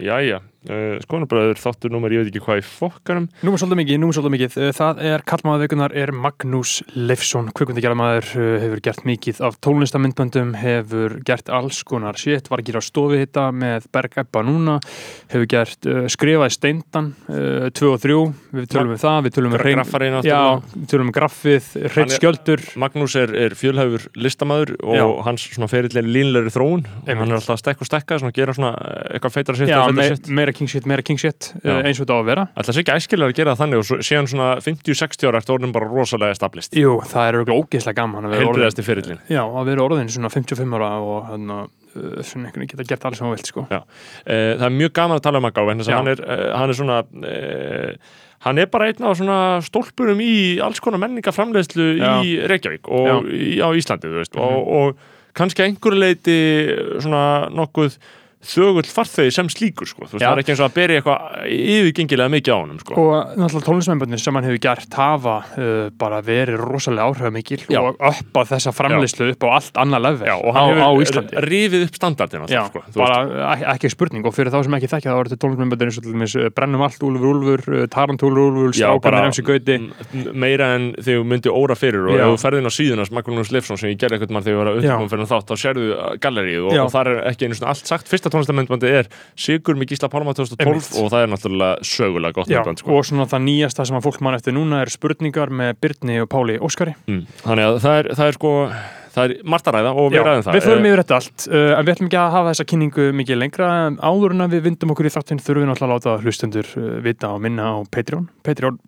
Ja, ja. Uh, skoðanabræður þáttur númer, ég veit ekki hvað í fokkanum. Nú er svolítið mikið, nú er svolítið mikið. Uh, Það er kallmaður vikunar er Magnús Leifsson, kvikmyndagerðamaður, uh, hefur gert mikið af tónlistamindböndum, hefur gert alls konar shit, var að gera stofi hitta með Berg Ebba núna, hefur gert uh, skrifaði steindan, uh, 2 og 3, við tölum um það, við tölum um tölum um graffið, hreitt er- skjöldur, Magnús er, er fjölhæfur listamaður og Já. hans svona ferillir línleiri þróun. Hann er alltaf að stekka og stekka, svona king shit, meira king shit, Já. eins og þetta á að vera. Alltaf sé ekki æskilega að gera það þannig og svo- síðan svona 50-60 ára eftir orðin bara rosalega stablist Jú, það er auðvitað ógeðslega gaman að vera orðin, Heilbriðasti ferillin já, að vera orðin svona 55 ára og hann uh, svona einhvern veginn geta gert alls sem hann vilt, sko. Já. Eh, Það er mjög gaman að tala um Magga vegna þess að Já. hann er, eh, hann er svona eh, hann er bara einn af svona stólpurum í alls konar menningaframleiðslu Já. í Reykjavík og í, á Íslandi þú veist, Mhm. og, og kannski að einhverju leiti svona nokkuð þögull farþegi sem slíkur sko. Það er ekki eins og að beri eitthvað yfirgengilega mikið á honum sko. og náttúrulega tónlistmennböndin sem hann hefur gert hafa uh, bara verið rosalega áhrifamikil Já. og upp á þessa framleyslu upp á allt annað level Já, og hann á hefur rifið upp standardina Já, sko, bara ek- ekki spurning. Og fyrir þá sem ekki þekkja þá eru þetta tónlistmennböndin eins og uh, Brennum allt, Úlfur Úlfur, uh, Tarantúlur Úlfur Strákanir Emsi Gauti. meira en þegar þú myndi óra fyrir og ef þú ferðin á síðunars Magnús Leifsson sem ég gerði eitthvað tónlistamöndbandi er Sigur með Gísla Pálma 2012 Einmitt. og það er náttúrulega sögulega gott Já, myndband sko. og svona það nýjasta sem að fólk mann eftir núna er spurningar með Byrni og Páli Óskari mm. þannig að það er, það er sko það er margt að ræða og við ræðum það við förum Eh, yfir þetta allt uh, en við ætlum ekki að hafa þessa kynningu mikið lengra en áður en að við vindum okkur í þáttinn þurfum við náttúrulega að láta hlustendur uh, vita og minna á Patreon Patreon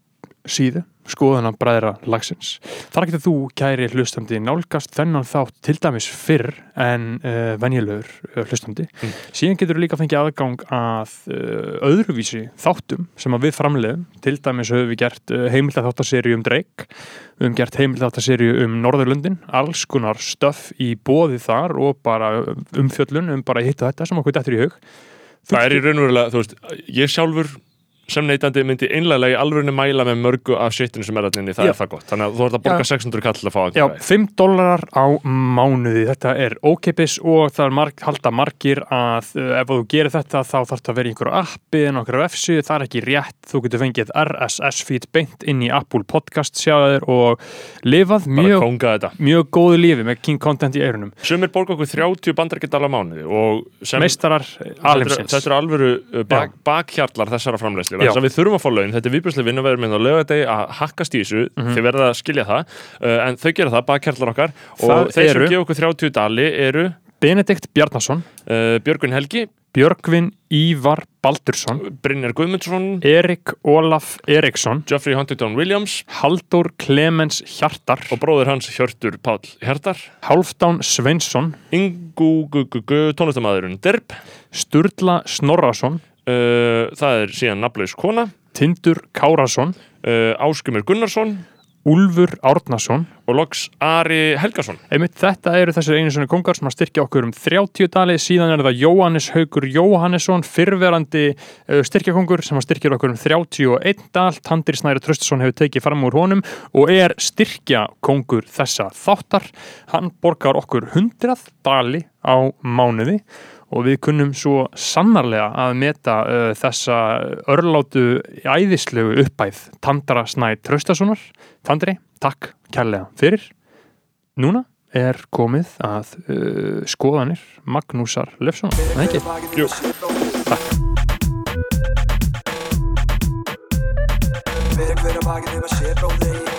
síðu, skoðana bræðra lagsins. Þar getur þú kæri hlustandi nálgast þennan þátt til dæmis fyrr en uh, venjulegur uh, hlustandi. Mm. Síðan getur þú líka fengið aðgang að uh, öðruvísi þáttum sem að við framleiðum. Til dæmis höfum við gert heimilda þáttaserju um Drake við höfum gert heimilda þáttaserju um Norðurlundin, alls konar stöff í bóði þar og bara umfjöllun um bara hitt og þetta sem okkur dættur í hug. Það er í raunverulega, þú veist, ég sjálfur sem neytandi myndi einlega í alvörinu mæla með mörgu af shitinu sem er allinni, það Já. er það gott. Þannig að þú ert að borga Já. 600 kall að fá Já, að 5 dólarar á mánuði, þetta er ókeipis og það er marg, halda margir að uh, ef þú gerir þetta þá þarf þetta að vera í einhverju appi en okkur vefsi, það er ekki rétt, þú getur fengið RSS feed beint inn í Apple podcast sjáðir og lifað mjög, mjög góðu lífi með King Content í eirunum. Sumir borga okkur 30 bandarækjadala mánuði sem Meistarar alheimsins. þetta eru alvöru uh, bak, bakhjarlar þessara framleysli Já. þess að við þurfum að fá laun, þetta er viðbjörslega vinna við erum með að löga þetta að hakkast í þessu. Mhm. þið verða að skilja það, uh, en þau gera það bakhjarlar okkar. Það og þeir eru- sem gefa okkur 30 dali eru Benedikt Bjarnason, uh, Björgun Helgi, Björgvin Ívar Baldursson, Brynjar Guðmundsson. Erik Olaf Eriksson, Geoffrey Huntington Williams. Haldur Clemens Hjartar, og bróður hans Hjörtur Páll Hjartar. Hálfdán Sveinsson, Ingu tónlistamæðurinn Derb Sturla Snorrason, uh, það er síðan nafnlaus kona. Tindur Kárasson, uh, Áskumir Gunnarsson. Úlfur Árnason. og loks Ari Helgason. Einmitt þetta eru þessir einu svona kongar sem að styrkja okkur um 30 dali, síðan er það Jóhannes Haugur Jóhannesson, fyrrverandi uh, styrkjakongur sem að styrkja okkur um 31 dal, Tandir Snæri Tröstusson hefur tekið fram úr honum og er styrkjakongur þessa þáttar. Hann borgar okkur 100 dali á mánuði og við kunnum svo sannarlega að meta uh, þessa örlátu æðislegu uppæð Tandra Snæ Traustasonar Tandri, takk kærlega fyrir núna er komið að uh, skoðanir Magnúsar Löfsson, það ekki? Jú. Fyrir hver að bakið þeim að sé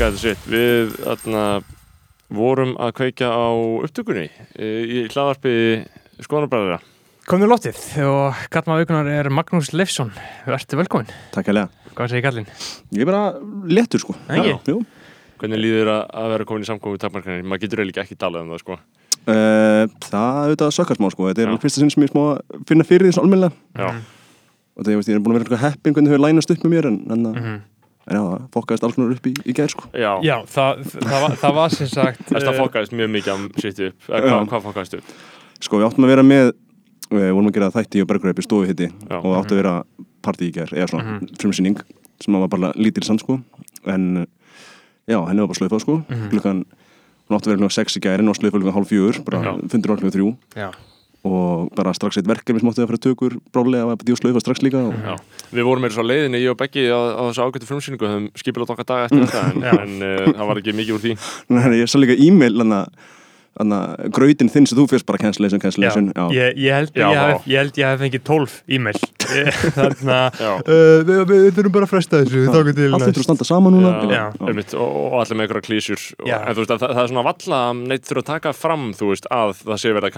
bróði Gæði sitt, við þarna, vorum að kveikja á upptökunni uh, í hlaðarpi skoðanabræðara Komið lótið og kallmaður vikunar er Magnús Leifsson Vertu velkomin, Takk hérlega. hvað segir kallinn? Ég er bara léttur sko. Ekki? Já, jú. Hvernig líður að, að vera komin í samkomi við takmarkanir? Maður getur eiginlega ekki talað um það sko Uh, það er auðvitað sökkar smá sko. Þetta er Já. fyrsta sinn sem ég smá að finna fyrir því svona almennilega. Já, Og það, ég veist, ég er búin að vera eitthvað heppin hvernig þau lænast upp með mér en, en, mm Mhm en já, það fokkaðist alls mjög upp í, í gæð sko. Já, já það, það, var, það var sem sagt Það eh, fokkaðist mjög mikið að sýttu upp? Eða hvað, hvað fokkaðist upp? Sko, við áttum að vera með, við vorum að gera þætti og bergreipi stofi hitti og áttum að vera parti í gæð, eða svona mm -hmm. frumsýning sem var bara lítil sann sko. En já, henni var bara slöfað sko. Mm -hmm. klukkan, hún áttum að vera klukkan 6 í gæðin og slöfað klukkan halv fjögur bara 5.3 og bara strax eitt verkefni sem átti að fara tökur brálega að að slöfa strax líka og, Já. Við vorum meira svo á leiðinni, ég og Beggi á, á þessu ágættu frumsýningu, höfum skipilátt okkar dag eftir þetta en, Já. en uh, það var ekki mikið úr því Nei, ég sá líka e-mail hann að grautin þinn sem þú fyrst bara cancellation, cancellation já. Ég, ég, held, Já, ég, hef, ég held ég hef fengið 12 e-mail Þannig að uh, við, við þurfum bara að fresta þessu. Þá getur til allt þetta að standa saman núna. Já, Já. einmitt, og, og allir með einhverja klísjur. Og, Já. en þú veist að það, það er svona valla að neitt þurfa að taka fram þú veist að það sé verið að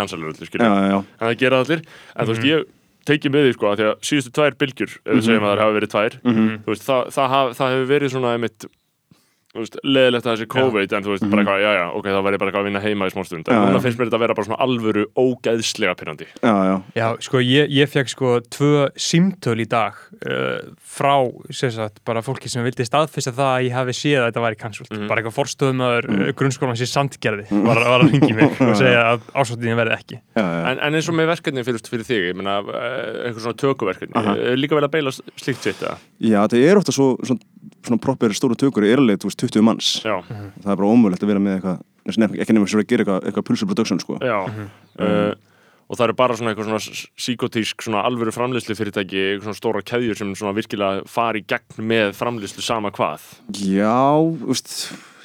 já, en það gera allir. En þú veist ég tekið með því sko að því að síðustu tvær bylgjur ef við segjum að það hafa verið tvær þú veist það, það, haf, það hefur verið svona einmitt leðilegt að þessi COVID en þú veist, bara eitthvað, já, já, ok, þá verð ég bara eitthvað að vinna heima í smá stund, en Já, núna já. finnst mér þetta að vera bara svona alvöru ógeðslega pyrrandi já, já. Já, sko, ég, ég fekk sko tvö símtöl í dag uh, frá, sem sagt, bara fólki sem vildi staðfesta það að ég hafi séð að þetta væri cancelled. Mhm. Bara eitthvað forstöðumöður mm. grunnskólan sér sandgerði var, var að ringi mig og segja að ásvöldinni verði ekki. já, já. en, en eins og með verkefni fyrir, fyrir þig, ég meina eh, eitthvað svona tökuverkefni, er líka vel að beila slíkt sitt, eða? já, þetta er ofta svo svona, svona proper stóru tökur er alveg, þú veist, 20 manns. Já, það er bara ómögulegt að vera með eitthvað nefn- ekki nefnir sem að gera eitthvað, eitthvað pulsur production sko. já. Uh, og það eru bara svona eitthvað svona psykotísk svona alvöru framleyslu fyrirtæki eitthvað svona stóra keðjur sem svona virkilega fari í gegn með framleyslu sama hvað. Já, þú veist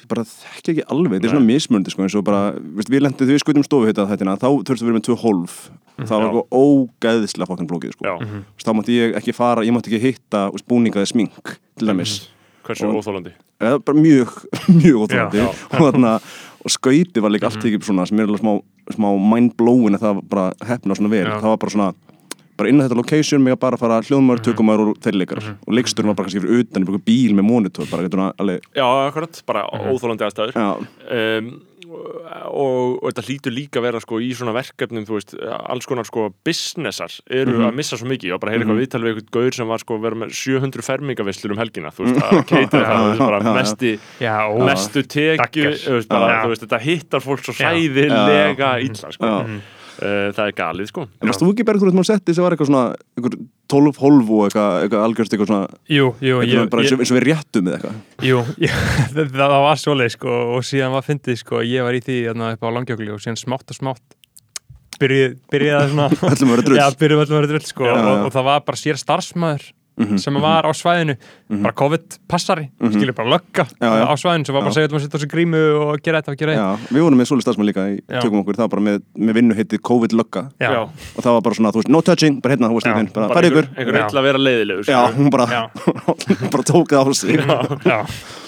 bara þekki ekki alveg, þetta er svona mismundi sko, eins og bara, veist, við lendið við skutum stofu þetta þetta, þá þurftum við vera með tvö hólf. Það var eitthvað ógæðislega fokkan blókið sko. Þá mátti ég ekki fara, ég mátti ekki hitta búningaði smink, til dæmis hversu óþólandi mjög, mjög óþólandi og þarna og skauti var líka allt ekki svona sem er alveg smá, smá mind-blowing að það bara hefna svona Já. það var bara svona bara inn á þetta location með að bara fara hljóðmaður, tökumæður og þeir leikar og leiksturinn var bara kannski fyrir utan í bíl með monitor, bara getur alveg Já, akkurat, bara óþólandi aðstæður. Um, og, og þetta hlýtur líka að vera sko í svona verkefnum, þú veist, alls konar sko businessar eru að missa svo mikið. Og bara heyra eitthvað viðtal við eitthvað gaur sem var sko verið með 700 fermingavislur um helgina, þú veist, að keita það, þú veist, bara mesti Já, ó, mestu tekju, þú veist, bara, Já. þú veist, þetta hittar fólk svo sæðilega illa, sko. Uh, það er galið, sko. En varst þú ekki bergur út með setja sem var eitthvað svona eitthvað 12 holv og eitthvað, eitthvað algjörst eitthvað svona jú, jú, eitthvað ég, bara ég, eins og við réttum með eitthvað jú ég, það, það var svoleið sko og síðan var fyndið sko, ég var í því þarna, upp á langjökli og síðan smátt og smátt byrjuð, byrjuð að svona Öllum að vera drull. Já, byrjuð öllum að vera drull sko Já, og, og það var bara sér starfsmæður Mhm, sem var á svæðinu. Bara COVID-passari, skilur bara lögga Já, já. á svæðinu sem var bara að segja að maður setja sig grímu og gera þetta og gera Já, við vorum með svolítið starfsmann líka í Já. tökum okkur, það var bara með, með vinnu heitið COVID-lögga þetta og það var bara svona, þú veist, no touching, bara hérna, þú veist, hérna, bara einhver, ykkur. einhver illa að vera leiðilegur, Já, hún bara, bara tók það á sig. Já,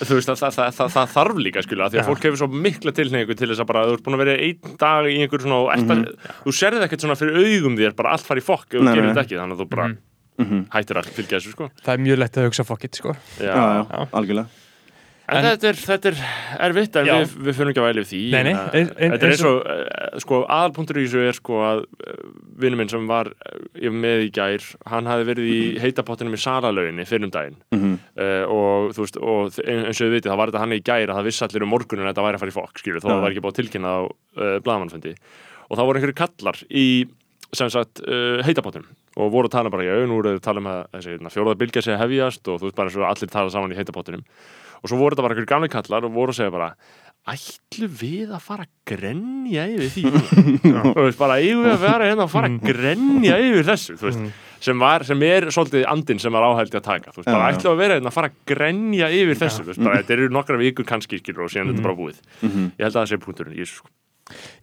þú veist að það, það, það, það þarf líka skilja því að Já. fólk hefur svo mikla tilhengu til þess að bara þú allt þú bara hættir að fylgja þessu sko. Það er mjög lett að hugsa fokkitt sko. Já. Já, já, algjörlega. En, En- þetta er, þetta er erfitt en við, við fyrir ekki að væli við því. Nei, nei, En, ein- þetta er eins og uh, sko aðalpunktur í þessu er sko að vinnu minn sem var ég var með í gær, hann hafi verið í heitapottinum í salalauginni fyrir um daginn. Mhm. uh, og þú veist, og eins og við vitið, það var þetta hann í gær að það vissi allir um morgunin að þetta væri að fara í fokk, skilju, þó það var ekki búið að tilkynna á uh, og þá voru einhverju kallar í sem sagt uh, heitapottinum og voru að tala bara, já, nú eru þau að tala um að þessi hérna, sé að hefjast og þú veist bara eins og allir tala saman í heitapottinum. Og svo voru þetta bara einhverju gamli kallar og voru að segja bara ætlu við að fara að grenja yfir því? Þú veist bara, eigum við að vera hérna að fara að grenja yfir þessu, þú veist sem, var, sem er svolítið andinn sem var áhældi að taka. Þú veist, bara ætlum að vera hérna að fara að grenja yfir þessu, þú veist, bara, þetta eru nokkra vikur kannski skilur og síðan þetta bara búið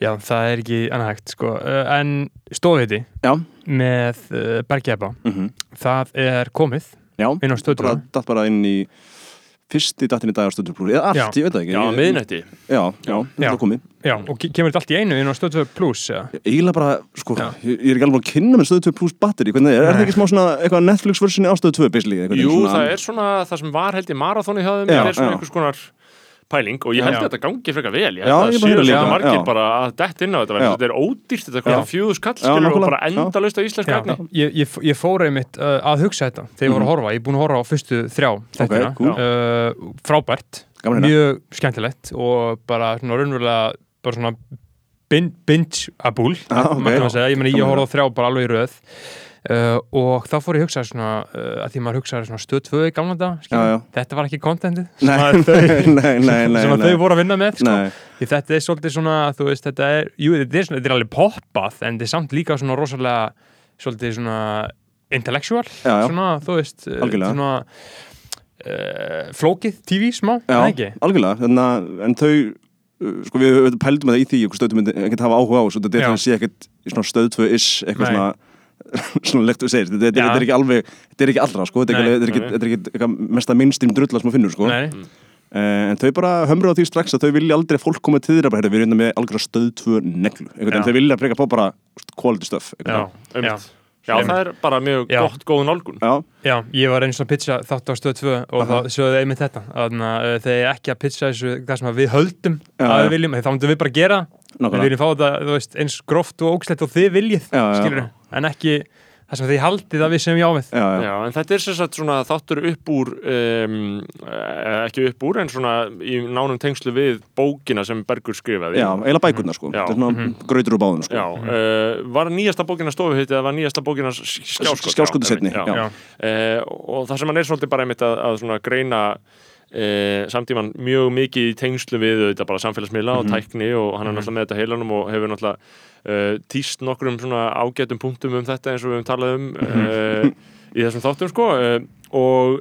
Já, það er ekki annað hægt sko. Uh, en stofhiti Já, með uh, Bergjæpa mhm, það er komið já. inn á bara, datt bara inn í fyrsti dattin í dag á stöndurplúri eða allt, Já. ég veit það ekki. Já, miðnætti. Já, já, það er komið. Já, og ke- kemur þetta allt í einu inn á eða? Eiginlega bara, sko, ég, ég er ekki alveg að kynna með stöðu 2 plus batteri, hvernig það er, er það ekki smá svona eitthvað Netflix-versinni á stöðu 2 basically, einhvern Jú, svona- það er svona það sem var held í marathóni hjá þeim það er svona einhvers konar pæling og ég held Já. að þetta gangi frekar vel ég Já, held að heyra þetta líka, margir já. bara að dett inn á þetta Já. þetta er ódýrt, þetta Já. kostar fjöðu skall Já, skilur og bara já. endalaust á íslensk Já, efni ég, ég, ég fór einmitt uh, að hugsa þetta þegar ég voru að horfa, ég er búin að horfa á fyrstu þrjá þættina, cool. uh, frábært mjög skemmtilegt og bara svona raunverulega bara svona bin- binge-abúl Ah, ok. mætti maður segja. ég, ég horfa á þrjá bara alveg í röð uh, og þá fór ég að hugsa svona, uh, að því maður hugsaði svona stöð 2 í gamla dag, Já, já. þetta var ekki kontentið sem að þau, nei, nei, nei, sem að þau voru að vinna með sko. Því þetta er svolítið svona, veist, þetta er jú, þetta er, svona, þetta er alveg poppað en þetta er samt líka svona rosalega svolítið svona intellectual Já, já. svona, þú veist, uh, Algjörlega. svona uh, flókið TV smá, já, það ekki algjörlega að, en þau sko við, við pældum að það í því stöðum myndi ekkert hafa áhuga á svo þetta er þannig að sé ekkert stöðtvö is eitthvað Nei. svona svona lekt þú segir, þetta, er ekki alveg þetta er ekki allra sko, þetta er ekki, þetta er ekki, er ekki eitthvað mesta minnstým drullar sem maður finnur sko. Nei, Uh, en þau bara hömru á því strax að þau vilja aldrei að fólk koma til þeirra bara, heyrðu, við erum hérna með algjörða stöð tvö neglu, veginn þau vilja freka på bara quality stuff Já, einmitt. Já. Já, það er bara mjög Já. gott, góð nálgun. Veginn. já, Já, ég var eins og að pitcha þátt á stöð 2 og Aha. þá sögðu einmitt þetta þannig að uh, þegar ég ekki að pitcha þessu það sem að við höldum Já, að við viljum þá myndum við bara gera við nákvæmlega viljum fá þetta, veist, eins gróft og ógslegt og þið viljið, Já, já. skilur en ekki það sem þið haldið að við sem já við. Já, já, Já, en þetta er sem sagt svona þáttur upp úr um, ekki upp úr en svona í nánum tengslu við bókina sem Bergur skrifaði. Já, eiginlega bækurna sko. Já. þetta er svona grautur úr báðum sko. Já, uh, var nýjasta bókina stofuhitt eða var nýjasta bókina skjáskot Skjáskotið? Seinni, já. Já. Uh, og það sem hann er svolítið bara einmitt að, að svona greina uh, samtíman mjög mikið í tengslu við þetta bara samfélagsmiðla og tækni og hann er náttúrulega með þetta heilanum og hefur náttúrulega uh, týst nokkrum svona ágætum punktum um þetta eins og við höfum talað um uh, í þessum þáttum sko og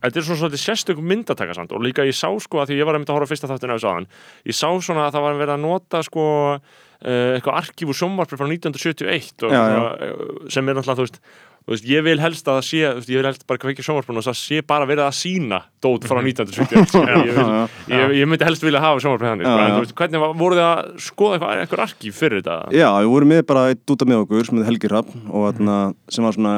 Þetta er svona svolítið sérstök myndataka samt og líka ég sá sko að því ég var einmitt að horfa fyrsta þáttin af þessu aðan ég sá svona að það var verið að nota sko eitthvað arkíf úr sjónvarpi frá 1971 og Já, já. sem er náttúrulega þú veist, veist ég vil helst að það sé veist, ég vil helst bara kveikja sjónvarpinu og það sé bara verið að sína dót frá 1971 sko. ég, vil, Mhm. Já, ég, ég myndi helst vilja hafa sjónvarpinu þannig. Já, já. hvernig var, voru þið að skoða eitthvað, eitthvað arkíf fyrir þetta? Já, við vorum með bara eitt út af með okkur sem hefði Helgi Rapp og þarna, sem var svona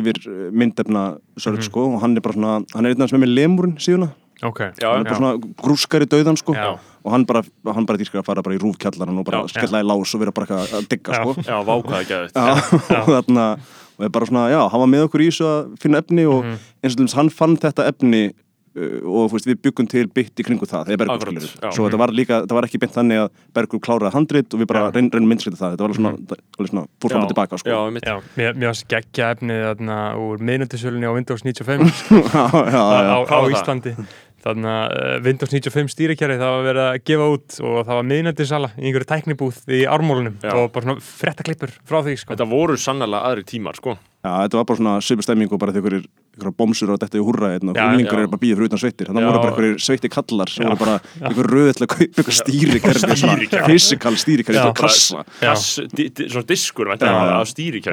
yfir myndefna sörg Mhm. sko og hann er bara svona, hann er einn af sem er með lemurinn síðuna, Ok, Já, hann er bara svona grúskar í dauðan sko Já. og hann bara, hann bara dýrskar að fara bara í rúfkjallaran og bara Já. skella í lás og vera bara eitthvað að digga Já. sko Já, vákaði ekki að Já, og er bara svona, já, hann var með okkur í þessu að finna efni og Mhm. eins og til dæmis hann fann þetta efni uh, og veist, við byggum til bytt í kringu það þegar Bergur Akkurat, skilur svo þetta var líka, þetta var ekki beint þannig að Bergur kláraði handrit og við bara Já. reyn, reynum myndskrita það þetta var svona, það var alveg svona fór fram og tilbaka sko. Já, einmitt. já, mér, mér varst geggja efnið úr miðnöndisölunni á Windows 95 já, já, á, já, á var það? Íslandi þannig að uh, Windows 95 stýrikjari það var verið að gefa út og það var miðnættisala í einhverju tæknibúð í ármólunum Já. og bara svona frettaklippur frá því sko. Þetta voru sannlega aðri tímar sko já, þetta var bara svona sömu stemming og bara þegar ykkur bomsur á þetta í húrra hérna, og húlingur já. er bara býðið fyrir utan sveitir. Þannig Já. voru bara ykkur sveiti kallar sem voru bara ykkur röð til að kaupa ykkur stýrikerfi svona Stýrikerfi. stýrikerfi svona kassa. Svona diskur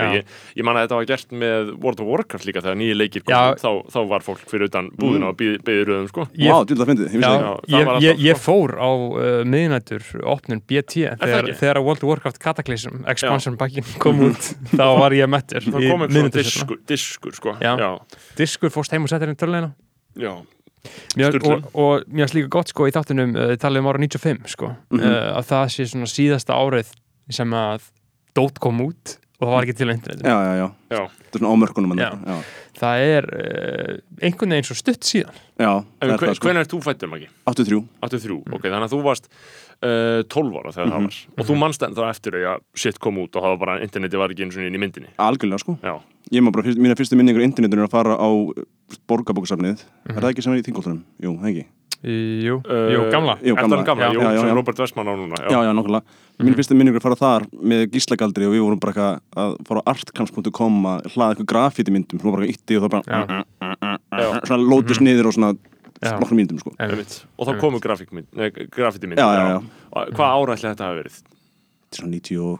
Já. ég, ég man að þetta var gert með World of Warcraft líka þegar nýju leikir kom þá, þá var fólk fyrir utan búðina og beðið röðum sko. Ég- það það sko. fór á uh, miðnættur opnun BT það þegar, World of Warcraft Cataclysm expansion pakkin kom út þá var ég mettur diskur, fórst heim og settir inn tölulegina já. Mér, og, og mér finnst líka gott sko í þáttunum uh, talið um ára 95 sko. Mhm. uh, að það sé svona síðasta árið sem að Dót kom út og það var ekki til á internetu Já, já, já, Já. þetta er svona ámörkunum það er uh, einhvern veginn svo stutt síðan. Já, En það er sko. hvenær er þú fættur Maggi? 83 83, ok, þannig að þú varst 12 ára þegar það Mhm. var og þú manst enn þá eftir að shit kom út og það var bara, interneti var ekki eins og inn í myndinni Algjörlega sko Já, Ég maður bara, fyrst, mína fyrstu minningur á internetinu er að fara á borgarbókasafnið Mhm. Er það ekki sem er í þingoltunum? Jú, það ekki Jú, Uh, jú gamla Jú, gamla. Gamla, Já, jú, já, já, sem já. Robert Westman á núna Já, já, nokkulega Mín fyrstu minningur er að fara þar með gíslagaldri og við vorum bara eitthvað að fara á artcamps.com að hlaða eitthvað grafíti myndum sem var bara itti og það bara Já. Já. svona lótus niður og svona Já. Nokkrum myndum sko. Og þá komu já. Og Hvað ára ætli þetta hafi verið? Þetta er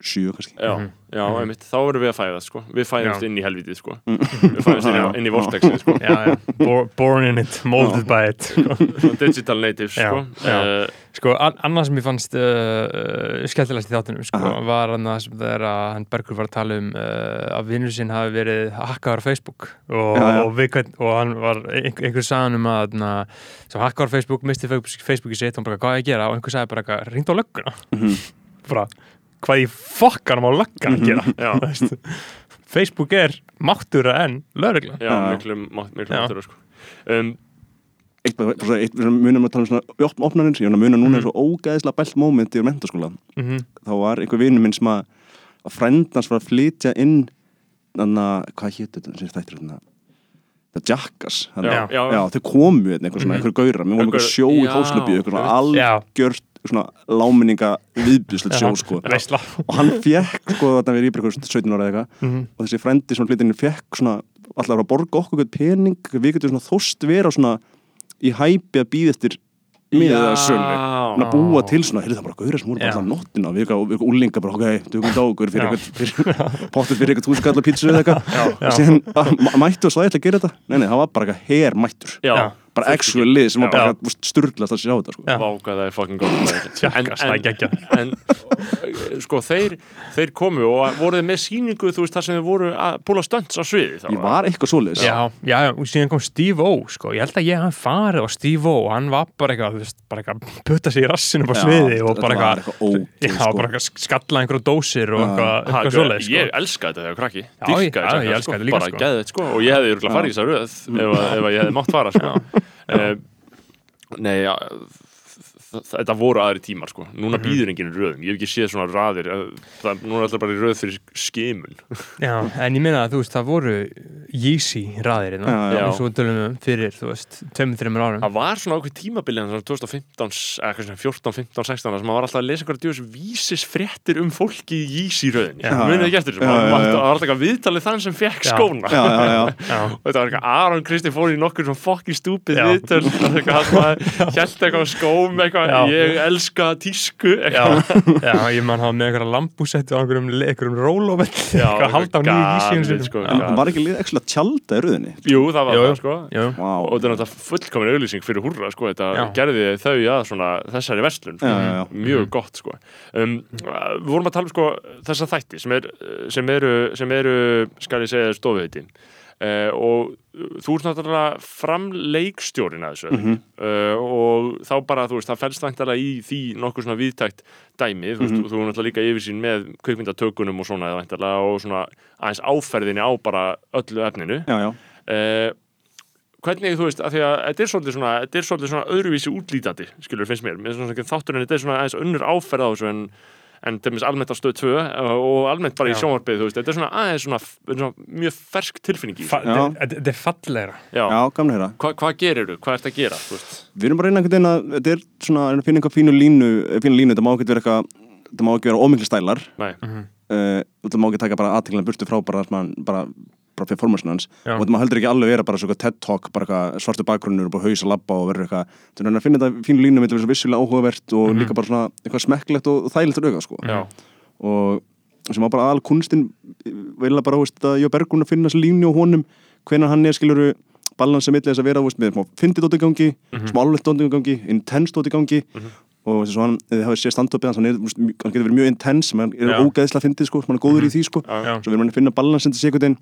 97 kannski Já, Mhm. já, einmitt, þá erum við að fæðast sko Við fæðumst Já. inn í helvitið sko Við fæðumst inn, í- inn í vortexið sko já, já. Bo- born in it, molded by it sko. Digital natives Já, sko já. uh, Sko, an annað sem ég fannst uh, uh, skemmtilegast í þáttunum sko, var hann að þegar að hann Bergur var að tala um uh, að vinnur sinn hafi verið hakkaður á Facebook og, Já, já. og, við, og hann var einhver, einhver sagði um að na, sem hakkaður á Facebook, misti Facebook- Facebooki sitt og hann bara hvað er að gera og einhver sagði bara ringt á lögguna Mhm. bara hvað í fokkanum á löggan að gera. Facebook er máttura en lögregla já, miklu, má- miklu Já. áttur sko um, munum að tala um svona opn- opnarins, ég að muna núna Mhm. er svo ógæðislega bælt móment í mentaskóla mm -hmm. þá var einhver vinur minn sem að að frændans var að flytja inn anna, hvað hétt þetta það Jackass hann- Já, já, já, þau komu hérna, einhver svona, einhver gaurar við vorum Einhver- einhver sjó í já, Þóslubíu, einhver svona Já. algjört svona láminninga viðbjörnslega sjó sko. Og hann fekk sko þarna við erum ykkur 17 ára eða eitthvað Mhm. og þessi frendi svona flytinni fekk svona allar að borga okkur pening við getum svona þóst vera svona í hæpi að býða eftir miðaða sölni svona Já. búa til svona, heyrðu það bara gauðra voru bara alltaf nóttina við eitthvað, úlinga bara, ok, dugum dágur fyrir eitthvað, pottur fyrir eitthvað túnskalla pítsu eða eitthvað. Og síðan að, ma- mættu og svo ætla að gera þetta? Nei, nei, það var bara eitthvað her mættur Já, bara actual lið sem var bara eitthvað sturglast að sjá þetta sko. Já. Váka það er fucking góð geggjað. en sko þeir, þeir komu og voruð með sýningu þú veist þar sem þeir voru að púla stönds á sviði þá ég var eitthvað svoleiðis Já, já, já, og síðan kom Steve O sko, ég held að ég hann farið á Steve O og hann var bara eitthvað, þú veist, bara eitthvað putta sig í rassinu á Já, sviði og bara eitthvað Já, sko. bara eitthvað skalla einhverju dósir og eitthvað, Ha, eitthvað svoleið sko. Ég elska þetta þegar krakki ég- ég þetta elska sko, þetta sko. sko og ég hefði örugglega farið í þessa röð ef, að- ef að ég hefði mátt fara sko. uh, Nei, já þ- þ- þetta voru aðri tímar sko. Núna Mhm. býður enginn röðum, ég hef ekki séð svona raðir eh, það, núna er alltaf bara í röð fyrir skimun. Já, en ég meina að þú veist, það voru Yeezy raðir hérna, eins og við tölum um fyrir, þú veist, tveimur, þreimur árum. Það var svona ákveð tímabilið svona 2015, eða eitthvað svona 14, 15, 16 sem maður var alltaf að lesa einhverja djús vísis fréttir um fólki í Yeezy röðinni. Já, munið ekki eftir þessu, maður- var alltaf eitthvað viðtalið þann sem fekk skóna. Og þetta var eitthvað Eitthvað eitthvað eitthvað, ég elska tísku já, eitthvað. Já, ég man hafa með einhverja lambúsetti og einhverjum, Já, eitthvað halda á nýju Yeezy sko. Var ekki lið ekki að tjálta í rauðinni Jú, það var Jú, það sko. Jú, Vá. og þetta er náttúrulega fullkomin auðlýsing fyrir húrra sko, þetta Já. gerði þau að svona þessari verslun. Já, já, já. mjög gott sko. Um, við vorum að tala um sko þessa þætti sem, er, sem eru sem eru, skal ég segja, stofuheiti uh, og þú ert náttúrulega framleikstjórin að þessu. Mhm. uh, og þá bara, þú veist, það fælst væntalega í því nokkuð svona viðtækt dæmi. Þú veist, Mhm. þú er náttúrulega líka yfirsýn með kvikmyndatökunum og svona eða væntalega og svona aðeins áferðinni á bara öllu efninu. Já, já. Uh, hvernig þú veist, að því að þetta er svolítið svona, þetta er svolítið svona öðruvísi útlítandi, skilur finnst mér, með svona þátturinn þetta er svona aðeins önnur áferð á þessu en, en þeimist almennt á stöð 2 og almennt bara í sjónvarpið, þú veist, þetta er svona aðeins svona, svona mjög fersk tilfinning. Þetta þetta er hérna Hva, hvað gerir þú? Hvað ert að gera? Við erum bara að reyna einhvern veginn að þetta er svona að finna einhver fínu línu, eh, fínu línu þetta má ekki vera eitthvað þetta má ekki vera ómikli stælar. Nei, uh, þetta má ekki taka bara aðtinglan burtu frá bara, bara, bara performance hans. Já. og má heldur ekki alveg vera bara svona TED Talk bara svartu bakgrunnur og bara haus að labba og verður eitthvað er að finna þetta fínu línu með þessu vissulega áhugavert og líka bara svona eitthvað smekklegt og þægilegt að auga sko. já, og sem var bara aðal kunstin vilja bara, veist, að ég og Bergrún að finna þessi línu á honum, hvenær hann er skiluru balansa milli þess að vera, veist, með smá fyndið dótt í gangi, smá alveg í gangi í gangi. Og þess að hann, þið hafið séð stand-upið hann, hann getur verið mjög intense, hann er Já. ógeðslega fyndið sko, hann er góður í því sko, já, Já. svo við erum að finna balansin til sekundin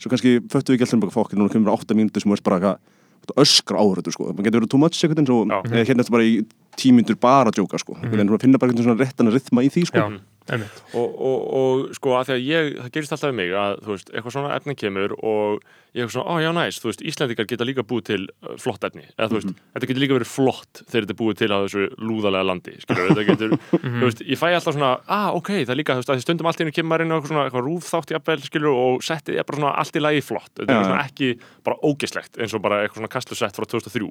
svo kannski föttu við ekki alltaf bara fokk, núna kemur bara 8 mínútur sem er bara eitthvað öskra áhörðu sko, það getur verið too much sekundin svo, Já. eða hérna er þetta bara í tímyndur bara að djóka sko, erum að finna bara einhvern svona réttan rithma í því sko. Já, einmitt. Og, og, og sko að því að ég, það gerist alltaf við mig að þú veist, eitthvað svona efni kemur og ég er svona, ó já næst, þú veist, Íslendingar geta líka búið til uh, flott efni, eða þú veist, þetta getur líka verið flott þegar þetta er búið til á þessu lúðalega landi, skilur, þetta getur, þú veist, ég fæ alltaf svona, ah, ok, það er líka, þú veist, að stundum allt í hennu kemur inn á eitthvað svona, eitthvað rúf þátt jafnvel, skilur, og settið er bara svona allt í lagi flott, þetta er svona ekki bara ógeslegt, eins og bara eitthvað svona kastlusett frá 2003,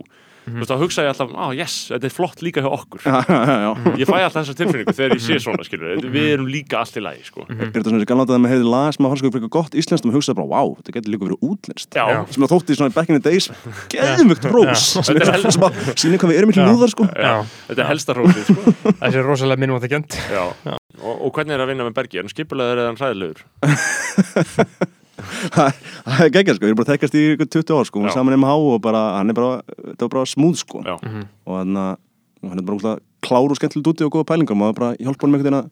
þú veist, þá hugsa ég alltaf, ah, yes, þetta er flott líka hjá okkur, ég fæ alltaf þessa tilfinningu þegar ég sé svona, skilur, við erum líka allt í lagi, sko. er þetta svona þessi galanda að maður heyrði lag útlenskt Já. sem maður þótti svona back in the days geðvögt rós. Sem Þetta hel- sem að sína hvað við erum miklu Já. lúðar sko. Þetta er helsta hrósið, sko. þessi er rosalega minnum að það gent Já. Og, og hvernig er að vinna með Bergi? Er hann skipulegur eða hann hræðilegur? það er geggjað sko, við erum bara þekkast í ykkur 20 ár sko, við erum saman um há og bara, hann er bara þetta var bara smúð sko. Já. og hann, er bara útla klár og skemmtileg úti og góða pælingar. Og maður bara hjálpa hann með einhvern veginn að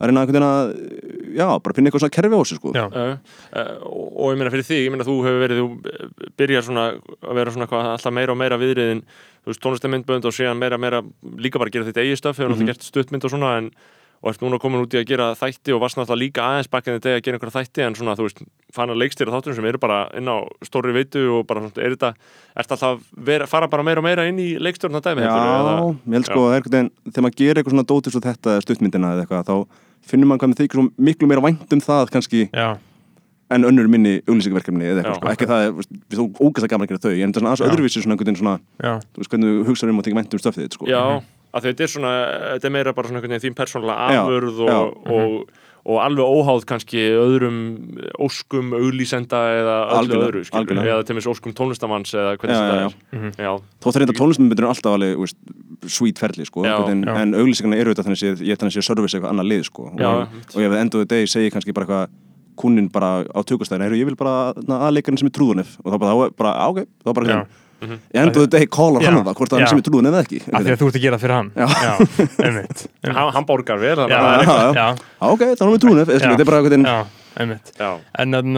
að reyna einhvern veginn að já, bara finna eitthvað svona kerfi á sig sko. Já, Uh, uh, og, og ég meina fyrir þig, ég meina þú hefur verið, þú byrjar svona að vera svona hvað, alltaf meira og meira viðriðin, þú veist, tónlistamindbönd og síðan meira og meira líka bara að gera þetta eigið stöf, hefur náttúrulega gert stuttmynd og svona en og ert núna komin út í að gera þætti og varst náttúrulega líka aðeins bakkinn þetta að gera einhverja þætti en svona, þú veist, fann að leikstýra þáttum sem eru bara inn á stóri veitu og bara svona, er þetta, ert alltaf vera, fara bara meira og meira inn í leikstjórna dæmi Já, ég held sko er þegar maður gerir eitthvað svona dótið svo þetta stuttmyndina eða eitthvað þá finnur maður hvað með þykir svo miklu meira vænt um það kannski já, en önnur minni auglýsingaverkefni eða eitthvað, sko. ekki það, veist, við þú ógæst að gaman að gera þau en það er svona aðeins öðruvísi svona einhvern veginn svona, þú veist, hvernig þú hugsaður um og tekið vænt um stöfið þitt, sko. Já, að þetta er svona, þetta er meira bara svona einhvern veginn þín persónulega afurð já. og, og, og alveg óháð kannski öðrum óskum auglýsenda eða öllu Algjörlega, öðru, skilur, algjörlega. eða til mis óskum tónlistamanns eða hvernig Já, þetta er. Já, Þó það er alltaf alveg, þú veist, sweet ferli, sko, Já, en, en auglýsingarna eru þetta þannig að ég þannig að service eitthvað annað lið, sko, Já, og, og ég við enduðu degi segi kannski bara eitthvað kunnin bara á tökustæðina, ég vil bara aðleikarinn sem er trúðunef. Og þá bara, þá er bara, ok, þá bara Já. hérna, ég enduðu degi callar hann Já. á það, hvort það er sem er trúðunef eða ekki af því að þú ert að gera fyrir hann. Hann, hann borgar er Á, ok, þá erum við Já. þetta er bara eitthvað já, einmitt. Já, En að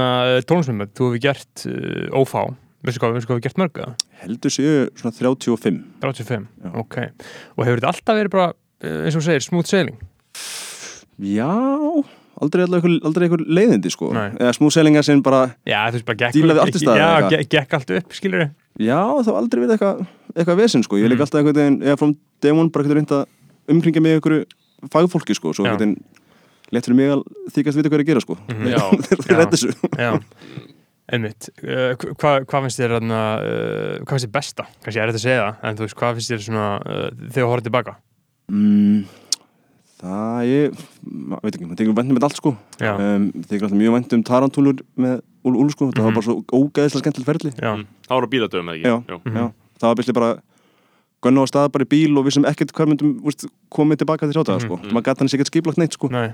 tónlismömmur, þú hefur gert uh, ófá, veistu hvað, við gert mörg eða? heldur séu svona 35 35, Já. ok. Og hefur þetta alltaf verið bara, uh, eins og þú segir, smooth sailing? Já, aldrei einhver, aldrei einhver leiðindi sko. Nei. eða smúðsælingar sem bara, Já, þú veist bara gekk Díla við artista Já, gekk allt upp, skilur við já þá aldrei verið eitthvað eitthvað vesinn sko, ég Mm. líka alltaf einhvern veginn eða frá demon bara eitthvað reynd að umkringja mig einhverju fagfólki sko, svo veginn létt fyrir mig að þykast vita hvað er að gera sko Mhm. Já. þeir Já. redda þessu Já, einmitt uh, Hvað hva finnst þér þarna, uh, hvað finnst þér besta? Kannski er þetta að segja það, en þú veist, hvað finnst þér svona uh, þegar þú horfður tilbaka? mm, það ég veit ekki, maður tekur vænt með allt sko Já, um, tekur alltaf mjög vænt um tarantúlur með Úl Úl sko, það Mhm. var bara svo ógæðislega skemmtileg ferli já, Mm. það var á bíladöfum eða ekki Já. Jú. Mhm. Já, það var byrjli bara gunna á stað bara í bíl og við sem ekkert hvað myndum veist, komið tilbaka til sjátaða sko. Mhm. maður gæti hann sér ekkert skiplagt neitt sko. nei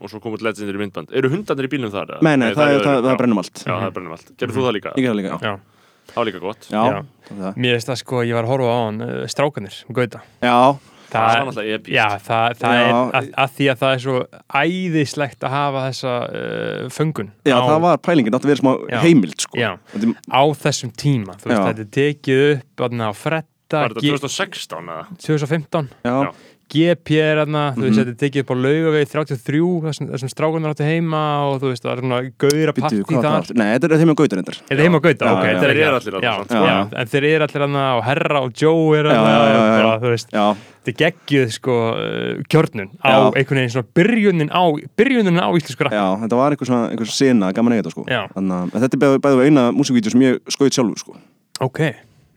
og svo kom út legendir í myndband Eru hundarnir í bílnum þar? eða? nei, nei, það, er, það, það já. er brennum allt Já, það er brennum allt Gerðu þú það líka? ég ger það Það gott já, það. það að já, Það var Það, náttúrulega epíst já, það, það Já. er að, að því að það er svo æðislegt að hafa þessa uh, föngun já, á, það var pælingin, það verið smá Já. heimild sko. Er- á þessum tíma þú veist, Já. þetta er tekið upp á fretta Var þetta 2016 eða? 2015 já, Já. GP er þarna, þú veist, Mhm. þetta er tekið upp á laugavegi 33, þessum, þessum strákunar áttu heima og þú veist, það er svona gauðra það þar nei, þetta er þeim á gautur endar Er það heima á Gauta? Já, ok, þetta eru allir já, samt, já. En þeir eru allir þarna og Herra og Joe er já. bara, þú veist, já, þetta er geggjuð sko uh, kjörnun á Já. einhvern veginn svona byrjunin á byrjunin á íslensku rappi já, þetta var einhver svona einhver sena, gaman eiga þetta sko. Þannig, að- en þetta er bæðið bæði eina músikvídeó sem ég skaut sjálfur sko. Ok,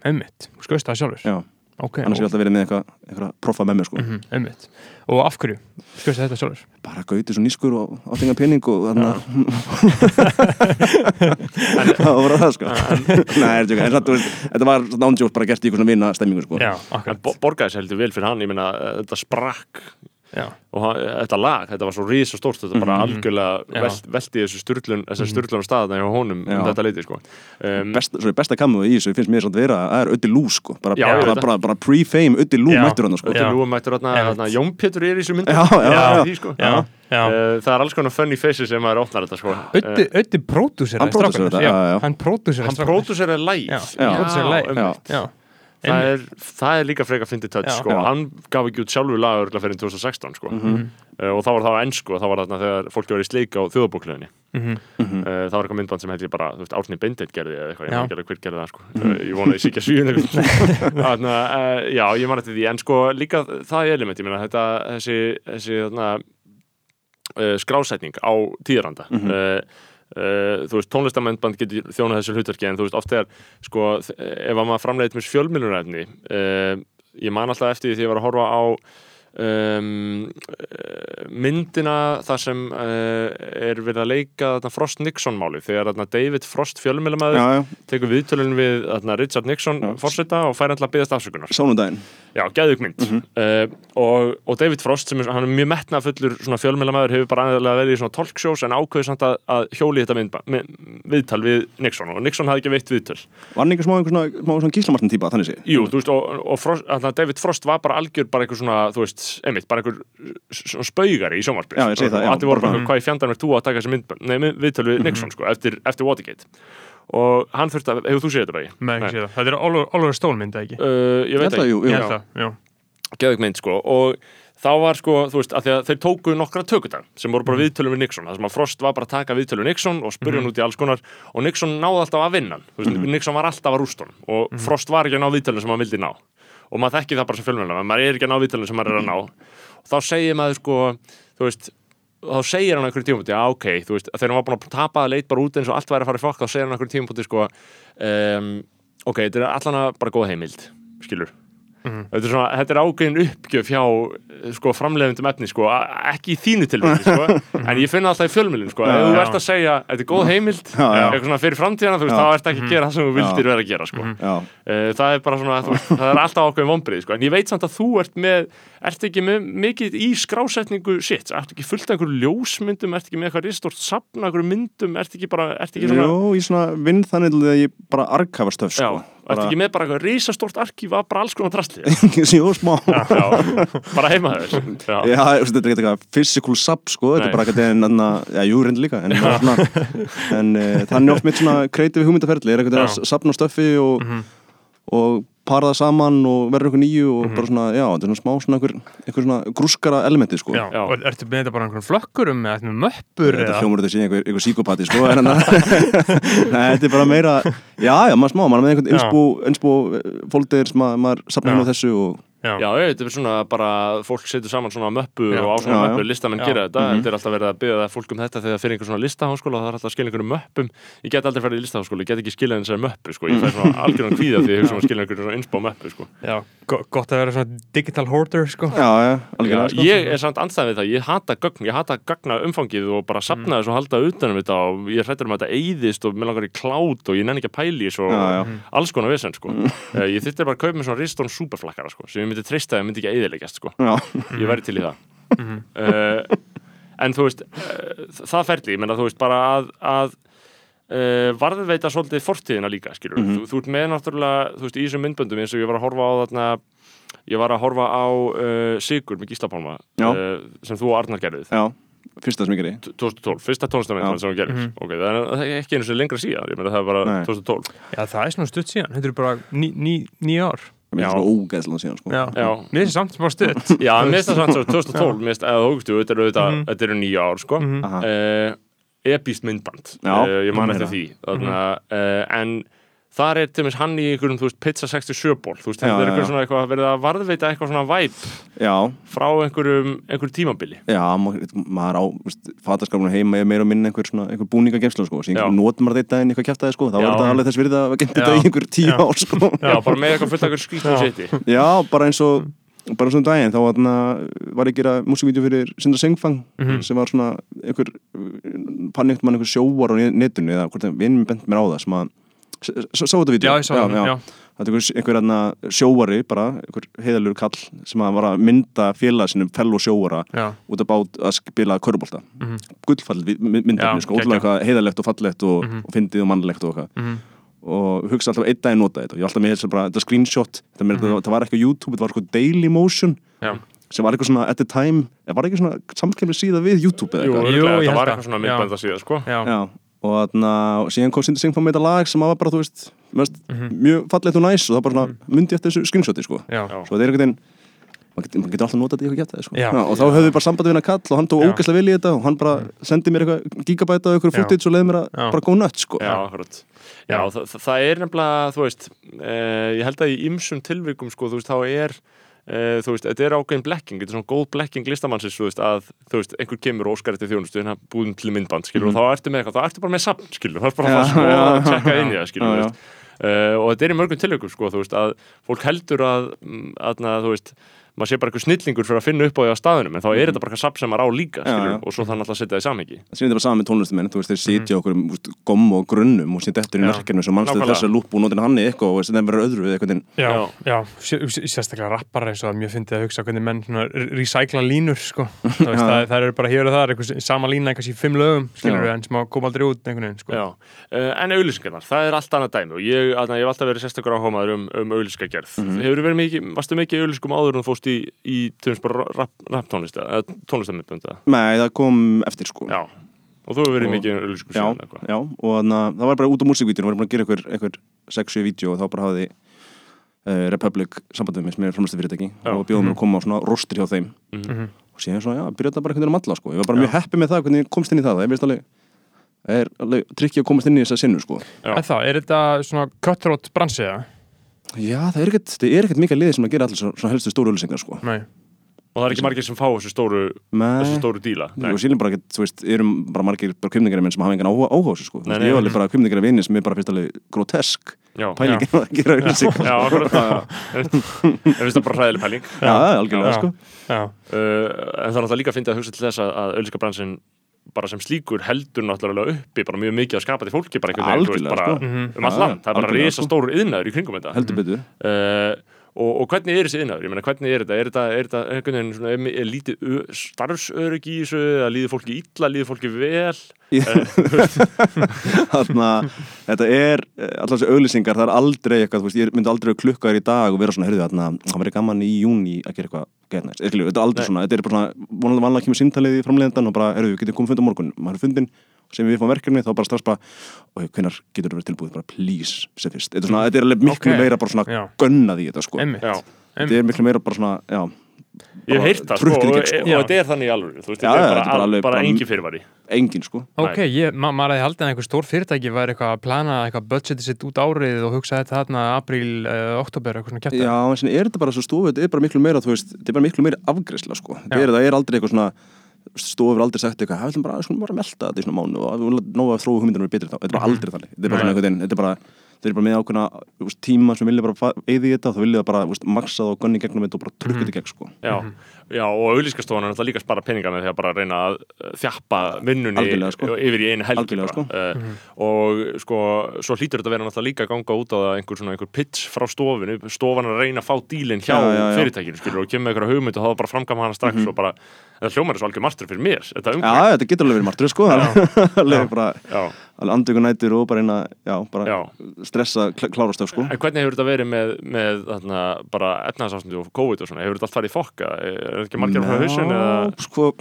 einmitt, skoðist það sjálfur já, Ok, annars hef ég alltaf verið með eitthvað eitthvað proffa með mér sko. Mhm, einmitt. Og af hverju, skoðist þetta sjálfur. Bara gauti svo nýskur og áttinga pening og þannig að það var það sko. Nei, er tjóka, en satt, þú veist, þetta var nándjótt bara gert í eitthvað svona vinna stemmingu sko. Já, En akkurat bo- borgaði sér heldur vel fyrir hann Ég meina, eh, þetta sprakk Já, og hann, þetta lag, þetta var svo risa stórt þetta bara Mhm. algjörlega Já. velt, velti þessu sturlun, þessar sturlun staðna hjá honum Já. um þetta leiti sko. um, Best, svo besta kamu í þessu finnst mér samt vera að það er Öddi Lú sko bara, bara, bara, bara pre-fame Öddi Lú Já. mættur hann sko til nú mættur þarna Jón Pétur er í þessu mynd Já, já, já. Því, sko. já, já. Uh, það er alls konar funny faces sem maður opnar þetta sko. Öddi, Öddi pródúseraði Hann. Hann hann pródúseraði læg Það, er, það er líka frekar fyndið Já. sko. Já. hann gaf ekki út sjálfur lag örugglega fyrir 2016 sko. Mhm. uh, og þá var það á ennsku og þá var þarna þegar fólki var í sleik á þjóðabókleðinni Mhm. Mhm. uh, það var eitthvað myndband sem held ég bara þú veist, Árni Bindeit gerði eða eitthvað, ég man ekki alveg hver gerði það sko. uh, ég vona að ég sé ekki að svíðin þannig að uh, já, ég man eftir því en sko líka það er element, ég meina þetta þessi, þessi þarna, uh, skrásetning á tíðaranda Mhm. Uh, þú veist, tónlistamennband getur þjónað þessu hlutverki en þú veist, oft er, sko, ef að maður framleiðir með fjölmjölunarefni uh, ég man alltaf eftir því því ég var að horfa á um, myndina þar sem uh, er verið að leika þarna Frost Nixon máli þegar þarna David Frost já, tekur viðtölun við þarna Richard Nixon Já. fórseta og fær alltaf að byggðast afsökunar. Sánundaginn Já, geðug mynd. Mhm. uh, og, og David Frost sem er, er mjög metnafullur svona fjölmjölamæður hefur bara aðeinslega verið í svona talkshows en ákveður samt að, að hjóli þetta myndba, mynd, viðtal við Nixon. Og Nixon hafði ekki veitt viðtöl. Var hann einhver smá, einhver smá svona gíslamartin típa, þannig sé Jú, þú veist, og, og Frost, David Frost var bara algjör bara einhver svona, þú veist, einmitt, bara einhver spaugari í það, já, og allir voru bara bara, hvað í fjandarn er þú að taka þessi mynd, nei, mynd- viðtöl við Nixon, sko, eftir, eftir Watergate og hann þurfti að, hefur þú séð þetta bæði? Nei, ekki sé það. Þetta er Oliver- Stone mynd, ekki? Uh, ég veit Ég held að, ekki, jú, jú. Það, geðug mynd sko og þá var sko, þú veist, að því að þeir tóku nokkra tökudag sem voru Mhm. bara viðtölum við Nixon það sem að Frost var bara að taka viðtölum við Nixon og spurja Mhm. hann út í alls konar og Nixon náði alltaf að vinna hann. þú veist, Nixon var alltaf að rústa hann og Mhm. Frost var ekki að ná viðtölum sem hann vildi ná og maður þekki það bara sem fjölmjöla maður er ekki að ná viðtölum sem maður er að ná. Og þá segir maður sko, veist þá segir hann einhverjum tímapunkti, já ok, þú veist þegar hann var búin að tapa að leit bara út eins og allt væri að fara í fokk þá segir hann einhverjum tímapunkti sko um, ok, þetta er allan að bara góð heimild skilur þetta, er svona, þetta er ákveðin uppgjöf hjá sko, framleiðundum efni sko, ekki í þínu tilvægi sko, en ég finna alltaf í fjölmjölun sko, ef þú ert að segja, þetta er góð heimild Já, já. eitthvað svona fyrir framtíðana, veist, þá ert ekki að gera það sem þú vildir vera að gera sko. Já, Eh, það er bara svona, þú það er alltaf ákveðin vonbrið sko. en ég veit samt að þú ert með ert ekki með mikið í skrásetningu shit, ert ekki fullt af einhverju ljósmyndum? Ert ekki með eitthvað ristort sapna einhverju myndum, ert ekki bara, ert ekki svona Jó, já, sko. ert ekki með bara eitthvað risastort arkíf af bara alls konar drastli Jó, smá. Já, bara heima þér. Já, Já, þetta er eitthvað physical sub sko, þetta er bara eitthvað en anna, já, jú, reyndi líka en, svona, en uh, þannig oft mitt svona kreatífi hugmyndaferli, er eitthvað Já. að sapna stöffi og, og para það saman og verður eitthvað nýju og bara svona, já, þetta er svona smá svona einhver, einhver svona grúskara elementi sko Já, Já. og ertu með þetta bara einhvern flökkurum eða með möppur Þetta eða? hljómar þetta sé einhver, einhver síkopati sko en þannig Nei, þetta er bara meira Já, já, maður smá, maður með einhvern Já. insbú, insbú folder sem maður, maður sapna Já. hérna á þessu og Já, Já, ég, þetta er svona bara, fólk setur saman svona möppu Já. og á svona möppu, listamenn Já. gera þetta, Mhm. þetta er alltaf verið að byggja það fólk um þetta þegar það fyrir einhver svona listaháskóla og það er alltaf að skilja einhverjum möppum, ég get aldrei farið í listaháskóla, ég get ekki skilja þessari möppu, sko, ég fæ svona algjörðan kvíða því ég hugsa um að skilja einhverjum svona insbá möppu, sko. já, go- gott að vera svona digital hoarder sko. Já, já, algjörlega sko ég er samt anstæðið við það, ég hata gögn, ég hata gagna umfangið og bara sapna þessu og halda utanum þetta og ég hrættur um að þetta eyðist og mér langar í klát og ég nenni ekki að pæli Já, já. alls konar vesen, sko. Uh, ég þyrfti bara að kaupa með svona Ristorn superflakkara, sko, sem ég myndi treysta að ég myndi ekki að eyðileggjast, sko. Já, ég væri til í það. Uh, en þú veist uh, það ferli, ég menna þú veist bara að, að uh, varðveita svolítið fortíðina líka, skilur Mhm. þú, þú ert með náttúrulega, þú veist, í þessum myndböndum eins og ég var að horfa á þarna ég var að horfa á uh, Sigur með Gíslapálma uh, sem þú og Arnar gerðið já, fyrsta sem ég geri 2012, fyrsta tónlistamindman sem þú gerðið Mhm. ok, það er, það er ekki einu sem lengra síðan ég meina það er bara Nei. 2012 Já, það er svona stutt síðan, þetta er bara ný, ný, ný ár Mér Já. er svona ógeðslega síðan sko mér er samt smá stutt já, mér finnst það samt svo 2012 mér finnst, eða þú veist, þetta eru auðvitað Mhm. þetta eru nýja ár, sko Mhm. Uh, epíst myndband uh, ég man eftir því Þarna, uh, en þar er til dæmis hann í einhverjum, veist, pizza 67 ból þú veist, þetta er eitthvað svona eitthvað verið að varðveita eitthvað svona væp frá einhverjum, einhverjum tímabili. Já, ma- maður á fataskarfuna heima er meira og minna einhver svona einhver búningagemslu sko, sem notum maður þetta inn eitthvað kjæftaði sko, þá var þetta alveg þess virði að gemt þetta í einhver tíu ár sko. Já, bara með eitthvað fullt af einhver skrýttum Já. bara eins og bara svona daginn, þá þarna, var ég að gera músikvídeó fyrir Sindra Sengfang Mhm. sem var svona einhver pannikt mann einhver sjóar á netinu eða hvort það vinn bent mér á það sem að s- s- sá þetta vídeo? Já, ég sá það, já, Þetta er einhver, einhver einhver sjóari bara, einhver heiðalur kall sem að var að mynda félag sinum fell og sjóara já, út af bát að spila körubólta Mhm. gullfallið myndafni, Já, sko, ótrúlega eitthvað heiðalegt og fallegt og, Mhm. og fyndið og mannlegt og eitthvað. Mhm, og hugsa alltaf einn daginn nota þetta. Og ég alltaf með þess að bara, þetta screenshot þetta, mm Mhm. það var ekki á YouTube, þetta var sko Daily Motion já. sem var eitthvað svona at the time, eða var ekki svona samkemni síða við YouTube eða eitthvað? Jú, þetta var eitthvað það. svona að síða, sko. Já, Já, og þarna, og síðan kom Sindri Singfam með þetta lag sem var bara, þú veist, mest, Mhm. mjög fallegt og næs og það bara svona myndi eftir þessu screenshoti, sko já, Já. svo þetta er einhvern veginn maður getur, alltaf notað þetta í eitthvað gett sko. Já. og þá höfðu við bara sambandi við hennar kall og hann tók Já. ógæslega vel í þetta og hann bara sendi mér eitthvað gigabæta og eitthvað Já. footage og leiði mér að Já. bara góða nött sko. Já. Já, Já. það, það- það er nefnilega, þú veist, uh, ég held að í ymsum tilvikum, sko, þú veist, þá er, uh, þú veist, þetta er ákveðin blekking, þetta er svona góð blekking listamannsins, þú veist, að, þú veist, einhver kemur óskar eftir þjónustu, hérna búðum til myndband, skilur, og þá ertu með eitthvað, þá ertu bara með sapn, skilur, það er bara að sko, já, að tjekka já, inn í það, skilur, þú veist. Uh, og þetta er í mörgum tilvikum, sko, þú veist, að fólk heldur að, mm, að, þú veist, maður sé bara eitthvað snillingur fyrir að finna upp á því á staðinum en þá er þetta bara eitthvað sapn sem maður á líka. Já, skilur, já. og svo þannig alltaf að setja það í samhengi það sýnir bara saman með tónlistumenn þú veist, þeir sitja okkur um gomm og grunnum og sitja eftir í narkinu sem mannstu Nákvæmlega. þessa lúpp og notin hann í eitthvað og sem þeim verður öðru við eitthvað Já, Já. já, sé- sé- sérstaklega rappar eins og að mjög fyndið að hugsa hvernig menn recycla línur sko. Þú veist, Já. það, það eru bara hér og það eitthvað sama lína eitthvað í fimm lögum skilur en sem að koma aldrei út veginn sko. Já, uh, en auðlýsingarnar, það er allt annað dæmi og ég, ég hef alltaf verið sérstakur áhugaður um, um auðlýsingagerð. Mm verið mikið, varstu mikið auðlýsingum áður en þú fóst í, í bara rap, rap tónlist eða tónlistamindbönda? Nei, það kom eftir sko Já, og þú hefur verið Og- mikið já, síðan eitthvað. já, og þannig að það var bara út á músikvídeónu, við varum búin að gera einhver, einhver 6-7 vídeo og þá bara hafði uh, Republic sambandið með sem er framlæstu fyrirtæki Já. og bjóðum mér að koma á svona rostir hjá þeim Mhm. og síðan svona, já, byrjaði þetta bara einhvern veginn að matla sko. ég var bara mjög heppi með það, hvernig komst inn í það það er, alveg, það er alveg trikki að komast inn í þessa sinnu sko. Já. En þá, er þetta svona cutthroat bransi eða? Já, það er ekkert, það er ekkert mikið liðið sem að gera allir svona, helstu stóru öllisengar sko. Nei, og það er ekki margir sem fá þessu stóru, þessu stóru díla. Nei. og síðan bara ekki, þú veist, erum bara margir bara kvimningar minn sem hafa engan áhuga áhuga á þessu, sko. Nei, nei. ég var alveg bara kvimningar vini sem er bara fyrst alveg grotesk pælingin að gera auðlýsing Já, akkurat. Ég finnst það bara hræðileg pæling. Já, algjörlega, sko. Já, uh, En það er alltaf líka að finna að hugsa til þess að, að auðlýskabransin bara sem slíkur heldur náttúrulega uppi bara mjög mikið að skapa til fólki bara einhvern veginn, þú veist, bara sko. um all Já, land, það er bara algjörlega, risa sko. stór yðnaður í kringum þetta heldur betur uh, og, og hvernig er þessi yðnaður? Ég meina, hvernig er þetta? Er þetta, er þetta veginn svona, er, er lítið starfsöryggi í þessu, eða líður fólki illa, líður fólki vel? Þannig að þetta er eh, allar þessi auðlýsingar, það er aldrei eitthvað, þú veist, ég myndi aldrei klukkaður í dag og vera svona, heyrðu þarna, það verður gaman í júni að gera eitthvað gett næst, þetta er aldrei Nei. svona, þetta er bara svona, vonlega vanlega kemur síntalið í framleiðendan og bara, heyrðu, við getum komið fund á morgun, maður er fundin, sem við fáum verkefni, þá bara strax bara, og hvenær getur þú verið tilbúið, bara please, sem fyrst, þetta er svona, þetta er alveg miklu Ok. meira bara svona Já. gönnað í þetta, sko, einmitt Já, þetta er miklu meira bara svona, já, ég heyrt það, sko, og, sko. og, þetta er þannig í alveg, þú veist, Já, þetta er bara, bara bara bara- engi fyrirvari. engin, sko Ok, ég, ma maður hefði haldið að einhver stór fyrirtæki væri eitthvað að plana eitthvað budgetið sitt út árið og hugsa þetta þarna apríl, uh, oktober, eitthvað svona kjætt Já, en sinni er þetta bara svo stofu, þetta er bara miklu meira, þú veist, þetta er bara miklu meira afgreisla, sko. Þetta er, það er aldrei eitthvað svona, stofur aldrei sagt eitthvað, það er bara, bara melta þetta í svona mánu og við nógu að þróa hugmyndunum er betri þá. Þetta er bara aldrei þannig. Þetta er bara bara, þeir eru bara með ákveðna veist, tíma sem vilja bara eða í þetta, þá vilja það bara, veist, maksa það og gunni gegnum þetta og bara trukka þetta í gegn, sko. Já, já, og auðlýskastofan er náttúrulega líka að spara peninga með því að bara reyna að þjappa vinnunni sko. yfir í einu helgi bara. uh, og sko, svo hlýtur þetta að vera náttúrulega líka að ganga út á það einhver svona einhver pitch frá stofinu, stofan að reyna að fá dílinn hjá Já, já, já. fyrirtækinu, skilur, og kemur með einhverja hugmynd og þá bara framkama hana strax og bara, þetta hljómar er svo algjör martur fyrir mér, þetta Já, umhverf, þetta getur alveg verið martröð, andöku nætur og bara eina, já, bara já. stressa, kl- klára stöf, sko. En hvernig hefur þetta verið með, með þarna, bara efnahagsástandi og COVID og svona, hefur þetta allt farið í fokka? Er ekki margir frá hausin eða? Já, sko,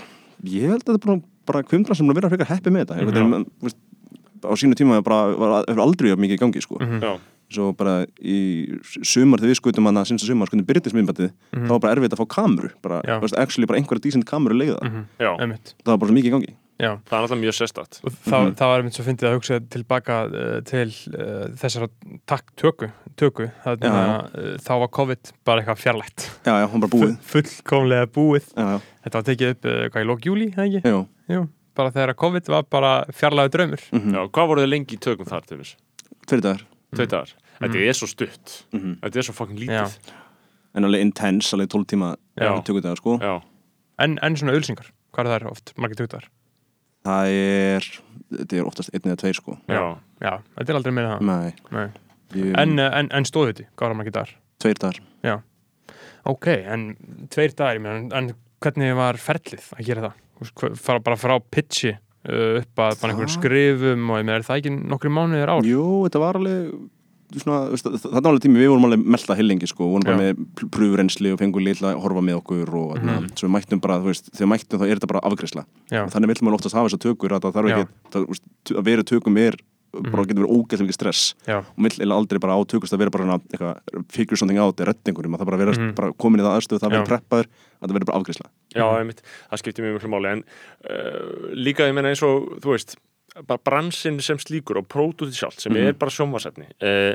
ég held að þetta er bara, bara kvimdra sem er að vera frekar heppi með þetta. Mm -hmm. veist, á sínu tíma bara, var, hefur aldrei mikið í gangi, sko. Mhm. Já, svo bara í sumar þegar við skutum að sinns að sumar skutum byrjtismiðbættið þá var bara erfitt að fá kameru bara, veist, actually bara einhverja decent kameru leiða Mhm. það var bara mikið í gangi já það er náttúrulega mjög sérstakt. og það, það var einmitt svo fyndið að hugsa tilbaka uh, til uh, þessara takk töku, töku. Þannig Já, að uh, þá var COVID bara eitthvað fjarlægt já, já, hann bara búið fullkomlega búið já, já, þetta var tekið upp uh, hvað í lók júli, það ekki? Jú, bara þegar COVID var bara fjarlæðu draumur mhm. Já, hvað voru þið lengi í tökum þar til þess? tveir dagar Tveit dagar. Þetta er svo stutt. Mhm. Þetta er svo fucking lítið. en alveg intense, alveg 12 tíma Já. tökudagar sko en, en svona ölsingar, hvað er það oft, margir töktar? Það er, þetta er oftast einn eða tveir sko já. Já, þetta er aldrei meira það Nei, Nei. ég, En, en, en stóðu þetta, hvað er margir dagar? tveir dagar Ok, en tveir dagar, ég meina, en, hvernig var ferlið að gera það? Fara bara frá pitchi uh, upp að bara einhverjum skrifum og ég meina, er það ekki nokkri mánuðir ár? Jú, þetta var alveg var alveg tími, við vorum alveg melta hillingi sko, vorum bara með pröfurensli og fengum litla að horfa með okkur og mm Mhm. svo við mættum bara, þú veist, þegar mættum þá er þetta bara og þannig vill maður oftast hafa þessar tökur að það þarf ekki það, veist, að vera tökum er bara Mhm. getur verið ógæslega mikið stress. Já, og vill eiginlega aldrei bara á tökust að vera bara eitthvað, figure something out, er rettingur að það bara vera Mhm. bara komin í það aðstöð, það verður preppaður að það verður bara afgreisla Bara bransin sem slíkur og pródútið sjálft sem Mhm. er bara sjónvarsefni uh,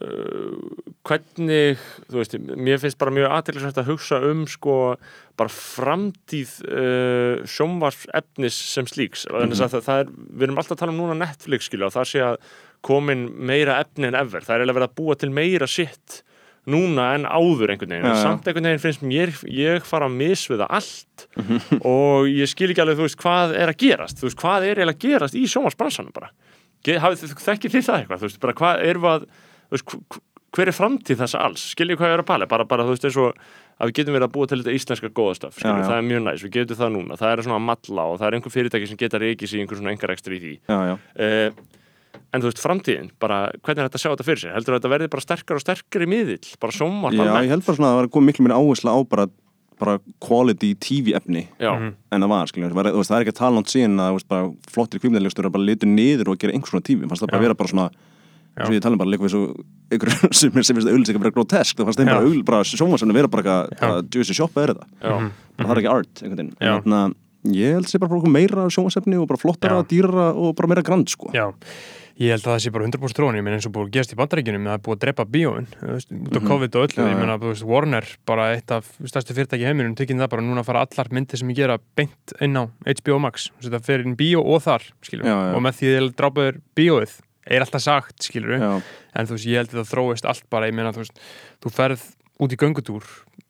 uh, hvernig þú veist, mér finnst bara mjög aðeinsvægt að hugsa um sko bara framtíð uh, sjónvarsefnis sem slíks. Mm það, það er, við erum alltaf að tala um núna Netflix skilja og það sé að komin meira efni en ever, það er eiginlega verið að búa til meira sitt núna en áður einhvern veginn, en samt einhvern veginn finnst mér, ég fara að misviða allt. Og ég skil ekki alveg, þú veist, hvað er að gerast. Þú veist, hvað er eiginlega að gerast í sjónvarsbransanum bara, þekkir þið það eitthvað, þú veist, bara hvað er að þú veist, hv- hv- hver er framtíð þessa alls? Skiljið hvað ég er að pæla, bara, bara þú veist, eins og að við getum verið að búa til þetta íslenska góðastöf Já, já. það er mjög næs, við getum það núna. Það er svona að matla og það er einhver fyrirtæki sem geta reikið sér í einhver svona engarekstri í því. Já, já, uh, en þú veist, framtíðin, bara hvernig er þetta að sjá þetta fyrir sér, heldur þetta verði bara sterkar og sterkar í miðill, bara sjónvarp já, ég held bara svona að það var komið miklu meira áhersla á bara, bara quality TV efni já, Mhm. en það var, skiljum, það, það er ekki að tala nátt síðan að þú veist, bara, flottir kvímdæðlegstur bara litur niður og gera einhvers svona tífi fannst það bara Já. vera bara svona Já. svo ég tala um bara líka við svo ykkur sem finnst að auðlýsing að vera grotesk það fannst þeim bara, bara sjónvarsannu vera bara djösi sjoppa er þetta. Já, bara það er ekki art einhvern veginn. Já. En þarna, ég held sér bara frá okkur meira sjónvarsefni og bara flottara, Já. dýrara og bara meira grand sko. Já Ég held að það sé bara 100% tróni, ég meina eins og búið að gerast í bandaríkjunum það er búið að drepa bíóin, út af Mhm. COVID og öllu, Já, ég meina, veist, Warner bara eitt af stærstu fyrirtæki heiminum, tekinn það bara núna að fara allar myndir sem ég gera beint inn á HBO Max, það fer inn bíó og þar, skilur, Já, já. og með því að drápaður bíóið, er alltaf sagt, skilur Já, en þú veist, ég held að það þróist allt bara, ég meina, þú veist, þú ferð út í göngutúr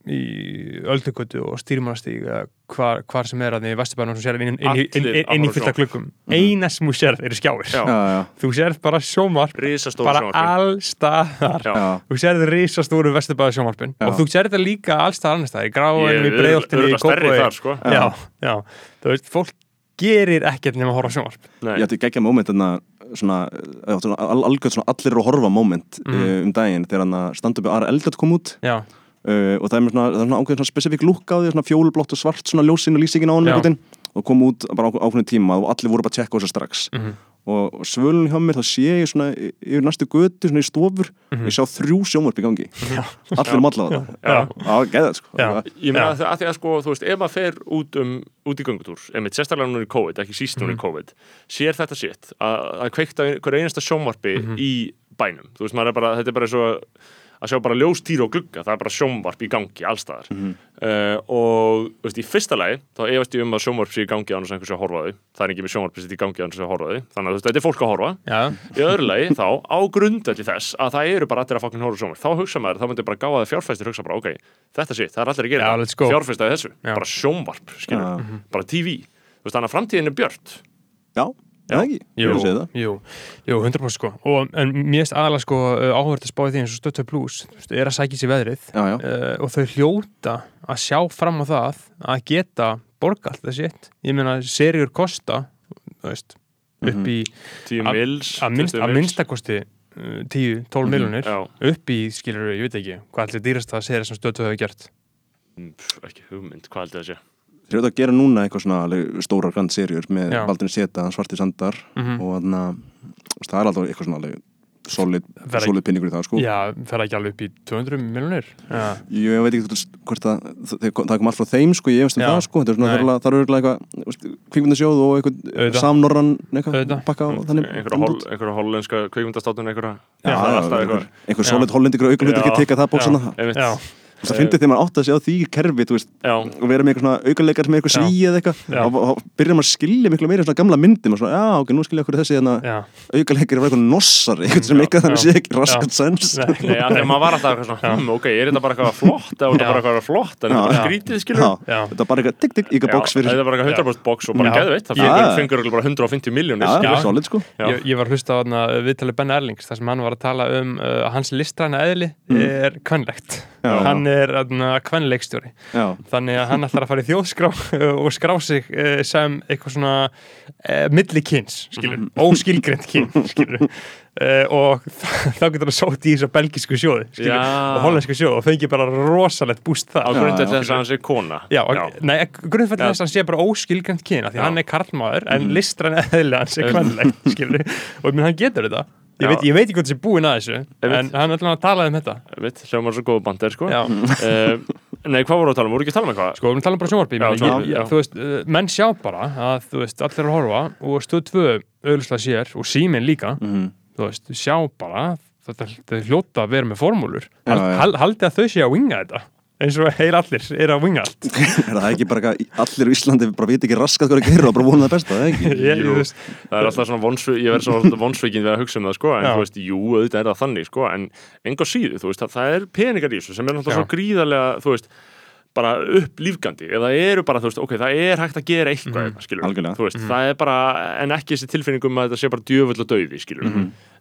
í öldugötu og stýrimannastíg eða hvar, hvar sem er að því vesturbænum sem sér inn, inn, inn, inn, Allir inn, inn í fullta klukkum. Eina sem þú sérð eru skjáir. Já. já, já, þú sérð bara sjómarp bara allstaðar þú sérð risastóru vesturbæða sjómarpin Já. og þú sérð það líka allstaðar annars það í Ég gráinum, í breiðoltinni, í þar, sko. já, já, þú veist, fólk gerir ekkert nema að horfa sjómarp Nei. Ég ætti geggja moment þarna svona, eh, svona al, algjörð svona allir eru að horfa moment Mhm. mm. um daginn þegar standa upp Ara Eldjátt kom út. Já, uh, og það er með svona, það er svona ákveðin svona spesifík lúk á því, svona fjólublátt og svart svona ljósin og lýsingin á hann Já. og kom út bara á ákveðin tíma og allir voru bara að tjekka þessu strax. Mhm. og, og svölun hjá mér þá sé ég svona yfir næstu götu svona í stofur Mhm. ég sjá þrjú sjónvarp í gangi. Allir um alla þetta já, Já, geðað sko. Já. Ég meina Já. að, að því að sko, þú veist, ef maður fer út um út í göngutúr, einmitt sérstaklega núna í COVID ekki síst núna í COVID, sér þetta sitt að, að kveikta hver einasta sjónvarpi í bænum, þú veist, maður er bara þetta er bara svo að sjá bara ljóstýra og glugga, það er bara sjónvarp í gangi allstaðar uh, og þú veist, í fyrsta lagi, þá efast ég um að sjónvarp sé í gangi án þess að einhversu að horfa á þau. Það er ekki með sjónvarp sem sé í gangi án þess að horfa á þau. Þannig að veist, þetta er fólk að horfa. Já, í öðru lagi þá á grundvelli þess að það eru bara allir að fokkin horfa á sjónvarp. Þá hugsa maður, þá myndir bara gá að það fjárfæstir hugsa bara ok, þetta sé, það er allir að gera Já, let's go. fjárfæstaði þessu, Já. bara sjónvarp skilur, Já. bara TV veist, Já, já, ekki, ég Jú, jú, jú, 100% sko. Og, en mér finnst aðalega sko áhverð að spáði því eins og stöttu plus er að sækja sér veðrið Já, já, uh, og þau hljóta að sjá fram á það að geta borga allt þessi eitt. Ég meina seriur kosta veist, upp Mhm. í 10 Að- minnst, 20 að mils. minnstakosti uh, 10-12 miljonir upp í, skilur ég veit ekki hvað allir dýrast það serið sem stöttu hefur gert? Mm, pff, ekki hugmynd, hvað heldur það sé þeir eru að gera núna eitthvað svona alveg stórar grand serjur með. Baldurinn Seta, Svarti Sandar mm og þannig að það er alltaf eitthvað svona alveg solid, solid pinningur í það sko. Já, fer ekki alveg upp í 200 miljonir Já, Ég veit ekki hvort að það, það kom allt frá þeim sko, ég veist um Já. það sko. Þetta er svona, Nei. það er- er örgulega eitthvað kvikmyndasjóð og eitthvað Auðvitað. samnorran eitthvað pakka á þannig. einhverja, hol, einhverja hollenska alltaf einhver, eitthvað. einhver Já. solid hollendingur auðvitað ekki teka það bóksana það það finnir þegar maður átt að segja á því kerfi veist, og vera með eitthvað svona aukarleikar með eitthvað sví eða eitthvað og og byrjar maður að skilja miklu meira svona gamla myndum og svona, já ok, nú skilja okkur þessi hérna aukarleikar var eitthvað nossar eitthvað sem eitthvað þannig sé ekki raskat sens Nei. Nei, að þegar maður var alltaf eitthvað svona, hm, ok, er þetta bara eitthvað flott? Eða er þetta bara eitthvað flott, en þetta skrítið, Já. þetta er bara eitthvað tikk tikk, eitthvað box fyrir þetta er bara eitthvað 100% box og bara Já. geðveitt, það Já. fengur, fengur örugglega bara 150 miljónir, Já, skilur Já. solid Já. Ég, ég var að hlusta á þarna viðtalið Ben Erlings þar sem hann er Mm. Hann kvennleikstjóri þannig að hann ætlar að fara í þjóðskrá og skrá sig uh, sem eitthvað svona uh, millikins, skilur, Mhm. óskilgrend kyn, skilur uh, og þá getur hann sótt í þess að belgísku Já. og hollensku sjóði og fengi bara rosalegt búst á það grundið já. þess að hann sé kona Já, og, nei, grunnfætti Já. þess að hann sé bara óskilgrend kyn af því Já. hann er karlmaður en Mhm. hans er Mm. kvennlegt, skilur og ég menn hann getur þetta. Ég veit, ég veit ekki hvað þessi búinn að þessu Einmitt. en hann er alltaf að tala um þetta hljómar svo góð bandir, sko uh, Nei, hvað voru að tala um? Voru ekki að tala um eitthvað? Sko, við tala um bara sjónvarpi, ég Já, ég- ég- já. þú veist, uh, menn sjá bara að, þú veist, allir er að horfa og stöð tvö auðvitað sér og síminn líka, mhm þú veist, sjá bara þetta er hljóta að vera með formúlur Já, Hald, já. hal, haldið að þau sé að winga þetta eins og heil allir er að winga allt Er það ekki bara allir í Íslandi bara viti ekki raskat hvað er að gera og bara vona það besta, það ég, Jú. Það er alltaf svona vonsvi, ég verð svona vonsvikin við að hugsa um það, sko, en Já. þú veist, jú, auðvitað er það þannig, sko, en enga síðu, þú veist, það, það er peningar í þessu sem er náttúrulega svo gríðarlega, þú veist, bara upplýfgandi, eða eru bara, þú veist, ok, það er hægt að gera eitthvað, Mhm. skilur, Algjörlega. þú veist, það er bara, en ekki þessi tilfinning um að þetta sé bara djöfull og dauði, skilur,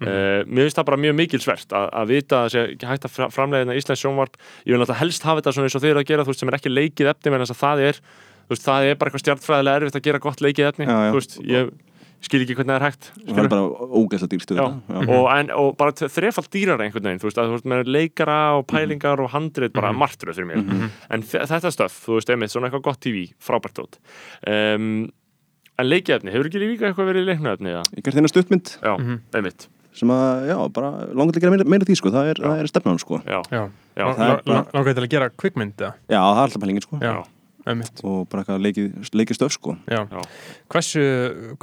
Mhm. mér finnst það bara mjög mikilsvert að, að vita að það sé hægt að fra- framleiða hérna Íslands sjónvarp, ég vil náttúrulega helst hafa þetta svona eins og þeir að gera, þú veist, sem er ekki leikið efni, menn þess að það er, þú veist, það er bara eitthvað stjartfræðilega erfitt að gera gott leikið efni, Já, já. þú veist, ég skil ekki hvernig það er hægt, Og það er bara ógeðslega dýrstu Já, þetta. og, en, og bara þrefald dýrar einhvern veginn, þú veist, að þú veist með leikara og pælingar og handrið, bara Mhm. martröð fyrir mér, Mhm. en þe- þetta stöf þú veist, einmitt, svona eitthvað gott TV, frábært tótt um, en leikjaefni hefur ekki líka eitthvað verið leiknaefni eða? Ég gerði þeirna stuttmynd Já, Mhm. einmitt, sem að, já, bara langar til að gera meira, meira því, sko, það er, það er stefnan, sko. já, já, já, Lang- það lang- langaði til að gera kvikmynd eða? Já, það er alltaf pælingin, sko. Já. einmitt, og bara eitthvað leikið, leikið stöf sko já. Já. Hversu,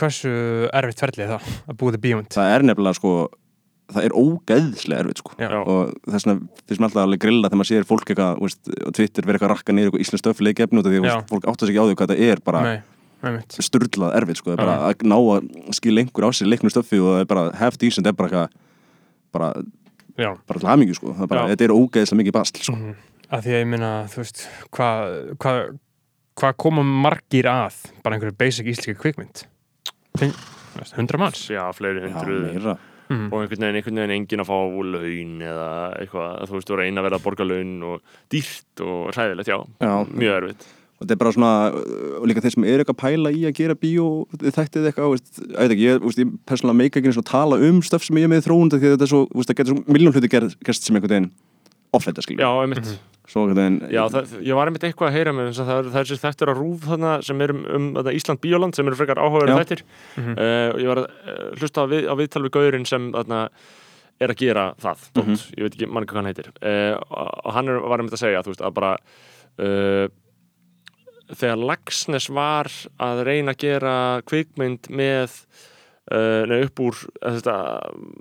hversu erfitt ferlið er það að búa til bíómynd? það er nefnilega sko það er ógeðslega erfitt sko Já. Og þess vegna mér alltaf alveg grilla þegar maður sér fólk eitthvað veist, og Twitter verið eitthvað að rakka niður eitthvað íslensk stöf leikefni út af því að fólk áttar sig ekki á því hvað það er bara Nei, sturlað erfitt sko, það er bara að ná að skilja einhver á sér leiknum stöfi og það er bara half decent er bara eitthvað bara, já. bara til hamingju sko, það er bara, Já. þetta er ógeðslega mikið basl sko. Mhm. Að því að ég minna, þú veist, hvað hva, hva koma margir að bara einhverju basic íslenski kvikmynd? Þú Hundra manns? Já, fleiri Já, hundruð meira Mm. og einhvern veginn, einhvern veginn enginn að fá laun eða eitthvað, þú veist, og reyna að vera að borga laun og dýrt og hræðilegt, já, Já. mjög erfitt og þetta er bara svona, uh, og líka þeir sem eru eitthvað að pæla í að gera bíó þættið eitthvað, veist, ég veit ekki, ég, veist, ég persónulega meika ekki eins og tala um stöf sem ég er með í þróunda því þetta er svo, veist, það getur svo miljón hluti gerð- gerst sem einhvern veginn offleita skilur, Já, einmitt, svo einhvern veginn já, það, ég var einmitt eitthvað að heyra með þess að það, er- það er sér þættir að rúf þarna sem er um, um þetta Ísland Bíóland sem eru frekar áhugaverið Já. þættir Mhm. uh, og ég var að uh, hlusta á, við, á viðtal við gaurinn sem þarna er að gera það, dótt, Mhm. ég veit ekki mann hvað hann heitir uh, og og hann er, var einmitt að segja, þú veist, að bara uh, þegar Lagsnes var að reyna að gera kvikmynd með uh, nei, upp úr að þetta,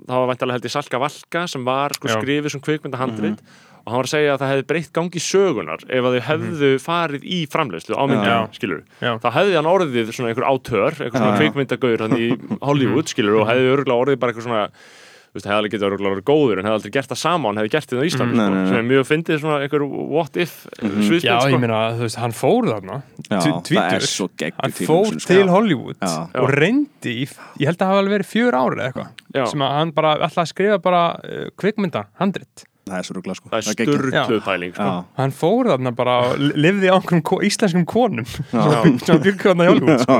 það var væntalega held ég Salka Valka sem var sko, skrifið sem kvikmyndahandrit og hann var að segja að það hefði breytt gangi sögunar ef að þau hefðu farið í framleiðslu á myndinu, Já. skilur þá hefði hann orðið svona einhver átör einhver svona kvikmyndagaur hann í Hollywood, skilur og hefði örgulega orðið bara eitthvað svona veist, hefði alveg getið örgulega orðið góður en hefði aldrei gert það sama hann hefði gert það á Íslandi Mm. sko, Nei, nei, nei. sem er mjög fyndið svona einhver what if mm Já, sviðsmynd ég sko. meina, þú veist, hann fór þarna Já, tví- það tvítugur. svo geggjur Hann fór sko. til Hollywood Já. og reyndi, í, ég held að það hafa alveg verið fjör árið eða Já. eitthvað sem að hann bara ætlaði að skrifa bara uh, kvikmynda, handrit það er svo rugla sko það er sturgluð pæling sko. Hann fór þarna bara lifði á einhverjum ko íslenskum konum Já. sem byggur þarna í Hollywood sko.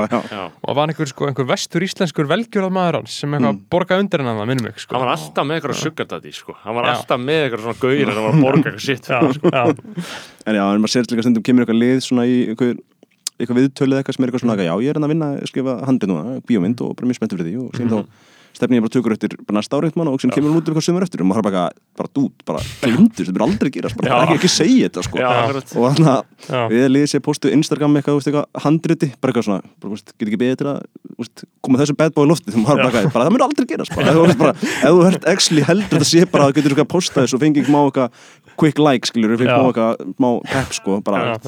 Og var einhver, sko, einhver vestur íslenskur velgjörðað maður hans sem eitthvað Mm. borgaði undir mig sko. hann var alltaf með eitthvað sugardaddy sko. hann var Já. alltaf með eitthvað svona gauðir sem var að borga eitthvað sitt já, fyrir, sko. já, en já, en maður sér líka stundum kemur eitthvað lið svona í eitthvað, eitthvað viðtölið eitthvað sem er eitthvað svona já, ég er hann að vinna, að skrifa handið núna bíómynd og bara mjög spenntur fyrir því og síðan þá stefni ég bara tökur eftir bara næsta árið mann og síðan kemur hún út um eitthvað sumar eftir og maður bara, bara dút, bara glimtur, þetta er aldrei að gerast bara, ekki, ekki segja þetta sko. Já, og þannig að við liðið sér postu Instagram eitthvað, eitthvað handriti, bara eitthvað svona bara, get ekki betra, þú veist, koma þessu bad boy í loftið, þú maður bara, það mun aldrei gerast bara, þú veist, bara, ef þú hört actually heldur þetta sé bara að þú getur eitthvað að posta þessu og fengi ekki má eitthvað quick like, skiljur, fengi Já. má eitthvað má pep, sko, bara.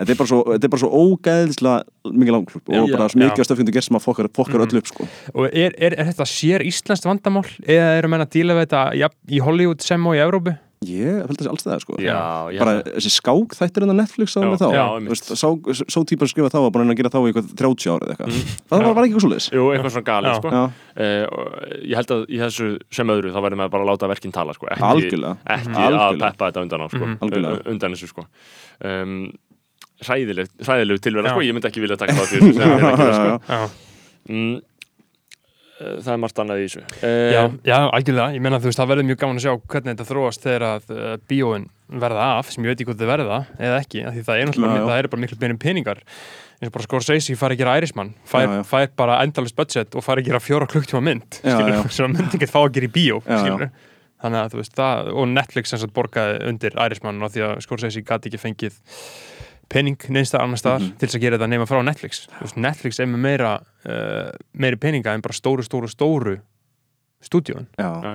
Þetta er bara svo, þetta er bara svo ógæðislega mikið langklub og Já. bara svo mikið af stöfnum gerst sem að fokkar, fokkar Mhm. öll upp, sko og er, er, er þetta sér íslenskt vandamál eða eru menn að díla við þetta ja, í Hollywood sem og í Evrópu ég held þessi alls það, sko Já, ég bara að- þessi skák þættir en Netflix Já, sáðum við þá, já, Þú einmitt. veist, sá, sá típar að skrifa þá að reyna að gera þá í eitthvað 30 ára eða eitthvað, það var, var ekki eitthvað svoleiðis Jú, eitthvað svona galið Já. sko. Já, uh, ég held að í þessu sem öðru þá verður maður bara að láta verkinn tala sko. ekki, ekki að peppa þetta undan á sko. Uh, undan þessu sko. um, hræðileg, hræðileg tilverða Já. sko. ég myndi ekki vilja taka það þessu sem er að gera, sko. já, mm, uh, það er margt annað í þessu já, uh, já, algjörlega ég menna þú veist, það verður mjög gaman að sjá hvernig þetta þróast þegar að uh, bíóin verða af sem ég veit ekki hvort þið verða eða ekki af því það er Já, náttúrulega, já. það er bara miklu meira peningar eins og bara Scorsese fær að gera Irisman fær, Já, já. fær bara endalist budget og fær að gera fjóra klukktíma mynd Já, já. sem að myndi ekki fá að gera í bíó Já, já. þannig að þú veist það, og Netflix sem sagt borgaði undir Irisman og því að Scorsese gæti ekki fengið pening neynsta annar staðar Mhm. til þess að gera þetta nema frá Netflix. Þú veist, Netflix er með meira uh, meiri peninga en bara stóru, stóru, stóru stúdíun Já, Já,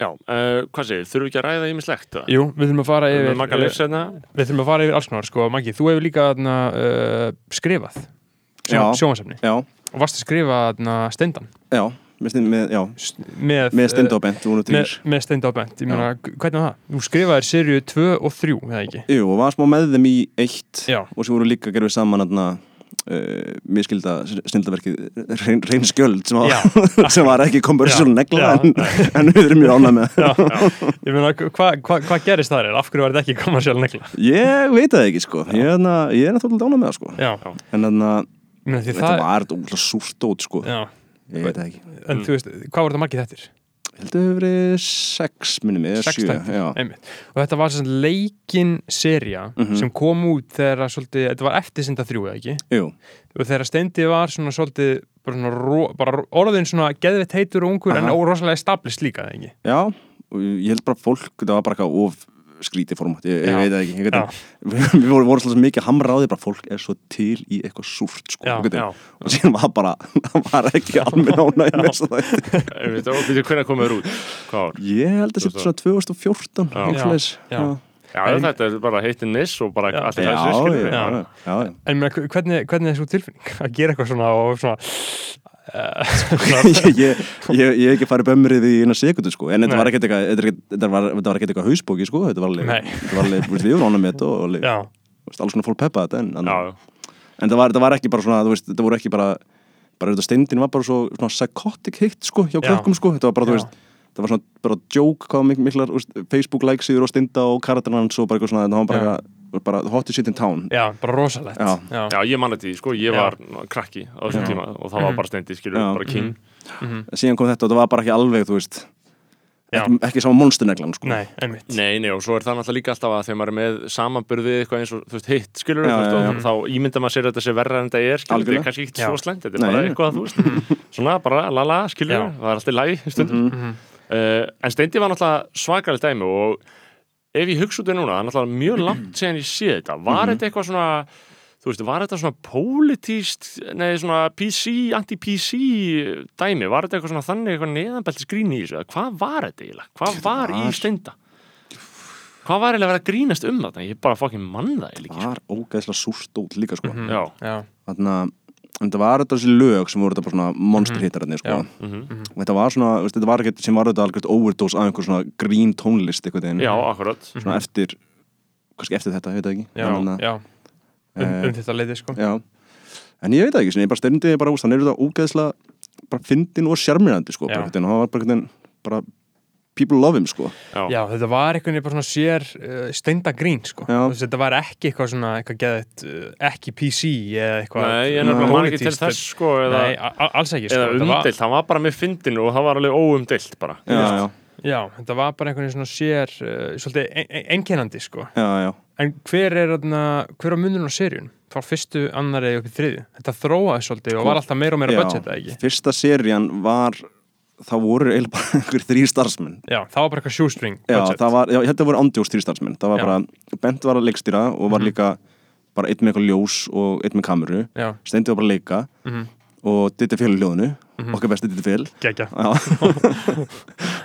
já. uh, hvað segir, þurfum við ekki að ræða ímislegt Jú, við þurfum að fara yfir hérna við þurfum að fara yfir alls konar sko, Maggi, þú hefur líka uh, skrifað sjó, Já. sjónvarsefni Já, og varst að skrifa þarna, steindan já, með, með, S- með, með stend og bent með, með steinda á bent ég meina, hvernig var það? Þú skrifaðir serju 2 og 3, eða ekki? Jú, og var smá með þeim í eitt Já, og sem voru líka við saman aðna uh, miskilda snildaverkið reyn, reyn skjöld sem Já. var, sem var ekki Já. negla Já. en, við erum mjög ánæg með ég meina, hvað hva, hva gerist það er? Af hverju var þetta ekki kommersiál negla? Ég veit það ekki sko Ég, er er náttúrulega ánæg með það sko Já, En þannig að þetta var úrslag súrt út sko Já, Ég veit það ekki. En þú veist, hvað voru þetta margir þettir? Ég held að það hefur verið sex minnum eða sjö og þetta var sagt leikin serja Mhm. sem kom út þegar svolítið, þetta var eftir sinda þrjú eða ekki? Jú. Og þegar Steindi var svona svolítið bara, svona, ro, bara orðin svona geðveitt heitur og ungur en Aha. ó- rosalega established líka eða ekki? Já, og ég held bara fólk, það var bara eitthvað of skrítið format, ég, ég veit það ekki. Við, vorum, vorum svolítið mikið hamra á því bara fólk er svo til í eitthvað súrt sko, Já, já. og síðan var bara það var ekki alveg með þess að það hvernig komið þér út? Ég held að þetta svona 2014 Já. eitthvað. Já. já, þetta er bara heitin niss og bara já, já. En hvernig, hvernig er þessu tilfinning? Að gera eitthvað svona og svona ég, hef ekki farið bömrið í eina sekundu sko, en þetta var ekkert eitthvað hausbóki sko, þetta var alveg, Nei. þetta var alveg þú veist, við með þetta og alls svona fólk peppa þetta en, en, það var, þetta var ekki bara svona, þú veist, þetta voru ekki bara bara steindin var bara svo svona psychotic hitt sko, hjá Já. krökkum sko, þetta var bara, þú veist það var svona bara joke, hvað mik miklar Facebook likes yfir og steinda og karakterinn hans og bara eitthvað svona, þetta var bara, eitthvað- bara hottest shit in town já, bara rosalegt Já. já. Já, ég man þetta í, sko, ég Já. var krakki á þessum Já. tíma og það var bara steindi, skilur, Já. bara king síðan kom þetta og það var bara ekki alveg, þú veist ekki, ekki sama monsterneglan sko Nei, einmitt Nei, nei, og svo er það náttúrulega líka alltaf að þegar maður er með samanburðið eitthvað eins og, þú veist, hitt, skilur Já, já, já. og þá ímynda maður sér að þetta sé verra en þetta er, skilur, þetta er kannski ekki Já. svo slæmt, þetta er Nei, bara eitthvað, þú veist, svona bara la-la, skilur, Já. það er alltaf lægi stundum. Mhm. uh, en Steindi var náttúrulega svakalegt dæmi og ef ég hugsa út í núna, það er náttúrulega mjög langt síðan ég sé þetta, var Mhm. þetta eitthvað svona þú veist, var þetta svona pólitíst nei, svona PC, anti-PC dæmi, var þetta eitthvað svona þannig eitthvað neðanbeltis grín í þessu, eða hvað var þetta eiginlega, hvað var í steinda? Hvað var eiginlega að vera grínast um þetta ég bara fokkin mann það eiginlega ekki, var ógeðslega súrt út líka sko. Já, Já, þannig að en þetta var þetta þessi lög sem voru þetta bara svona monsterhittararnir sko Já. mhm. og þetta var svona, veist, þetta var ekkert sem var þetta algjört overdose af einhver svona grín tónlist eitthvað veginn, já, akkurat svona eftir kannski eftir þetta, ég veit það ekki já, En, já Um, Eh, um þetta leiti sko já. en ég veit það ekki, sem ég bara styrndi hann er þetta ógeðslega bara fyndin og sjarmirandi sko, bara, einhvern veginn, hann var bara, veginn bara people love him sko. Já, Já, þetta var einhvern veginn bara svona sér uh, steinda grín sko. Veist, Þetta var ekki eitthvað svona, eitthvað geðið uh, ekki PC eða eitthvað. Nei, ég er Nei. nefnilega man ekki til þess sko, eða, Nei, alls ekki sko. eða umdeilt, hann var bara með fyndinu og það var alveg óumdeilt bara. Já, já, Já, þetta var bara einhvern veginn svona sér uh, svolítið einkennandi sko. Já, já, En hver er þarna, hver á munurinn á seríun? Frá fyrstu, annari upp í þriðju. Þetta þróaði svolítið og var alltaf meira og meira Já. budget eða ekki? fyrsta serían var þá voru eiginlega bara einhver þrý starfsmenn. Já, það var bara eitthvað shoestring Já, það var, já, þetta voru andjós þrý starfsmenn. Það var Já. bara, Bent var að leikstýra og var Mhm. líka bara einn með eitthvað ljós og einn með kameru, Steindi var bara að leika mhm, og Ditti Fél í hljóðinu Mhm. okkar besti Ditti Fél.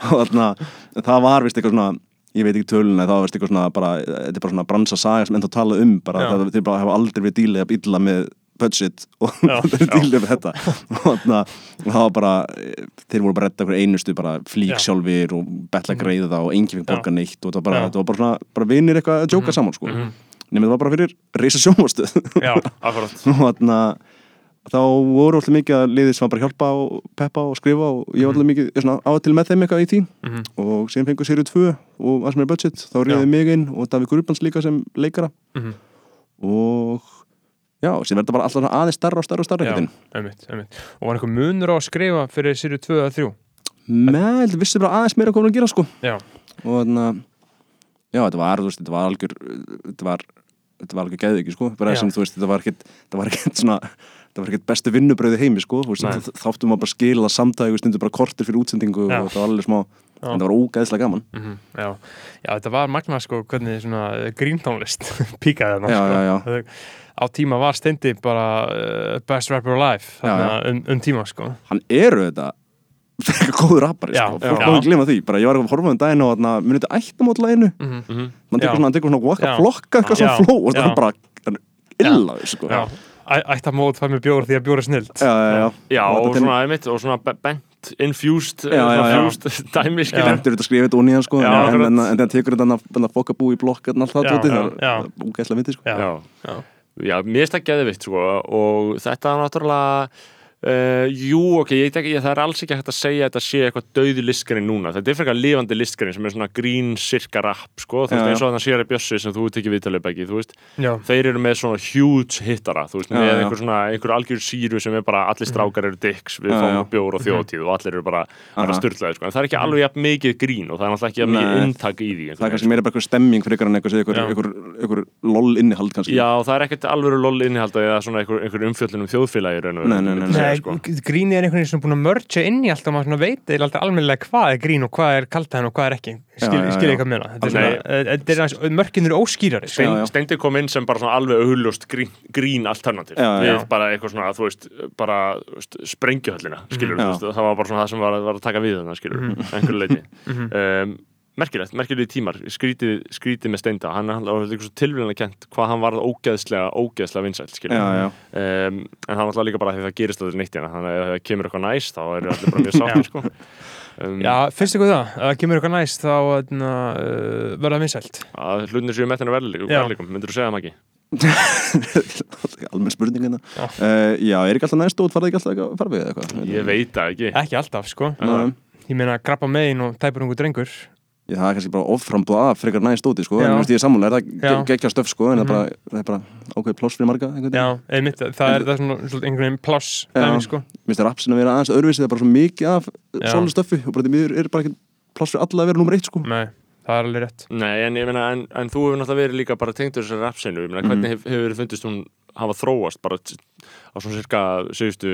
Og þarna, það var vist eitthvað svona ég veit ekki töluna, það var eitthvað svona bara, þetta er bara svona bransa saga sem enda að tala um bara, það, þeir bara hafa aldrei við dílið að illa með budget og þeir með þetta. Og það var bara þeir voru bara að redda okkur einustu bara flík Já. sjálfir og betla að greiða það og enginn fikk borga neitt og það var bara, þetta var bara svona, bara vinir eitthvað að djóka saman sko, mhm. nema það var bara fyrir reysa akkurat. Og þarna þá voru alltaf mikið að liðið sem var bara að hjálpa og peppa og skrifa og ég var alltaf mikið svona, á og til með þeim eitthvað í tí mhm, og síðan fengur sér 2 og það sem er budget þá reyðið mig inn og Davík Gurbans líka sem leikara. Mhm. Og já, síðan verður bara alltaf aðeins starra og starra og starra Já, einmitt, einmitt. Og var einhver munur á að skrifa fyrir sériu 2 eða 3 með, það vissi bara aðeins meira hún að gera sko. Já, og þannig að já, þetta var, þú veist, þetta var algjör þetta var, þetta var algjör geðið ekki sko. Bara sem, þú veist, þetta var ekkert þetta var ekkert svona það var ekkert bestu vinnubröði heimi sko. Þú veist, þáttum maður bara skila samtægu stundu bara kortir fyrir útsendingu og það var alveg smá Já. en það var ógeðslega gaman mhm, já Já, þetta var magna sko hvernig svona uh, gríntónlist píkaði þarna Já, sko. já, já. Það- Á tíma var steindi bara uh, best rapper alive þarna, Já, um, um tíma sko hann eru þetta frekar góður rappari sko. fólk má ekki glima því, bara ég var að horfa um daginn og munið þetta ættamótlæginu mhm, Mhm. mann Já. tekur svona, hann tekur svona waka Já. flokka eitthvað svona fló og það Já. er bara hann er illa sko. Já, Æ- ætti að mót fæ mér bjór því að bjór er snild já, já, já. Já, Og þetta svona, einmitt, og svona be- bent, infused, Já, já, já. fused dæmi. Bentur þetta að skrifa þetta onni hann sko Já, en, en, en það tekur þetta að, að fokka bú í blokk og allt það já, það er úgæslega myndi sko Já, Já. já. Já, mér finnst það geðvikt sko og þetta er náttúrulega uh, jú, ok, ég ekki, ég, það er alls ekki hægt að segja að þetta sé eitthvað dauði listgrein núna. Þetta er frekar lifandi listgrein sem er svona grín sirka rap, sko, þú veist, já. eins og þannig sér Bjössi sem þú ert ekki viðtalið bæki, þú veist. Já, þeir eru með svona huge hittara þú veist, Já, með já. einhver svona, einhver algjör síru sem er bara allir strákar eru dicks við Já, fáum já. bjór og þjóðtíð og allir eru bara, bara Aha. styrlaði, sko, en það er ekki alveg jafn mikið grín og það er náttúrulega ekki er er sko. grín er einhvern veginn sem búin að mörgja inn í allt og maður veit eða alltaf almennilega hvað er grín og hvað er kaltæðan og hvað er ekki. Skil, Já, skil ég hvað meina. Er eh, er mörkin eru óskýrari sko. Steindi kom inn sem bara svona alveg augljóst grín, grín alternativ. Já, við já. bara eitthvað svona, þú veist, bara sprengjuhöllina, skilur veist, það var bara svona það sem var, var að taka við þarna, skilur Mhm. mm einhverju leiti um, merkilegt, merkilegt tímar skrítið, skrítið með Steinda hann var líka svo tilvíðanlega kent hvað hann varð ógeðslega, ógeðslega vinsælt, skilur Já, já. Um, en hann var líka bara því það gerist þetta neitt hérna, þannig að ef það kemur eitthvað næst þá eru allir bara mjög sáttir, sko um, Já, finnst ykkur það? Ef það kemur eitthvað næst þá uh, verða vinsælt að hlutinir séu með þennan Já. verðleikum, myndur þú segja það ekki? almenn spurning hérna Já. uh, já, er ekki alltaf næst út, farið ekki alltaf eitthvað farfið eða eitthvað Ég veit það ekki Ekki alltaf, sko. Ég meina, grappa megin og tæpur ungu drengur Já, það er kannski bara offramboð af frekar næst úti sko, Já. en þú veist ég er er það ge- geggja stöf sko, en það, er bara, það er bara ákveðið pláss fyrir marga einhvern Já, einmitt, það er, það er svona, svona einhvern veginn pláss dæmi, sko. Mér finnst það rappsin að vera aðeins öðruvísi, það er bara svo mikið af svona stöfi og bara því miður er bara ekki pláss fyrir alla að vera nummer eitt sko. Nei, það er alveg rétt. Nei, en ég meina, en, en þú hefur náttúrulega verið líka bara tengdur þessari rapsinu, ég meina, hvernig hef, hefur þið fundist hún hafa þróast bara á svona cirka, segistu,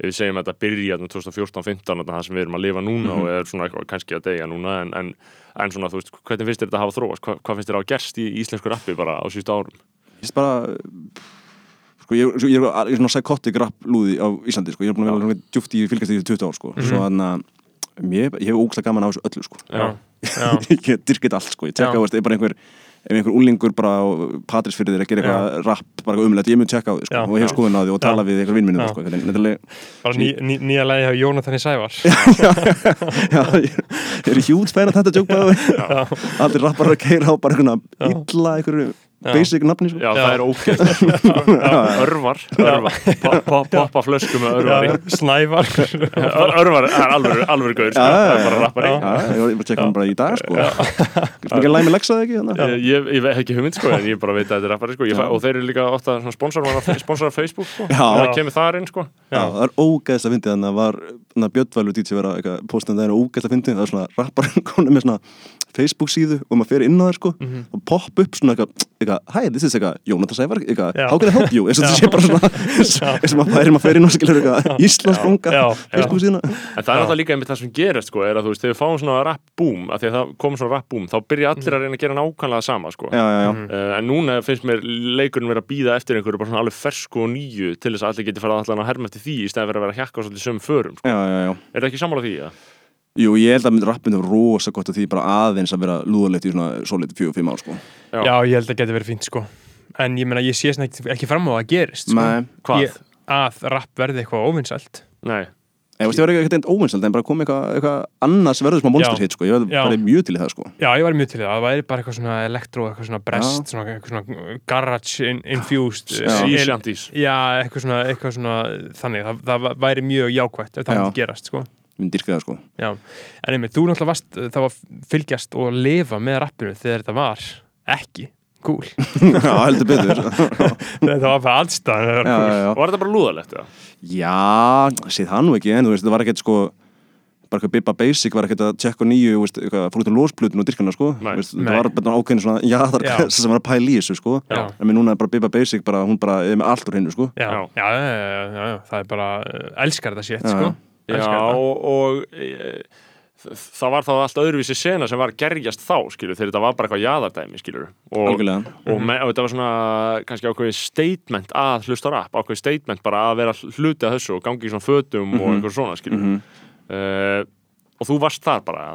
ef við segjum að þetta byrja 2014-15, það sem við erum að lifa núna og er svona eitthvað kannski að deyja núna, en, en, en svona, þú veist, hvernig finnst þér þetta hafa þróast? Hva, hvað finnst þér að hafa gerst í íslensku rappi bara á síðustu árum? Ég finnst bara sko, ég, ég, ég er svona psychotic rap lúði á Íslandi, sko, ég er búin að vera djúft í fylgast í 20 ár, sko, svo þannig að mér, ég hef ógslag gaman á þessu öllu, sko. Já, já, ég dyrkit allt, sko, ég tekka, veist, er bara einhver ef einhver úlingur bara á Patrísfyrðir að gera eitthvað rapp, bara umlætt, ég mun tjekka á því, sko, Já, og ég hef skoðun á því og tala Já. við einhver vinnminni, sko, bara ný, ný, nýja lagi hefur Jónatan í Sævar. Já, ég ég er hjút færa þetta tjók Allir rappar að keira á bara einhverna illa einhverju basic nafni sko. Já, Já. það er ógeð Örvar, örvar Poppa, poppa flösku með örvar í Snævar Ör- Örvar, það er alveg, sko, já, það er bara já. rappari Já, ég var var að tjekka hann bara í dag sko. Að læmi leksaði ekki þannig? Ég, hef ekki hugmynd sko, en ég bara veit að þetta er rappari sko. Og þeir eru líka ofta svona sponsor sponsor af Facebook sko. Það kemur þar inn sko. Já, það er ógeðslega fyndið þannig að var þannig að Björnvælu dítsi vera eitthvað postum það er ógeðslega fyndið það er svona svona Facebook síðu og maður fer inn á þær sko og popp upp svona eitthvað, hi, this is eitthvað Jónatan Sævar, eitthvað, how can I help you eins og þetta sé bara svona eins og maður fer inn Íslandsbronga Já, já. Facebook síðuna en það er náttúrulega líka einmitt það sem gerist sko, er að þú veist, þegar við fáum svona rap boom að því að það komur svona rap boom, þá byrja allir að reyna að gera nákvæmlega sama sko. Já, já, já, Uh, en núna finnst mér leikurinn vera að býða eftir einhverju bara svona alveg fersku og nýju til þess að allir geti fara allan að herma eftir því í stæðan fyrir að vera að hjakka svolítið sömu förum sko. já, já, já. er það ekki sammála því? Ja? Jú, ég held að rappinu er rosa gott að því bara aðeins að vera lúðalegt í svona fjögur, fimm ár sko. Já. Já, ég held að geti verið fínt, sko. En ég meina, ég sé svona ekki, ekki fram á að það gerist, sko. Nei, Hvað? Ég, Að rapp verði eitthvað óvinnsælt Nei, ég veist ég var ekki eitthvað óvinsald en bara kom eitthvað, eitthvað annars verður smá monster hit sko. ég bara mjög til í það sko. Já, ég var mjög til í það, það væri bara eitthvað svona elektro, eitthvað svona brest, svona, eitthvað svona garage in, infused Já. sísjandís Já, eitthvað svona, eitthvað svona þannig, það, það væri mjög jákvætt ef það myndi gerast, sko Minn dyrka það sko. Já, en einmitt, þú náttúrulega varst það var fylgjast og lifa með rappinu þegar þetta var ekki cool. Já, heldur betur það var bara allstæðan já, já, já. Var þetta bara lúðalegt? Já, séð það nú ekki en þú veist, það var ekkert sko bara eitthvað Bibba Basic var ekkert að tjekka nýju veist, eitthvað, fór út um lósplutun og dyrkana sko. Veist, það var bara ákveðin svona, já. það er sem var að pæla í þessu sko. Já. en mér núna er bara Bibba Basic bara, hún bara er með allt úr hennu sko. Já, Já. já, já, já, það er bara uh, elskar þetta sétt, sko Já, og, og e, það var þá allt öðruvísi sena sem var að gerjast þá, skilur, þegar þetta var bara eitthvað jaðardæmi, skilur og, og, me, og þetta var svona kannski ákveðið statement að hlusta rap ákveðið statement bara að vera hluti af þessu og gangi í svona fötum og eitthvað svona, skilur Mhm. uh, og þú varst þar bara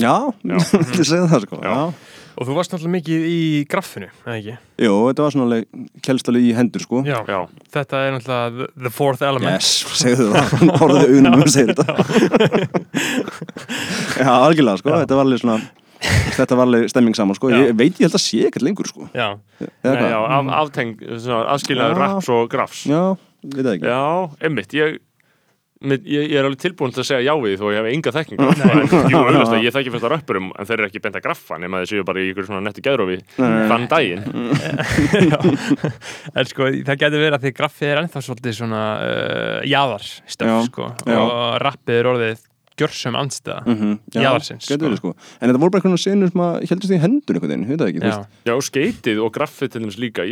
Já, Já. ég segja það sko Já. Já. Og þú varst náttúrulega mikið í graffinu, eða ekki? Jú, þetta var svona kelstalega í hendur sko. Já, Já, þetta er náttúrulega the, fourth element. Yes, segðu það, horfðu augunum og segir þetta. Já, algjörlega sko, þetta var alveg svona þetta var alveg stemming saman sko. Já. ég veit ég held að sé ekkert lengur sko. Já, Eða Nei, hvað? já af, afteng, aðskilnaður Já. raps og grafs Já, veit það ekki. Já, einmitt, ég, ég, ég er alveg tilbúin til að segja já við þó ég hef enga þekking á jú, auðvitað, ég þekki fyrst að röppurum en þeir eru ekki beint að graffa nema þeir séu bara í ykkur svona nettu gæðrófi þann daginn. Já. en sko, það getur verið að því graffið er ennþá svolítið svona uh, jaðarstöf, Já, sko já. og rappið er orðið gjörsum andstæða Mhm, já, Jaðarsins, getur sko. sko. En þetta voru bara einhvern senur sem að heldust í hendur einhvern veginn, veit það ekki, þú Já, Já, og skeitið og graffið til dæmis líka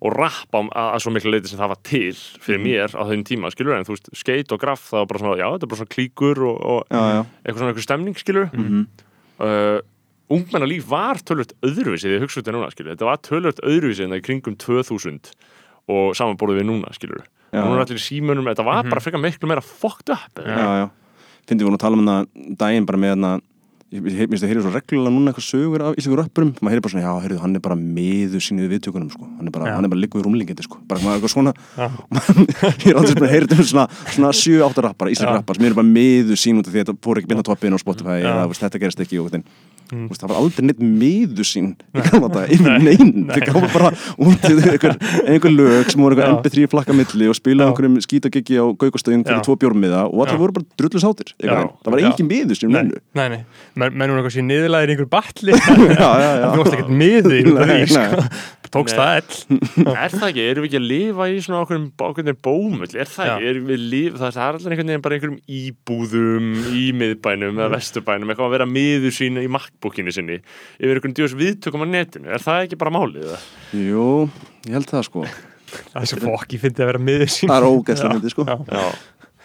ég og Mhm, rapp á, að, að svo miklu leiti sem það var til fyrir mér á þeim tíma, skilur en þú veist, skate og graff, það var bara svona, já, þetta er bara svona klíkur og, og já, já, eitthvað svona eitthvað stemning, skilur Mhm. uh, ungmennalíf var tölvöld öðruvísi þegar ég hugsa þetta núna, skilur þetta var tölvöld öðruvísi en það í kringum 2000 og samanborðið við núna, skilur Já. núna er allir í símunum, þetta var bara frekar miklu meira fucked up já, já. Fyndi við vorum að tala um það daginn bara með þarna ég finnst að heyri svo reglulega núna eitthvað sögur af íslensku röppurum, maður heyri bara svona, já, heyrðu, hann er bara miður sínu við viðtökunum, sko, hann er bara, er bara líkuð í rúmlingindi, sko, bara maður eitthvað svona. Já. ég er aldrei svona heyrið um svona, svona 7-8 rappara, íslensk Já. rappara sem eru bara miður sín út af því að þetta fór ekki beint á toppin á Spotify eða þetta gerist ekki og þetta Mm. Veist, það var aldrei neitt miður sín í gamla þetta, yfir neinn. Þau gáðu bara út í einhver, einhver lög sem voru einhver MP3 flakka milli og spila Já. einhverjum skítagiggi á gaukastöðing fyrir tvo bjórmiða og Já. voru bara drullu sátir það var engin miður sín Nei, nennu nei, nei, menn hún eitthvað sér niðurlæðir einhver batli. Já. þú varst ekkert miður því, tókst það ell. Er það ekki, erum við ekki að lifa í svona okkur bómull, er það ekki? Erum við lif, það er allir einhvern veginn bara einhverjum íbúðum í miðbænum eða vesturbænum, eitthvað að vera miður sín í makkbúkinu sinni, yfir einhvern djóðs viðtökum á netinu, er það ekki bara málið það? jú, ég held það sko. Það er svo fokk, ég fyndi að vera miður sín. Það er ógæslega myndi sko. Já. Já,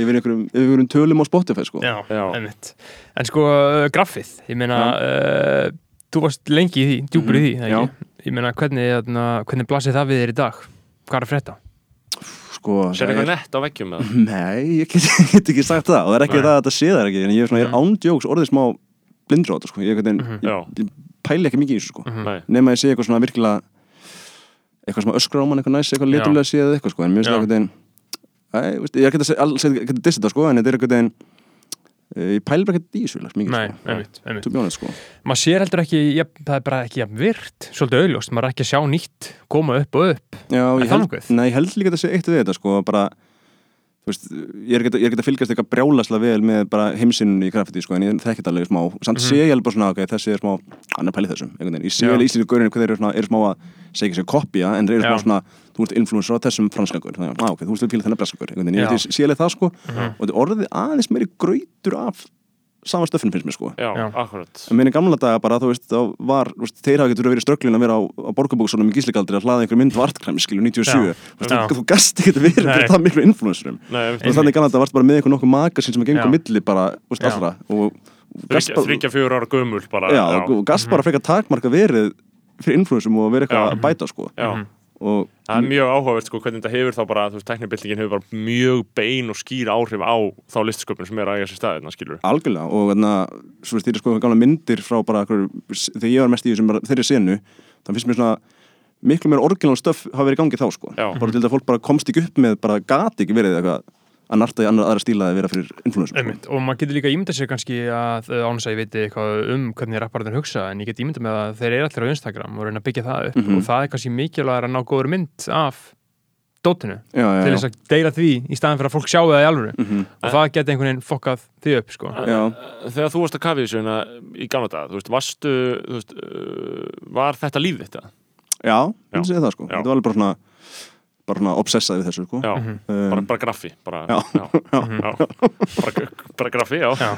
yfir einhverjum, yfir einhverjum tölum á Spotify sko. Já, Já. En sko, uh, graffið, ég meina uh, þú varst lengi í því, djúpur í því Mhm, mm ekki? Ég meina, hvernig, þarna, hvernig blasir það við þér í dag? Hvað er að frétta? sko sér það eitthvað er- nett á veggjum með það? Nei, ég get, ég get ekki sagt það og það er ekki Nei. það að þetta sé það ekki en ég er, svona, ég er ándjóks orðið smá þetta sko. ég, mm Mhm. Já. ég, ég pæli ekki mikið í þessu sko. Nei, nema að ég sé eitthvað svona virkilega eitthvað sem öskra á mann, eitthvað næs, eitthvað Já. leturlega séð eitthvað sko. en mér finnst það eitthvað ég get að alls ekki ég pæli bara ekki í þessu mikið Nei, sko. einmitt, einmitt honest, sko. Maður sér heldur ekki, ja, það er bara ekki jafn virt Svolítið auðljóst, maður er ekki að sjá nýtt Koma upp og upp Já, ég held, nei, ég held líka að það sé eitt við þetta sko, bara veist, ég er ekki að- fylgjast eitthvað brjálaslega vel með bara heimsinn í graffiti sko, en ég þekki þetta alveg smá. Samt sé ég alveg bara svona, ok, þessi er smá hann er pælið þessum, ég sé alveg íslensku gaurinu hvað þeir eru, svona, eru smá að segja ekki sér kopja en þeir eru smá svona, þú ert influencer á þessum franska gaur, ah, ok, þú veist fíla þennan breska gaur ég sé alveg það sko. Mhm. og þetta orðið aðeins meiri grautur af sama stöffin finnst mér sko já, Já. akkurat En minni gamla daga bara, þú veist, þá var, veist, þeir hafa getur verið strögglin að vera á, á borgarbóksunum í gíslikaldri að hlaða einhver mynd vartkræmi, skilju, 97. Þú veist, Já. þú, þú gast ekki verið fyrir það miklu influencerum. Nei, Og þannig gamla daga varst bara með einhver nokkuð magasín sem að gengur Já. á milli bara, þú veist, Já. allra. Og gast þryggja, bara, þryggja fjögur ára gömul bara já, og gast bara frekar takmarka verið fyrir influensum og verið eitthvað Já. að bæta, sko. já. Og, Það er mjög áhugavert sko hvernig þetta hefur þá bara, þú veist, teknibildingin hefur bara mjög bein og skýr áhrif á þá listsköpun sem er að eiga sér staðina, skilur. algjörlega, og þannig að, svo veist, er sko gamla myndir frá bara, þegar ég var mest í þessum bara, þeirri senu, það finnst mér svona miklu meira orginal stöf hafa verið í gangi þá, sko. Já. bara til þess að fólk bara komst ekki upp með bara gati ekki verið eitthvað að narta í annar, aðra stíla að vera fyrir influensum sko. Einmitt. Og maður getur líka ímyndað sér kannski að ánum að ég veit eitthvað um hvernig rapparðin hugsa en ég get ímyndað með að þeir eru allir á Instagram og reyna að byggja það upp Mhm. og það er kannski mikilvæg að ná góður mynd af dótinu já, já, til þess að deila því í staðin fyrir að fólk sjáu það í alvöru Mhm. og það geti einhvern veginn fokkað því upp sko. Já. Þegar þú varst að kafi þessu hérna í gamla daga, þú veist, varstu, þú veist, var þetta líf þetta? já, bara svona bara obsessað við þessu sko Já, Mhm. bara, um, bara graffi, bara, Já. já, já. Bara, bara graffi, já. Já,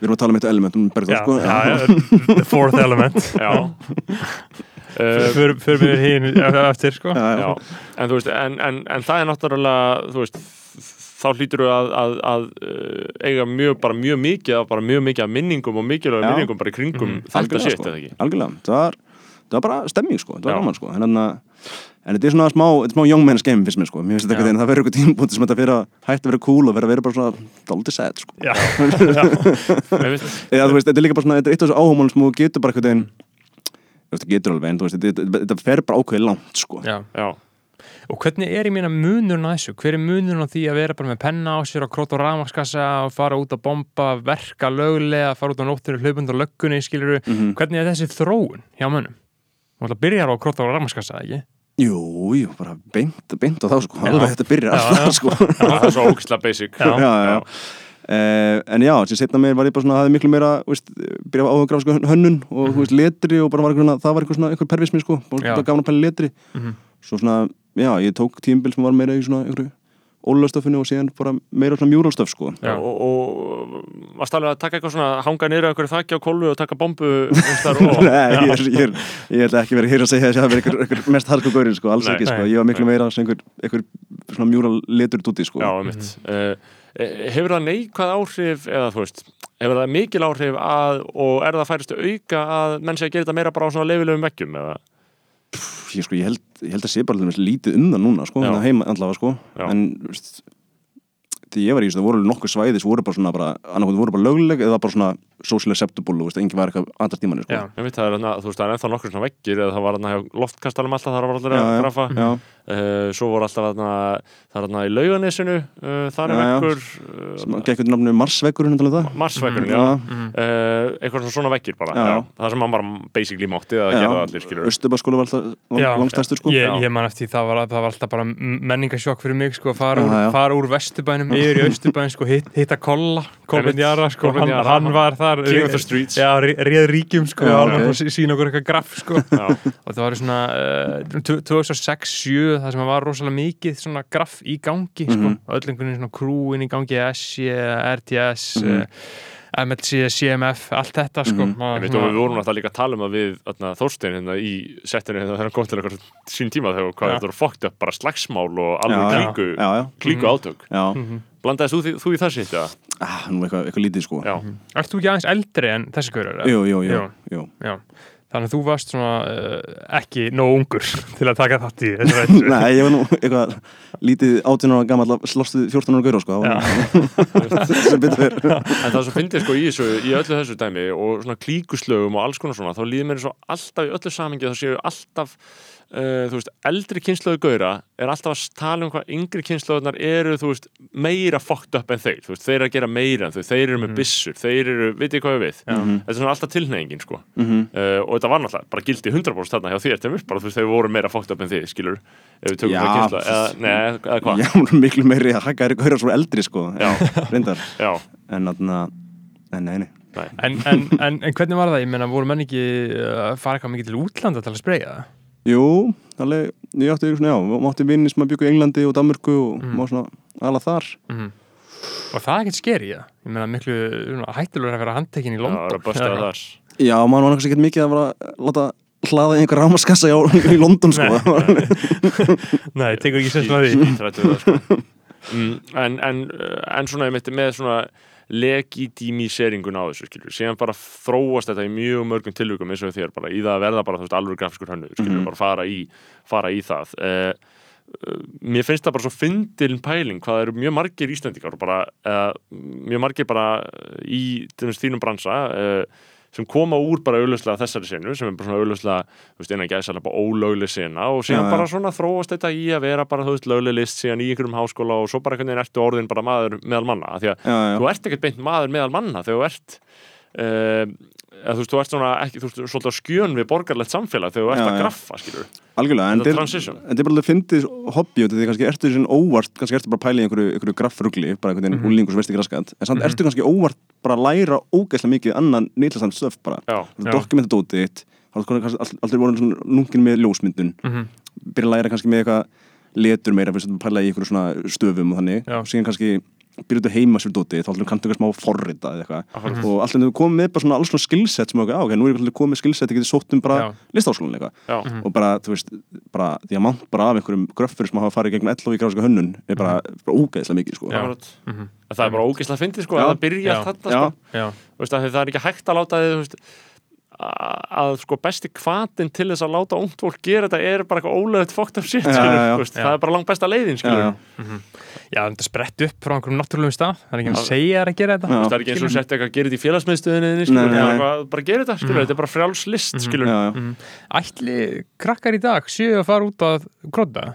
við erum að tala um eitt element um já, sko já, já, the fourth element Já. Uh, Förum fyrir við hinn eftir sko. já, já. já, en þú veist, en, en, en það er náttúrulega, þú veist, þá hlýtur þú að, að, að uh, eiga mjög, bara mjög mikið af, bara mjög mikið af minningum og mikilvæg minningum bara í kringum Mhm. þetta Algjörlega, sétt, sko. eða ekki? algjörlega, það var, það var bara stemming sko, það var gaman sko en, en, en þetta er svona smá, þetta smá young man's game finnst mér sko, mér finnst þetta Já. eitthvað það verður eitthvað tímpúti sem þetta fyrir að hætti að vera cool og vera að vera bara svona dálítið sad sko Já, já, Mér finnst- eða þú veist, þetta er líka bara svona, þetta er eitt af þessu áhumálum sem þú getur bara eitthvað veginn þú veist, það getur alveg en þú veist, þetta, þetta, þetta fer bara ákveðið langt sko já. Já, Og hvernig er ég meina munurinn á þessu? Hver er munurinn á því að vera bara með penna á sér og krót og rafmaskassa og fara út að bomba, verka löglega, fara út á nóttinu hlaupund og löggunni, skilur Mhm. Hvernig er þessi þróun hjá mönnum? Þú ætla að byrja á krót og rafmaskassa, ekki? Jú, jú, bara beint, beint á þá sko, Já. alveg þetta byrjar Já, alltaf já. sko það er svo ógislega basic. Já. já, já. Uh, en já, sem setna meir var ég bara svona hafði miklu meira, veist, byrja á áhugrafsku hönnun og þú veist, letri og bara var eitthvað, það var eitthvað svona eitthvað pervismi sko, Já. það gafna að pæla letri Mhm. svo svona, já, ég tók tímbil sem var meira í svona einhverju ólastöfinu og síðan bara meira svona mjúralstöf sko og, og varst alveg að taka eitthvað svona hanga niður eitthvað þakki á kolvu og taka bombu Nei, ég, er, ég, ég held ekki verið hér að segja þess að það verið einhver, einhver mest harku gaurin sko, alls Nei. ekki sko, ég var miklu meira sem einhver, einhver svona mjúral letur dúti sko Já, einmitt. Uh, hefur það neikvæð áhrif eða þú veist, hefur það mikil áhrif að, og er það færistu auka að menn sé að gera þetta meira bara á svona leifilegum veggjum eða? Ég, sko, ég, held, ég held að sé bara lítið um það núna sko, hérna heima allavega sko en veist, því ég var í þessu, það voru nokkuð svæði sem voru bara svona, bara, annarkoð voru bara lögleg eða bara svona social acceptable, veist, engin var eitthvað aðra tímanni sko. Já. Ég veit það er, þarna- þú veist, það er ennþá nokkur svona veggir eða það var loftkastalum alltaf þar var allir að grafa. Uh, svo voru alltaf þarna það er þarna í lauganisinu uh, þar er veggur sem gekk undir nafnu Marsveggur hérna það marsveggur, já, Já. uh, eitthvað svona veggir bara, Já. já. það sem hann bara basically mátti að gera allir skilur Östubaskóla var alltaf langstæstur sko. Ég, ég man eftir það var, það var alltaf bara menningasjokk fyrir mig sko að fara, fara úr vesturbænum yfir í austubæn sko hitt, hitta Kolla, Kolbjörn. Jara sko, hann, Jara, hann var þar King of the streets. Já, réð ríkjum sko okay. sína okkur eitthvað graff sko og það var svona uh, 2006-07 það sem var rosalega mikið svona graff í gangi sko, Mhm. öll einhvern veginn svona krúin í gangi SJ, RTS Mhm. uh, MLC, CMF, allt þetta sko veit, svona- og við vorum alltaf líka að tala um það við Þórstein hérna í settinu hérna, þegar hann kom til eitthvað sín tíma þegar þetta voru fokkt upp bara slagsmál og alveg klíku, Já, já, klíku átök já. Blandaðist þú, þú í það sitt eða? ah, nú eitthvað, eitthvað lítið sko Já, Ert þú ekki aðeins eldri en þessi eða? Jú, jú, jú, Jú. jú. Já, þannig að þú varst svona uh, ekki nóg ungur til að taka þátt í þessu. Nei, ég var nú eitthvað lítið 18 ára gammal að slóst við 14 ára gaur sko, sem betur fyrir en það sem finnir sko í þessu í öllu þessu dæmi og svona klíkuslögum og alls konar svona, þá líður mér svo alltaf í öllu samingi þá séu alltaf uh, þú veist, eldri kynnslöðu gauðra er alltaf að tala um hvað yngri kynnslöðunar eru, þú veist, meira fokkt upp en þeir, þú veist, þeir eru að gera meira en þau, þeir eru með byssur, þeir eru, veit ég hvað við? Við þetta er svona alltaf tilneyingin sko. Mhm. uh, og þetta var náttúrulega bara gildi 100% þarna hjá þér, þeim bara þú veist, þeir voru meira fokkt upp en þið, skilur ef við tökum Já, það kynsla, eða, nei, eða hvað? Já, miklu meiri að hækka þér gaurar svo eldri sko Já. en en nei, nei. Nei, En, en, hvernig var það? Ég meina, voru menn ekki uh, að fara eitthvað mikið til útlanda til að spreyja það? Jú, alveg, ég átti svona, já, mátti vinni sem að byggja í Englandi og Danmörku og Mhm. má svona ala þar Mm Og það er ekkert skeri, já? Ég meina, miklu hættulegur að vera handtekinn í já, það London. er að bösta það þar Já, mann var náttúrulega ekkert mikið að vera að láta hlaða í einhver rámaskassa í, London sko Nei, tekur ekki sérst með því. Í- í þrættu það, sko. mm, en, en, legitimiseringun á þessu skilur, síðan bara þróast þetta í mjög mörgum tilvíkum eins og þér bara í það að verða bara veist alveg grafiskur hönnu skilur, Mhm. bara fara í, fara í það uh, uh, mér finnst það bara svo fyndilin pæling hvað eru mjög margir Íslendingar og bara, uh, mjög margir bara í þínum bransa sem koma úr bara auðvitað þessari senu sem er bara svona veist, innan gæðsala bara ólögleg sena og síðan já. bara svona þróast þetta í að vera bara, þú veist, lögleg list síðan í einhverjum háskóla og svo bara veginn ertu orðin bara maður meðal manna, því að Já, já, þú ert ekkert beint maður meðal manna þegar þú ert uh, að, þú veist, þú ert svona ekki, þú veist, svolítið á skjön við borgarlegt samfélag þegar þú ert Já, að graffa, skilur algjörlega en Þetta er- bara alveg fyndið hobby og því kannski ertu svona óvart kannski ertu bara að pæla í einhverju, einhverju graffrugli bara einhvern veginn mm úlingur sem veist ekki raskat en samt ertu kannski óvart bara að læra ógeðslega mikið annan nýtlastand stöf bara. Já, Já. dokumenta dótið þitt aldrei voru svona lungin með ljósmyndun. Mhm. byrja að læra kannski með eitthvað letur meira, fyrst að pæla í einhverju svona stöfum og þannig, síðan kannski byrja út að heima sér dótið, þá alltaf kanntu eitthvað smá forrita eða eitthvað, Akkurat. og alltaf þú komið með bara svona alls svona skillset sem okkur, á, ok, nú er ég komið með skillset ég geti sótt um bara listáskólan eitthvað. Já, Mhm. og bara, þú veist, bara því að mann bara af einhverjum gröffur sem hafa farið gegnum 11 í gráðsaka hönnun er bara, bara ógeðslega mikið, sko. Mhm. Það er bara ógeðslega fyndið, sko, að það byrja Já. sko. Já, Þú veist, að það er ekki hægt að láta þið, þú veist að, sko besti kvatin til þess að láta ungt fólk gera þetta er bara eitthvað ólegaðt fókt af Já. það er bara langt besta leiðin, Já, skilur já. já þetta sprett upp frá einhverjum náttúrulegum stað. Það er ekki að segja að gera þetta. Já. það er ekki eins og sett eitthvað að gera þetta í félagsmiðstöðinni bara, nei. eitthvað, bara gera þetta, skilur, þetta er bara frjáls list, skilur Já, já. Mhm. Ætli krakkar í dag séu að fara út að grodda?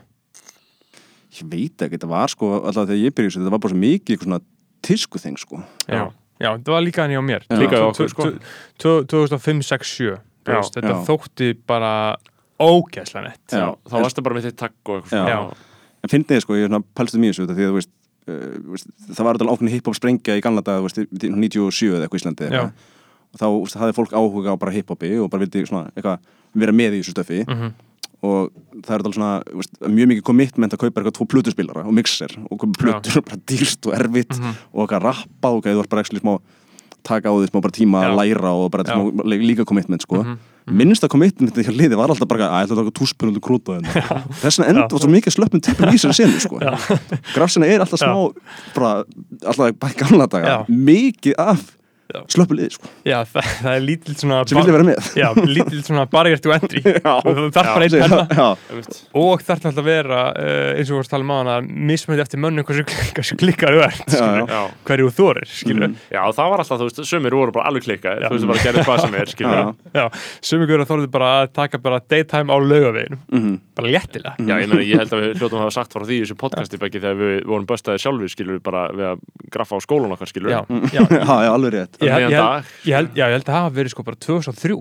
Ég veit ekki, þetta var sko, alltaf þegar ég byrjuði þessu, þetta var bara svo mikið eitthvað svona tísku þeng, sko. Já. Já, þetta var líka hann hjá mér. Já. Líka okkur, sko. tvö- tvö- 2005, 6, 7. Já, Þetta já. þótti bara ógæslega nett. Já, þá varstu bara með þitt takk og eitthvað Já. svona. En finnst þið, sko, ég er svona pælstu mjög þessu, þetta því að, þú veist, uh, þú veist, það var þetta ákveðin hip-hop sprengja í gamla dag, þú veist, í 97 eða eitthvað í Íslandi, Já. eitthvað. Og þá, þú veist, hafði fólk áhuga á bara hip-hopi og bara vildi svona, eitthvað, vera með í þessu stöfi. Mhm. Og það er alveg svona veist, mjög mikið commitment að kaupa eitthvað tvo plutuspilara og mixer og kaupa plutur er bara dýrst og erfitt Mhm. og eitthvað rappa og eitthvað, þú ert bara ekki smá taka á því smá bara tíma að læra og bara smá, líka commitment sko. Minnsta commitment hjá liði var alltaf bara að ætla að taka túspunum til krúta þess vegna enda var svo mikið slöppum tippum í þessari senu sko. grafsina er alltaf smá bara, alltaf bara gamla daga. Mikið af Liði sko, Já, það, það er lítill svona sem vilja vera með. Já, lítill svona barrier to entry. Þú þarf bara einn penna. og þarf alltaf að vera uh, eins og við vorum að tala um á hana mismöndi eftir mönnum hversu, klikkar þú ert hverju þú þorir skilur Mm. Já, það var alltaf, þú veist, sömur voru bara alveg klikkað Þú veist, bara gerði hvað sem er, skilur Já. Já, sumi hverju þorðu bara að taka bara daytime á laugaveginu Mhm. bara léttilega. Já, ég meina, ég held að við hljótum að hafa sagt frá því í þessu podcasti beggi þegar við vorum við að ég, held- ég, ég, held, já, ég held að það hafa verið sko bara 2003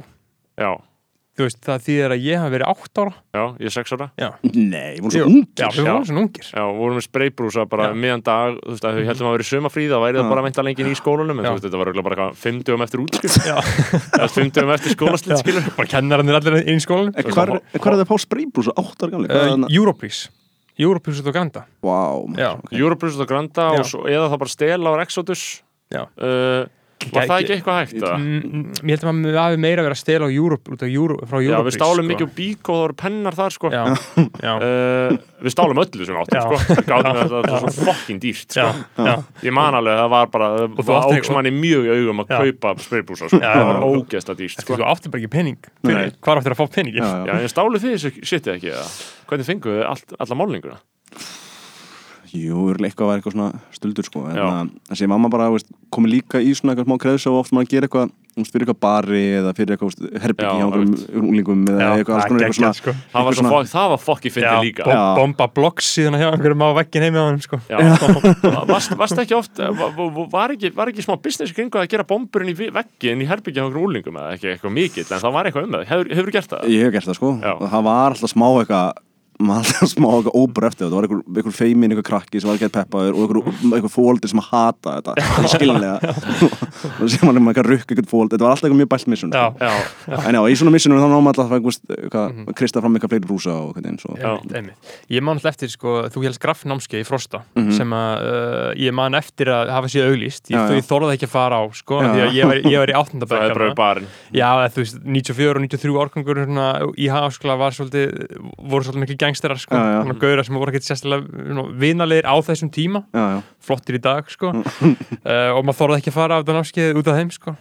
Já, þú veist, það þýðir að ég hafa verið 8 ára. Já, ég er sex ára. Já, Nei, ég voru Jú. svo ungir. Já við vorum svona ungir. Já, við vorum með spraybrúsa bara Já. miðan dag, þú veist, að við heldum að vera í sumafrí þá væri það bara veinta lengin í skólanum en Já. þú veist, þetta var bara eitthvað fimm dögum eftir útskrift Já, eða fimm dögum eftir skólaslit, skilur bara kennarannir allir inn í skólanum. En hvað er það að fá spraybrúsa átt ára gamli? Hvað uh, það? Europris Europris út á Granda. Ok. Eurobrúsa og Granda og svo, eða þá bara stela á Exodus Já. Var það ekki eitthvað hægt? Mm, Ég held að maður hafi meira verið að stela á Euro, frá Já, Europris við stálum sko. mikið úr bíkó og það voru pennar þar, sko Já, já, Uh, við stálum öllu sem áttum Já. sko. Við gátum þetta, þetta var svo fokkin dýrt já, sko. já, ég man alveg að það var bara þú það var átti- áks manni mjög í augum að Já. kaupa spraybrúsa sko. Já, það var já. ógeðslega dýrt Sko, þú átti bara ekki Nei. hvað áttir að fá peningin? Já, Já, en stálu þessu shitið ekki hvernig fenguðu alla málninguna? Jú, eitthvað var eitthvað svona stuldur sko en að þessi mamma bara veist, komi líka í svona eitthvað smá kreðs og oft maður að gera eitthvað fyrir eitthvað bari eða fyrir eitthvað herbyggi hjá einhverjum unglingum eða eitthvað alls konar eitthvað svona sko. það var, svo svona- fokk, það var fokki fyndið líka bom, bomba bloggs síðan hjá einhverjum á veggin heimi á hann sko. Já. varst, varst ekki oft var, var, ekki, var ekki smá business í kringu að gera bomburinn í veggin í herbyggja hjá einhverjum úlingum eða ekki eitthvað mikill en það var eitthvað um það, hefur, hefur gert það? Ég hef gert það sko Já. og það var alltaf smá eitthvað maður alltaf smá eitthvað óbúr eftir það var einhver, einhver feimin, einhver krakki sem var ekki að peppaður og einhver, einhver fóldir sem að hata þetta skiljanlega. Og sem er maður eitthvað rukk einhvern fóld þetta var alltaf eitthvað mjög bælt missun sko. En já, í svona missunum þá náum alltaf einhvers, Mhm. krista fram eitthvað fleiri brúsa og hvernig eins og. Ég man alltaf eftir, sko, þú helst graffnámskeið í Frosta Mhm. sem að uh, ég man eftir að hafa séð auglýst. Ég, ég þorði ekki að fara á, sko, Já. því að ég var, ég var í það er áttundabæk bara í barinn Já, eða, þú veist, 94 og 93 árgangur svona, í háskóla var svolítið voru svolítið miklu gangsterar, sko. Já. svona gauðra sem voru ekkert sérstilega vinalegir á þessum tíma, já, já, flottir í dag, sko. Uh, og maður þorði ekki að fara á þetta námskeið út af þeim, sko.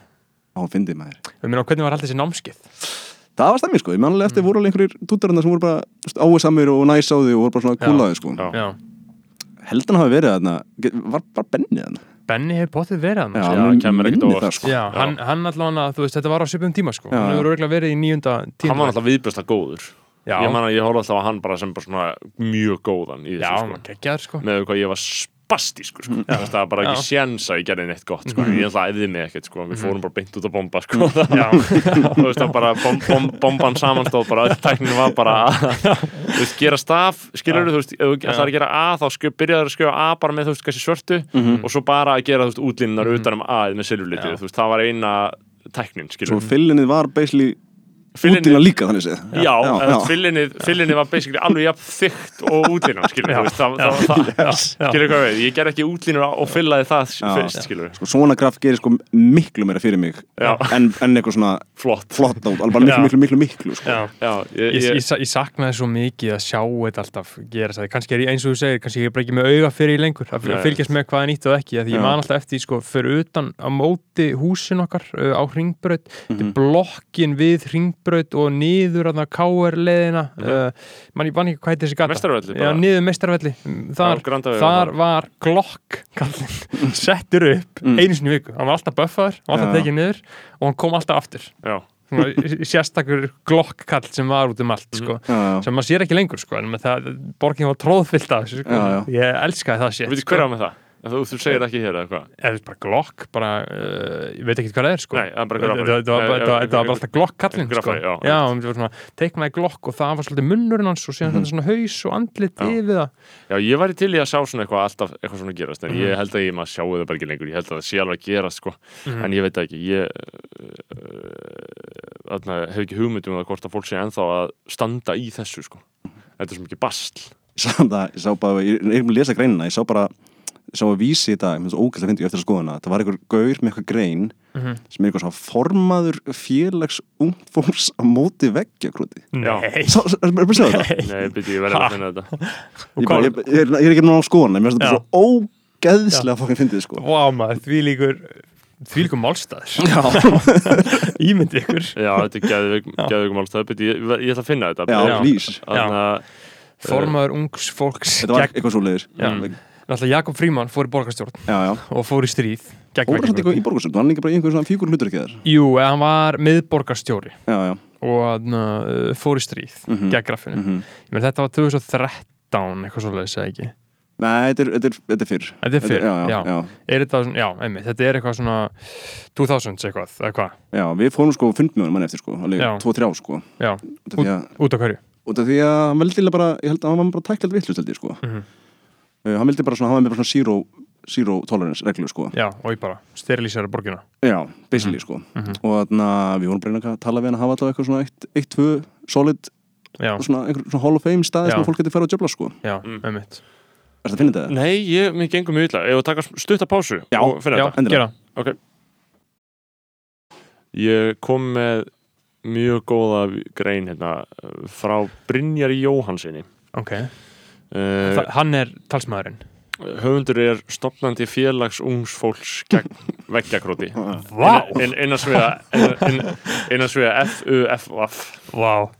Á fyndið maður. Við meina, hvernig var alltaf þessi námskeið? það var stemming sko, ég manlega eftir voru alveg einhverjir tútarinn sem voru bara áið samir og næs á því og voru bara svona kúlaði sko. Heldan hafi verið þarna, var, var Benni þarna? Benni hefur bóttið verið hann já, Já, mér kemur ekkert það, sko. Já, hann, hann allavega, þú veist, þetta var á svipum tíma sko, Já, hann hefur örgulega verið í nýjunda tíma hann var alltaf viðbjösta góður Já, ég man að ég horfði alltaf á hann bara sem bara svona mjög góðan í já, þessu hann var geggjaður sko. Með hvað ég var spastískur sko. Þú veist, það var bara ekki Já. séns að ég gerði neitt gott sko. ég ætla að eðið mig ekkert sko. við fórum bara beint út að bomba sko. Já, þú veist það bara bom, bom, bomban samanstóð bara öll tæknin var bara að þú veist, gera staf, skilur þú veist ef þú ætlar að gera A þá skjö, byrjaður að skjóða A bara með þú veist kannski svörtu og svo bara að gera þú veist útlínunar utan um A með útina líka þannig séð. Já, já, já, fyllinið var basically alveg jafn þygt og útlínan, skilur þú veist, já. skilur hvað við, ég ger ekki útlínur og fyllaði það Já. fyrst, skilur sko, svona graf gerir sko miklu meira fyrir mig en, en eitthvað svona flott. flott át, alveg miklu, miklu, miklu, miklu sko. já. Já, ég, Ég, ég, ég, sa- ég saknaði svo mikið að sjá þetta alltaf gera það, kannski er ég eins og þú segir kannski ég er bara ekki með auga fyrir í lengur að, fylgjast með hvað er nýtt og ekki, því ég man alltaf eftir sko, fyrir utan á móti húsin okkar á Hringbraut, þetta Mhm. blokkin við Hringbraut og niður að KR leðina uh, man ég man ekki hvað heitir þessi gata Meistaravelli Já, niður mestarvelli þar, þar þar. var glokk kallinn, settur upp einu sinni í viku, hann var alltaf buffaður hann var alltaf tekið niður og hann kom alltaf aftur já, sérstakur glokkkall sem var út um allt sko. já, já. sem maður sér ekki lengur sko. en með það, borgin var tróðfyllt af þessu sko. Já, já. ég elskaði það sér veitir hver á með það? Þú, þú segir ekki hér eða hvað? eða bara glokk, bara, uh, ég veit ekki hvað það er sko. Nei, það er var bara- var- var alltaf glokk kallinn sko. Já. já, var svona, take my glokk og það var svolítið munnurinn hans og síðan þetta svona haus og andlit yfir það Já, ég væri til í að sjá svona eitthvað alltaf eitthvað svona gerast, en Mhm. ég held að ég maður sjáu það bara ekki lengur, ég held að það sé alveg að gerast sko, Mhm. en ég veit ekki ég uh, þarna, hef ekki hugmynd um það hvort að fólk sé ennþá að standa í þessu sko þetta er svo mikið bastl Ég sá það, ég sá bara, ég er með að lesa greinina ég sá bara, sá að vísi í dag mér finnst ógæslega fyndi eftir að skoðuna það var einhver gaur með eitthvað grein Mhm. sem er eitthvað svona formaður félags fólks á móti veggja krúti Já. Nei, Sá, er bara að sjá þetta? Nei, byrju, ég verði að finna þetta. Ég, ég, ég, er- ég er ekki náttúrulega á skoðuna, mér finnst þetta Já. svo ógeðslega fokkin fyndið sko. Vá maður, því líkur því líkur málstæður Já, ímyndi ykkur. Já, þetta er geðveik, geðveik málstæð byrju, ég, ég ætla að finna þetta. Já, að formaður ungs fólks Þetta var eitthvað svo. Já, náttúrulega Jakob Fríman fór í borgarstjórn já, já og fór í stríð samt veggjakroti. eitthvað í borgarsund, hann líka bara í einhver svona fígur hlutur ekki þar Jú, eða hann var miðborgarstjóri Já, já og uh, fór í stríð Mhm. gegn graffinu. mhm. Ég meina þetta var 2013 eitthvað svoleiðis eða ekki. Nei, þetta er, þetta er, þetta er fyrr Þetta er fyrr, já, já, já. Er þetta, já, einmitt, þetta er eitthvað svona 2000s eitthvað, eða hvað? Já, við fórum sko fund með honum mann eftir sko, alveg Já. tvo, þrjá sko Já, út að, út af hverju? út af því að hann veldi bara, ég held að hann var bara tæklað vittlust held ég sko Mhm. Uh, hann vildi bara svona, hann var með bara svona zero, zero tolerance reglu sko Já, og ég bara sterilísera borgina. Já, basically sko Mhm. og þannig að við vorum bara að tala við hann að hafa alltaf eitthvað svona eitt, eitt, tvö, solid Já, svona, einhver svona hall of fame staði sem að fólk getur fara að jöfla sko já, Mm. einmitt. Er þetta að finna þetta? Nei, ég, mér gengur mjög illa Ef þú taka stutta pásu Já, og finna Já, gera. Ég kom með mjög góða grein hérna uh, frá Brynjari Jóhansinni Ok. Uh, hann er talsmaðurinn. höfundur er stopnandi félags ungs fólks gegn veggjakróti sviða innan sviða F-U-F-F.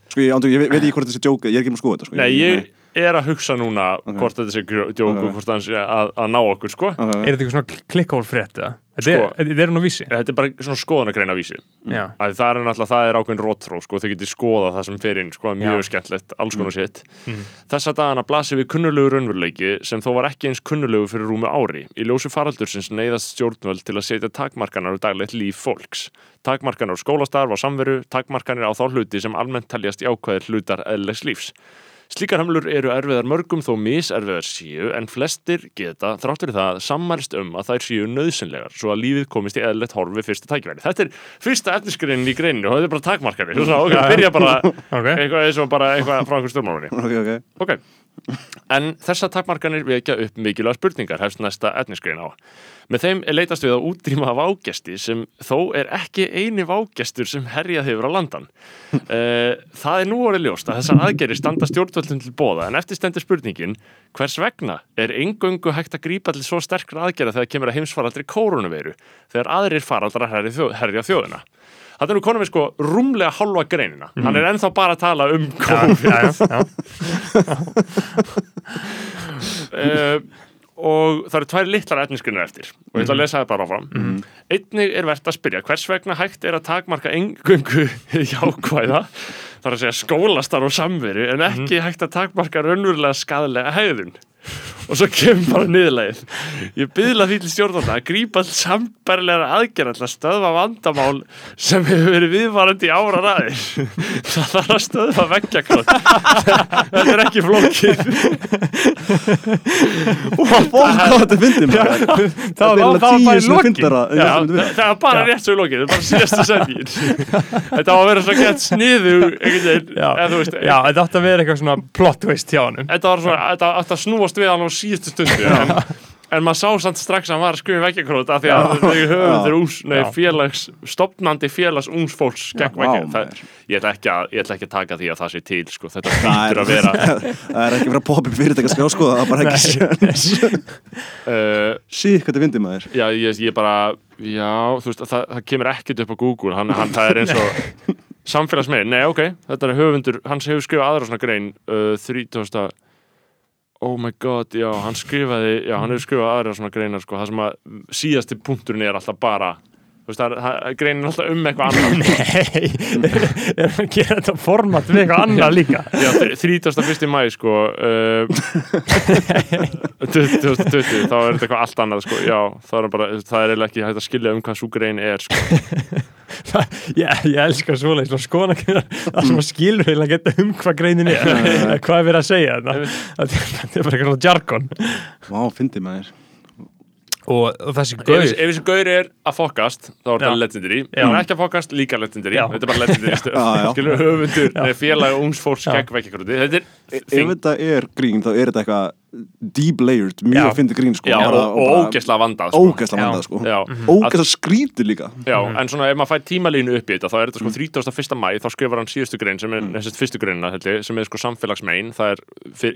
Sko ég veit ekki hvort þetta sé djóka, ég er ekki með að skoða þetta sko. Nei, ég er að hugsa núna Ok. hvort þetta sé djóku, Ok. hvort það sé að, að ná okkur, sko okay. Er þetta eitthvað svona klikkól frétt eða? Þetta Sko. er, þetta er nú vísi. Þetta er bara svona skoðanagreina vísi að það er náttúrulega, það er ákveðin róttró sko, þau getur skoða það sem fer inn, sko, mjög Já. skemmtlegt alls konar sitt. Mhm. Þessa dagana blasir við kunnulegu raunveruleiki sem þó var ekki eins kunnulegu fyrir rúmi ári. Í ljósi faraldursins neyðast stjórnvöld til að setja takmarkanar á daglegt líf fólks. Takmarkanar á skólastarf, á samveru, takmarkanir á þá hluti sem almennt teljast jákvæðir hlutar eðlegs lífs. Slíkar hamlur eru erfiðar mörgum þó miserfiðar séu en flestir geta, þráttur í það, sammælst um að þær séu nöðsynlegar svo að lífið komist í eðlilegt horf við fyrsta tækifæri. Þetta er fyrsta efnisgreinin í greininu og þetta er bara takmarkanir. Svo svo, ok, byrja bara Ok. eitthvað eins og bara eitthvað frá einhver stjórnmálinni. ok, ok Ok, en þessar takmarkanir vekja upp mikilvæg spurningar hefst næsta etnisgrein á. Með þeim er leitast við að útrýma vágesti sem þó er ekki eini vágestur sem herjað hefur á landan. Uh, það er nú orðið ljóst að þessar aðgerir standa stjórnvöldum til bóða en eftir stendur spurningin hvers vegna er eingöngu hægt að grípa til svo sterkra aðgerða þegar kemur að heimsfaraldri kórunuveiru þegar aðrir þjóð, herja þjóðina. Það er nú konum við sko rúmlega halva greinina. Hann er ennþá bara að tala um COVID. Uh, og það eru tvær litlar etniskrinnar eftir. Og ég ætla að lesa það bara áfram. Einnig er verðt að spyrja hvers vegna hægt er að takmarka engöngu jákvæða þar að segja skólastar og samveru en ekki hægt að takmarka raunverulega skadalega hegðun og svo kemur bara niðurlegið ég byðla því til stjórnvalda að grípa all sambærlega aðgerða til að stöðva vandamál sem hefur verið viðvarandi ára ræðir það þarf að stöðva veggjakrótt þetta er ekki flókið. Fólk hvað þetta maður Það var- það var bara. Já, það það var bara rétt svo í lokið, það er bara síðasta setjinn Þetta á að vera svo gett sniðu þetta átti að vera eitthvað svona plot twist hjá hann Þetta var þetta átti að snúast við hann á síðustu stundu en, en maður sá samt strax að hann var skrifa vekkjakrót af því að þau Já. félags, stopnandi félags ungs fólks gegn vá, vekkja maður. ég, ætla ekki að- ég ætla ekki að taka því að það sé til sko. þetta hlýtur að vera það er ekki verið að poppa upp fyrirtæk að skrá sko það er bara ekki séns. Uh, Sýk hvað þetta fyndið maður. Já, ég, ég bara, já, þú veist, það, það kemur ekkert upp á Google, hann, hann það er eins og samfélagsmeir, nei, ok, þetta er höfundur, hans hefur skrifað aðra svona grein, uh, 30. Oh my god, já, hann skrifaði, já, hann hefur skrifað aðra svona greinar, sko, það sem að síðasti punkturinn er alltaf bara veist, það það greinin alltaf um eitthvað annað. Nei, er að gera þetta format við eitthvað annað líka. Já, 31. mæ sko uh, 2020 þá er þetta eitthvað allt annað sko. Já, það er bara, það er eiginlega ekki hægt að skilja um hvað svo grein er sko. Ég, ég elskar svoleiðis og skoðan að það sem að skilur heila geta um hvað greinin er. Hvað er verið að segja þetta þetta þetta er bara eitthvað svona jargon. Vá, fyndi maður og, og þessi Ef gaur ef þessi gaur er að fokast þá er Já. það legendary, ef hann er ekki að fokast líka legendary, Já. þetta er bara legendary skilur höfundur, nei, félag ungs fólks Já. gegn vekkjakrúti, þetta er Ef þetta er grín, þá er þetta eitthvað deep layered, mjög fyndi grín sko Já, bara- og, og ógeðslega vandað sko. Ógeðslega Já. vandað sko Já, Ógeðslega skrítið líka Já, en svona ef maður fær tímalínu upp í þetta þá er þetta sko 31. mæ, þá skrifar hann síðustu grein sem er, mm. þessast fyrstu greinina held ég, sem er sko samfélagsmein, það er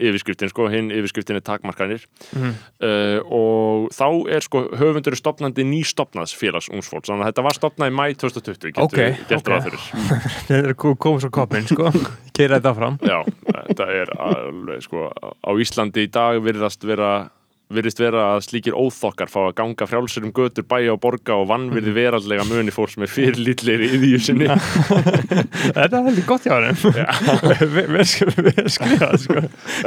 yfirskriftin sko, hinn yfirskriftin er takmarkanir Mhm. uh, og þá er sko höfundur stopnandi nýstopnaðs félags ungsfólks, þannig að þetta var stopnað í mæ 2020, getur Ok, við gert ok. ráð fyrir komið svo koppin sko keira þetta fram Já, þetta er alveg sko, á Íslandi í dag virðast vera virðist vera að slíkir óþokkar fá að ganga frjálsir um götur, bæja og borga og vannvirði Mhm. veraldlega muni fólks með fyrirlítlir í yðjú sinni þetta er heldur gott hjá hann við skrifa það sko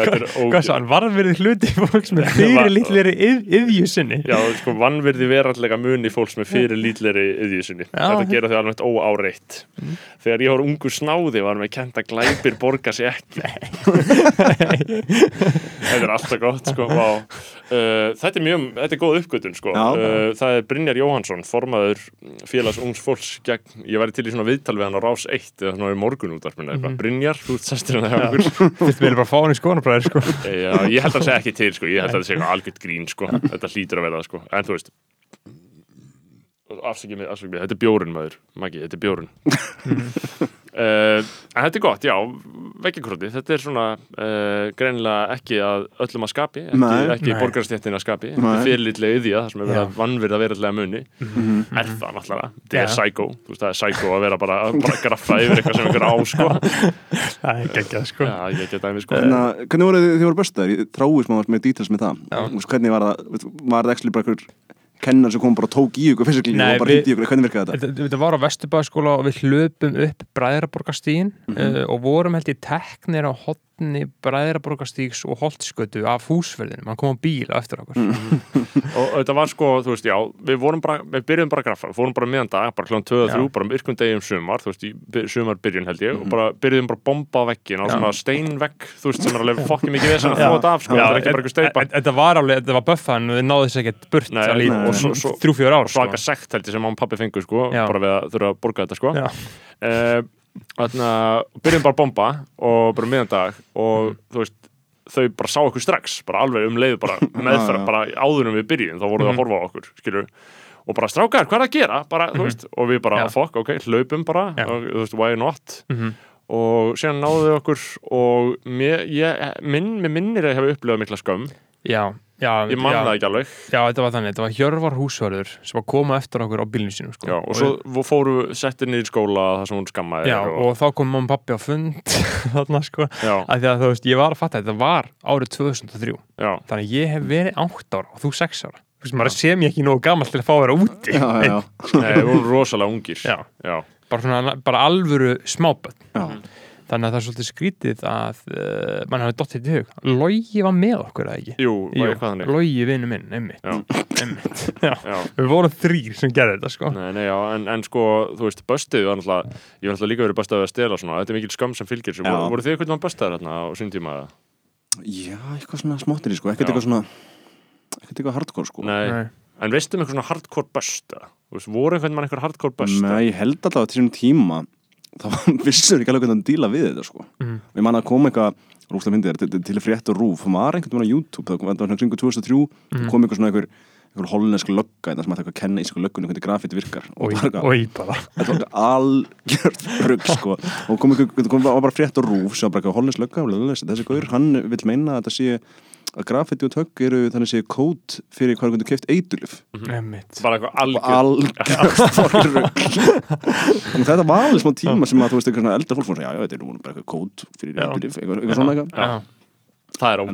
er hvað svo hann varðverði hluti fólks með fyrir lítlir yðju sinni Já, sko, vannvirði verallega muni fólks með fyrir lítleri yðjusinni. Já. Þetta gera þau alveg óáreitt. Þegar ég var ungur snáði var með kent að glæpir borga sig ekki. þetta er alltaf gott, sko. Uh, þetta er mjög, þetta er góð uppgötun, sko. Já. Uh, það er Brynjar Jóhansson, formaður félags ungs fólks gegn, ég væri til í svona viðtal við hann á Rás 1 eða svona í morgun útvarpinu eða eitthvað. Brynjar, þú ert sestur hann að okkur. Þetta verður bara að fá hann í skoðanabræðir sko Já, ég held að það sé ekki til, sko. Ég held að það eitthvað algjört grín, sko. Þetta hlýtur að vera það, sko. En þú veist, afsakið mig, afsakið mig, þetta er bjórun, maður. Maggi, þetta er bjórun. Uh, en þetta er gott, já, vekkjakróti, þetta er svona uh, greinilega ekki að öllum að skapi, ekki, Nei. ekki borgarstjættin að skapi, fyrirlitlega yðja, það sem er verið að vannverða verulega muni, er það náttúrulega, þetta er psycho, þú veist, það er psycho að vera bara, bara að graffa yfir eitthvað sem einhver á, sko. það er geggjað sko. Já, ég get dæmi, sko. Hvernig voru þið, þið voru bestaðir? Ég tráði smá með details með það. Hvernig var það, var það ekki bara einhver kennar sem kom bara og tók í ykkur fysikli Nei, og bara hindi ykkur, hvernig virkaði þetta? Þetta, var á Vesturbæðaskóla og við hlöpum upp Bræðraborgastígin uh, og vorum held í teknir á hotni Bræðraborgastígs og Holtskötu af húsverðinum, hann kom á bíl á eftir okkur. Og þetta var sko, þú veist, já við vorum bara, við byrjum bara að graffa, við fórum bara miðan dag bara klón 2-3, Já. bara myrkum degi um sumar þú veist, í by- sumarbyrjun held ég og bara byrjum bara að bomba á veggin á svona steinvegg þú veist, sem er alveg fokkið mikið vesen að þetta af, sko, Já, þetta er ekki bara eitthvað steipa Þetta var alveg, þetta var böffan og þið náðu þess ekkert burt Nei, alveg í nei. Og svo- svo- þrjú, fjör ár svaka sekt held ég sem mamma og pappi fengu, sko bara við að þurfa að borga þetta, sko Þannig að byrjum bara að bomba og bara miðan dag og þú veist þau bara sá okkur strax, bara alveg um leið bara meðfæra, bara áður en við byrjum þá voru þau að horfa á okkur, skilur og bara strákar, hvað er að gera, bara, þú veist og við bara, Já. fokk, ok, hlaupum bara Já. og, þú veist, why not? Mhm. og síðan náðu þau okkur og mér, ég, minn, mér minnir að ég hef upplifað mikla skömm. Já, já, ég man já, það ekki alveg. Já, þetta var þannig, þetta var Hjörvar húsverður sem var að koma eftir okkur á bílinu sínum sko. já, og svo fóru settir niður í skóla það sem hún skammaði Já, þér og þá kom mamma og pappi á fund þarna sko, að því að þú veist, ég var að fatta þetta var árið 2003 já, þannig að ég hef verið 8 ára og þú 6 ára. Þú veist, maður sem ég ekki nógu gammal til að fá að vera úti. Já, já, já, Nei, við vorum rosalega ungir. Já. já. bara, svona, bara alvöru smáböld já. Þannig að það er svolítið skrítið að uh, mann hafi dottið í hug Logi var með okkur eða ekki Jú, þannig Logi vinnu minn, einmitt, einmitt. Já. Já. við vorum þrýr sem gerði þetta sko Nei, nei, já, en, en sko, þú veist, böstuð var náttúrulega, ég var náttúrulega líka verið böstuð að stela svona, þetta er mikil skömm sem fylgir. Já. voru, voru þið eitthvað böstuðar hérna á sín tíma? eða? Já, eitthvað svona smáttir sko, ekkert eitthvað svona ekkert eitthvað hardcore sko Nei. Nei. en veistu um eitthvað svona hardcore böst eða? Þú veist, voru einhvern mann eitthvað hardcore böst Nei, ég held allavega til sínum tíma þá vissur ekki alveg hvernig að díla við þetta sko. Mhm. Ég man að koma eitthvað rúslega myndir til, til frétt og rúf. Það var einhvern veginn á YouTube, það var svona kringu 2003 Mhm. kom eitthvað svona einhver einhver hollensk lögga þetta sem ætti að kenna íslensku löggunni hvernig grafiti virkar. Og það var í algjörð rugg sko. Og kom eitthvað, kom var bara frétt og rúf sem var bara hollensk lögga þessi gaur, hann vil meina að þetta sé að grafiti og tökk eru þannig sé kód fyrir hvað þú keft eitulif einmitt. Bara eitthvað algjör rugg og þetta var alveg smá tíma sem að þú veist eitthvað svona eldra fólk fór já, já, þetta er nú bara eitthvað kód fyrir eitulif eitthvað, eitthvað svona eitthvað. Já. það er rugl.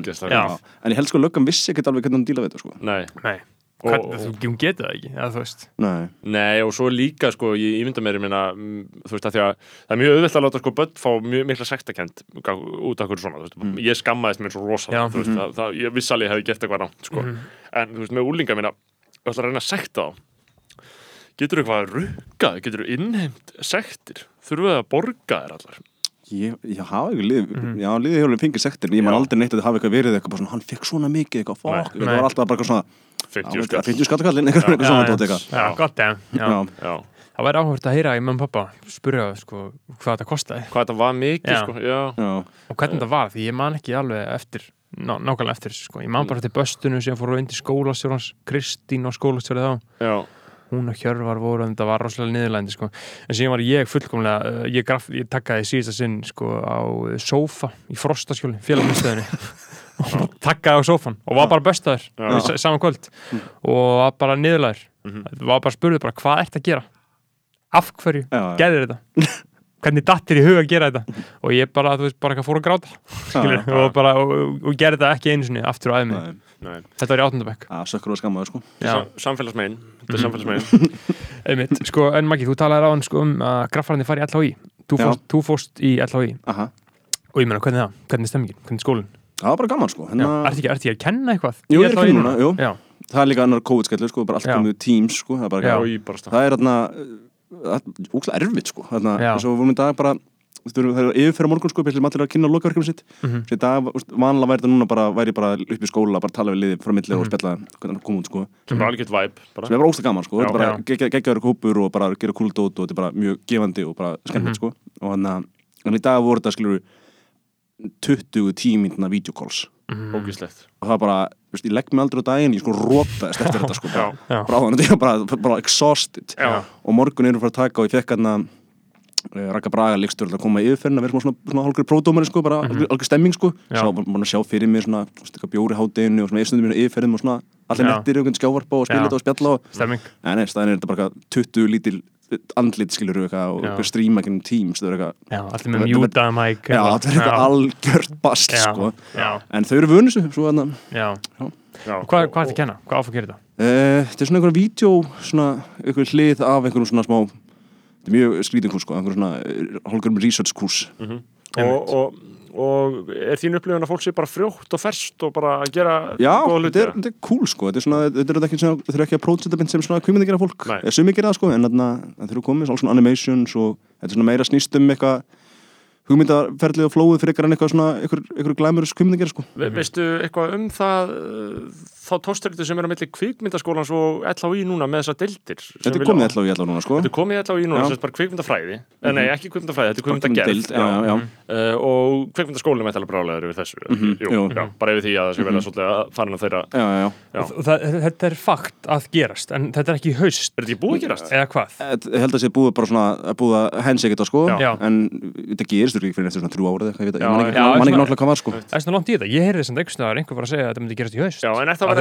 en ég held sko að löggan vissi ekkert alveg hvernig hann díla við þetta sko. Nei, Nei, Hvernig, þú, hún getur það ekki, eða þú veist? Nei, Nei, og svo líka, sko, ég ímynda mér, ég meina, mm, þú veist, að því að það er mjög auðvelt að láta, sko, börn fá mjög mikla sektakent út af hverju svona, þú veist, ég skammaðist mér svo Já, rosalega, þú veist, það, það, ég vissalegi hefði gert eitthvað rátt, sko, en, þú veist, með úlinga mína, þú ætla að reyna að sekta þá, getur eitthvað að rukka, getur innheimt sektir, þurfum við að borga þér allar, ég, ég hafa ekki lið Já, liðið hefur alveg fengið sektir en ég man Já. aldrei neitt að það hafi eitthvað verið eitthvað bara svona, hann fekk svona mikið eitthvað, eitthvað, nei. það var alltaf bara eitthvað svona 50 skall, 50 skattakallin, eitthvað eitthvað svona tótt eitthvað. Já, gott, já, Það væri áhvert að heyra í mamma og pappa spurja sko, hvað þetta kostaði. Hvað þetta var mikið, Já. sko, já, já, og hvernig þetta var, því ég man ekki alveg eftir ná, nákvæmlega eftir þessu, sko. ég man bara eftir böstunum sem fór inn til skólastjórans Kristín og skólastjórið þá. Já, hún og Hjörvar voru, en þetta var rosalega niðurlændi sko. en síðan var ég fullkomlega uh, ég, graf, ég takkaði síðasta sinn sko, á uh, sófa í frostaskjóli félagsmiðstöðinni. og takkaði á sófan og var bara sa- saman kvöld. Og var bara niðurlæður. Mhm. var bara spurðið bara hvað ert að gera? Af hverju gerðir þetta? Hvernig dattir í huga að gera þetta? Og ég bara, þú veist, bara fór að gráta skilur, já. og, bara, og, og, og gerði þetta ekki einu sinni aftur á aðeins Nei, nei, þetta var í áttundabæk að sökkur og skammaður sko. Já. Sam, samfélagsmein, þetta er samfélagsmein, Einmitt, sko, en Maggi, þú talaði ráðan sko, um að graffarandi fari í LHI þú fórst, þú fórst í LHI Aha. og ég meina, hvernig það, hvernig er stemmingin, hvernig er skólinn Það var bara gaman sko. Hérna, ekki, ertu ekki að kenna eitthvað? Jú, ég er að kenna núna, jú. Já, Það er líka annar COVID-skellu sko, bara allt komið Teams sko, það er bara Já. og ég bara stað, Það er þarna, er ógæslega erfitt sko. Þarna, eins og við vorum í dag bara við Það er yfirferð á morgun sko, byrjum allir að kynna lokaverkefni sitt. Mhm. Svo í dag, vanlega væri þetta núna bara, væri bara upp í skóla, bara tala við liðið frá milli og spjalla hvernig það kom út sko. Sem er algjört væp, bara, sem er bara ógæslega gaman sko, Já. þetta er bara geggjaður hópur og bara gera kúldót og þetta er bara mjög gefandi og bara skemmtilegt sko. Og þannig að en í dag voru þetta skilur 20 tímindna videokalls ógíslegt, og það bara, þú veist, ég legg mig aldrei á daginn ég sko rótaðist eftir þetta sko. Bara, Já. bara, áðan, þetta er bara, bara exhausted. Já. og morgun erum við að fara að taka og ég fekk hérna Raka Braga leikstur að koma í yfirferðin að vera svona, svona, hálfur pródómari sko, bara mm algjör stemming sko. Sá bara að sjá fyrir mér svona, bjóri hátteginu og svona eðstundum mér yfirferðin og svona allir nettir og skjávarpa og spila þetta og spjalla og stemming. Nei, nei, staðin er þetta bara eitthvað 20 lítil andlit skilur við eitthvað og eitthvað stríma er eitthvað Já, allir með mjúta mæk það er eitthvað algjört bast sko. En þau eru svo, svo já. Já, Hvað, hvað ertu að kenna? Hvað áfram að gera þetta? uh, Þetta er svona einhverja vídeo svona einhver hlið af einhverjum svona smá þetta er mjög skrítið kurs sko, einhverjum svona hálfgjörnum research kurs og, og, og er þín upplifun að fólk sé bara frjótt og ferskt og bara að gera Já, þetta er, þetta er cool sko þetta er svona, þetta er ekki þetta er ekki að prófita þetta sem svona kvímyndi gera fólk, Nei. eða sumi gera það sko en þeir eru komið svona, animations og þetta er svona meira snýst um eitthvað hugmyndaferlið og flóið fyrir eitthvað en eitthvað svona, eitthvað, eitthvað glæmur kvímyndi gera sko. Ve veistu eitthvað um það þá tóstöritu sem er á milli kvikmyndaskólans og LHI núna með þessar deildir Þetta er komið í allar núna sko. Þetta er komið í LHI núna, sem er bara kvikmyndafræði. Mm Nei, ekki kvikmyndafræði, þetta er kvikmyndagerð. já, já, já. Uh, og kvikmyndaskólinn er mættalega brálegaður yfir þessu. Mhm, jú, jú. Já, bara yfir því að það sé verða svolítið að fara inn á þeirra. Já, já, já. Já. Og Það, þetta er fakt að gerast en þetta er ekki haust. Er þetta ekki búið að gerast? eða hvað? Ég held að sé búið bara svona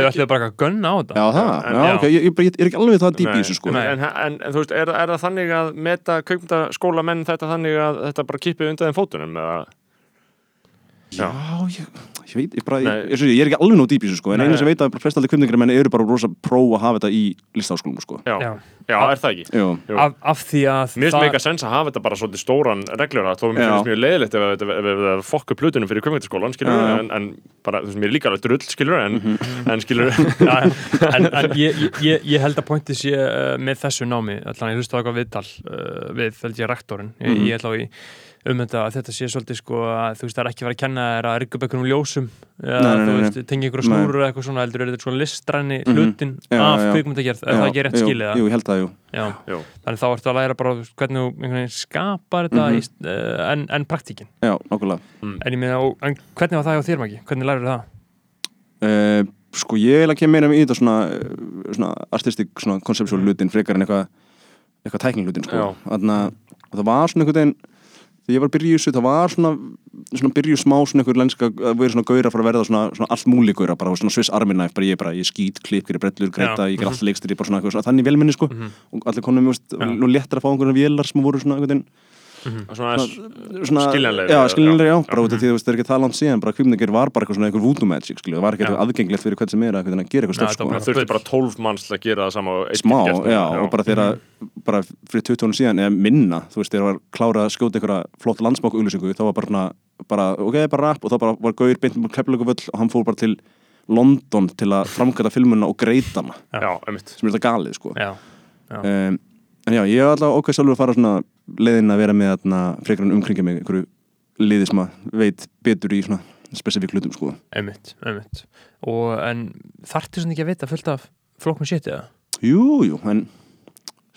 Já. Já, já, Já, þau ætluðu bara að gunna á þetta Já, það, En- já, já. ok, ég, ég, ég, ég er ekki alveg það dýp í Nei, þessu sko en, en, en, en þú veist, er, er það þannig að meta kvikmyndaskóla menn þetta þannig að þetta bara kippið undan þeim fótunum eða? Já, ég, ég veit, ég bara, ég, ég, ég, ég er ekki alveg nóg dýp í þessu sko en Nei, einu sem veit að flest allir kvimningar menn eru bara rosa pró að hafa þetta í listaháskólum sko Já, Já. já, er það ekki? Af, af því að Mér finnst það- meika sens að hafa þetta bara svolítið stóran reglur mér Já. finnst mjög leiðilegt ef við fokku plutunum fyrir kvikmyndaskólan skilur en, en bara, þú veist, mér er líka alveg drull skilur en, en skilur Já, já. en, en ég, ég, ég held að pointið sé uh, með þessu námi allan ég hlusta á eitthvað viðtal uh, við held ég rektorinn ég, Mhm. ég held á í um þetta að þetta sé svolítið sko að þú veist það er ekki verið að kenna þér að rigga upp einhverjum ljósum eða þú veist tengja einhverjum Nei. snúrur eða eitthvað svona heldur er þetta svona listræni Mhm. hlutin Já, af já. kvikmyndagerð er það ekki rétt skilið Jú, ég held það, jú þannig þá ertu að læra bara þú veist, hvernig þú einhvern veginn skapar þetta Mhm. í, uh, en, en praktíkin Já, nákvæmlega en ég meina, og- en hvernig var það hjá þér Maggi? hvernig lærir það? uh, Sko, ég er að kemur meira í þetta svona, eh, svona artistik, svona conceptual hlutin frekar en eitthvað eitthvað tækning hlutin, sko. Þannig að það var svona einhvern veginn þegar ég var að byrja í þessu, það var svona svona byrju smá svona einhver lenska að vera svona gauðra fyrir að verða svona, svona allt múli gauðra bara svona Swiss Army Knife, bara ég bara, ég skýt, klipp, ég er brellur, greita, ég ger allt leikstir, ég bara svona, eitthvað, svona þannig velminni, sko. Mhm. og allir konum, nú léttir að fá einhverjum vélar sem voru svona einhvern veginn svona, svona, skiljanlegri, já, skiljanlegri, já, já. bara út af því þú veist, það er ekki það langt síðan bara kvikmyndagerð var bara eitthvað svona eitthvað voodoo magic skilju, það var ekki eitthvað aðgengilegt fyrir hvern sem er að að gera eitthvað þetta var sko. bara- það þurfti bara 12 manns til að gera það sama og einn smá, gert já, það. og bara þegar bara fyrir 20 árum síðan, eða minna þú veist, þegar var klárað að skjóta eitthvað flott landsmák auðlýsingu, þá var bara svona bara, ok, bara rap, og þá bara var Gaur beint með kefluguvöll en já, ég hef alltaf okkar sjálfur að fara svona leiðin að vera með þarna frekar en umkringja mig einhverju liði sem að veit betur í svona spesifík hlutum, sko einmitt, einmitt og en þarftu svona ekki að vita fullt af flóknum shit eða? Jú, jú, en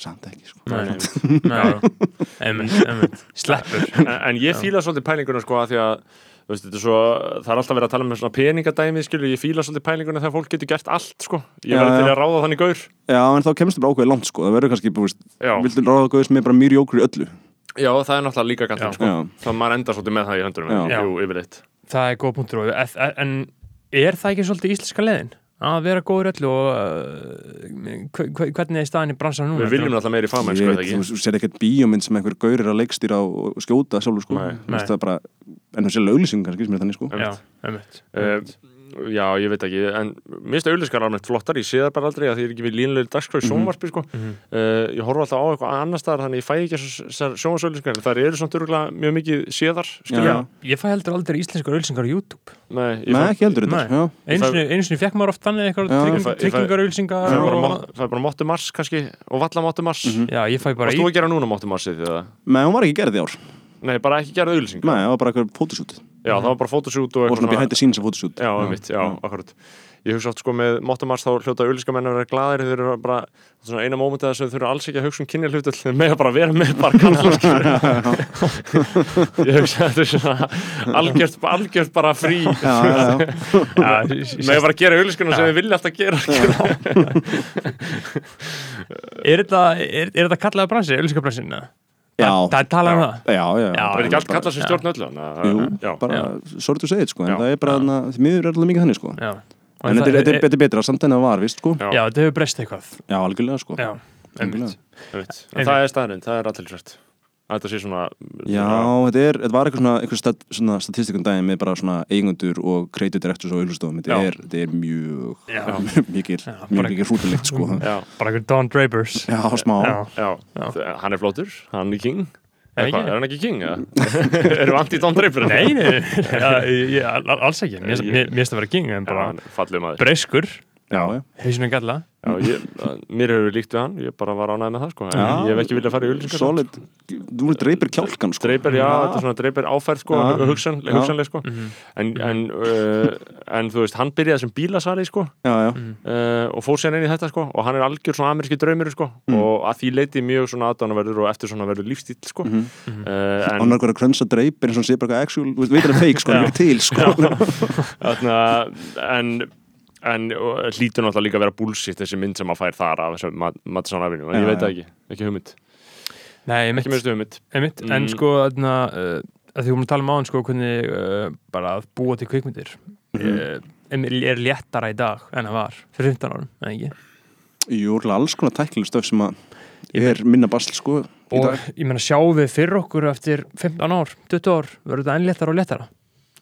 samt ekki, sko. Nei, Nei. Nei, sleppur. En, en ég fíla svolítið pælinguna sko að því að þú veist, þetta er svo, það er alltaf verið að tala með svona peningadæmi skilur, ég fíla svolítið pælinguna þegar fólk getur gert allt sko, ég verði til að ráða þannig gaur. Já, en þá kemst það bara ákveðið langt, sko. Það verður kannski, þú veist, já, viltu ráða Gaur sem er bara mjög jókur í öllu? Já, það er náttúrulega líka Já. sko, það maður endar svolítið með það í höndunum Já. jú, yfirleitt ekki að vera góður öllu og uh, hve- hve- hvernig er staðin í bransan núna við viljum alltaf meiri fagmenn sko, veit, eða þú ekki sér ekkert bíómynd sem einhver gaur er að leikstýra og og skjóta sjálfur sko. Nei, nei. það er bara, en það sé löglýsing kannski sem er þannig sko. Uh, einmitt. Já, ég veit ekki, en minnst auðlýskar almennt flottar, ég sé það bara aldrei að því ég er ekki við línlega dagskrá í sjónvarpi sko. Mhm. uh, ég horfa alltaf á eitthvað annar staðar þannig ég fæ ekki þessar sjónvarsauðlýskar það eru svona örgulega mjög mikið séðar skilja, Já. ég fæ heldur aldrei íslenskar ölsingar á YouTube nei, ég Nei, fæ, ekki heldur þetta sinni, einu sinni fekk maður oft þannig eitthvað Já. trygging, Ég fæ- ég fæ- tryggingar ölsingar það er bara, og, mo- það bara Mottu Mars kannski og Valla Mottu Mars mm já, ég fæ bara Varst þú að gera núna Mottu Marsið eða? Nei, hún var ekki gerð í ár Nei, bara ekki gera auðlýsing Nei, það var bara eitthvað fótosút Já, það var bara fotoshoot og og svona behind the scenes af fótosút Já, einmitt, já, akkurat. Ég hugsa oft sko með Mottu Mars þá hljóta auðlýskamenn að vera glaðir þeir eru bara svona eina mómentið þess að þeir eru alls ekki að hugsa um kynja hlutul þeir með að bara vera með bara kannski Ég hugsa að þetta er svona algjört, algjört bara frí. Já, já, já. með að bara gera auðlýskunum sem þið vilja alltaf gera er þetta, þetta kallaða bransi, ölsingabransin? Það er talað um það. Já, já, Já, Það er ekki allt kallað sem stjórn öllu bara sorry to say it sko En það er bara, þarna, því miður er alveg mikið þannig sko. En þetta er- er er betra, samt en það var, vist sko. Já. þetta hefur breyst eitthvað. Já, algjörlega sko. Já, einmitt. Einmitt. En það er staðurinn, það er aðtilsvært að þetta sé svona Já, þetta, er, þetta var eitthvað svona, eitthvað stat, svona statistikun daginn með bara svona eigundur og creative directors og auðlustofum þetta er, þetta er mjög Já. mikið, Já, mjög mikið hrútilegt sko. Já, bara einhver Don Drapers. Já, smá. Já, já, Já. Þe- hann er flottur, hann er king. Er hann ekki? king? eða? Erum við anti-Don Draper? nei, nei, nei, já, ég, ég, all- alls ekki. Mér finnst það að vera king en bara breyskur, Hausinu galla. Já, ég, mér hefur líkt við hann, ég bara var ánægð með það sko. ég hef ekki viljað fara í auðlýsingar solid. Þú voru dreipir kjálkan sko. Dreipir, já, þetta er svona dreipir áferð sko, hugsan, hugsanlega sko. en, en, uh, en þú veist, hann byrjaði sem bílasali sko, Já, já, uh, og fór sér inn í þetta sko, og hann er algjör svona ameríski draumur sko, og að því leiti mjög svona aðdánaverður og eftir svona verður lífstíl sko. uh, en annar hverja krönsa dreipir eins og sé bara eitthvað actual, þú veist, veit það fake sko, hann er ekki til sko. Þarna, en en og hlýtur náttúrulega líka að vera bullshit þessi mynd sem að fær þar af þessu Mattisson Afinu, en ég veit ekki, ekki hugmynd. Nei, minnstu hugmynd. Einmitt. en Mm. sko þarna, uh, að því við erum að tala um áðan sko, hvernig uh, bara að búa til kvikmyndir uh, er léttara í dag en það var fyrir 15 árum, en ekki? Jú, alls konar tæknileg stöf sem að er minna basl sko í og ég meina sjáum við fyrir okkur eftir 15 ár, 20 ár verður þetta enn léttara og léttara?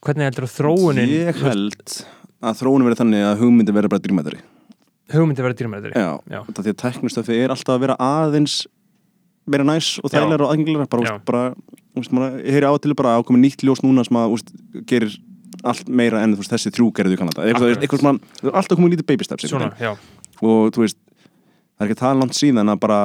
Hvernig heldur þróunin Ég held að þróunum verið þannig að hugmyndi verið bara dýrmættari hugmyndi verður dýrmættari Já, Já. þetta því að tæknistöfi er alltaf að vera aðeins meira næs og þægilega og aðgengilega bara, Já. bara úst, maður, ég heyri á til bara ákomið nýtt ljós núna sem að úst, gerir allt meira en þú veist, þessi þrjú gerðu eitthvað, Akkurat. eitthvað það er alltaf komið lítið baby steps svona, já, og þú veist það er ekki það langt síðan að bara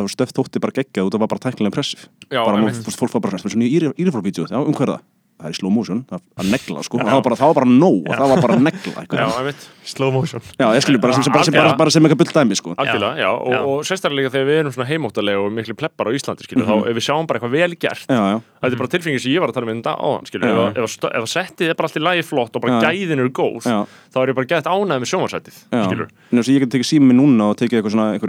að stöf þótti bara geggjað og það var bara tæknilega impressiv Já, bara, veist, fólk var bara svona írifórvídeó, já, um hver er það? Það er í slow motion, það að negla sko, það var bara, það var bara nóg og það var bara negla Já, slow motion. Já, ég skilji bara, sem, sem, bara, sem, bara, bara sem eitthvað bull dæmi sko. Algjörlega, já, og, og sérstaklega þegar við erum svona heimóttalega og miklu pleppar á Íslandi, skilur, þá ef við sjáum bara eitthvað vel gert Já, já, þetta er bara tilfengið sem ég var að tala um þetta áðan, skilur, Já. ef, að- ef, að settið er bara allt í lagi flott og bara Já. gæðin eru góð, já. þá er ég bara gætt ánægð með þess að ég get tekið sími núna og tekið eitthvað svona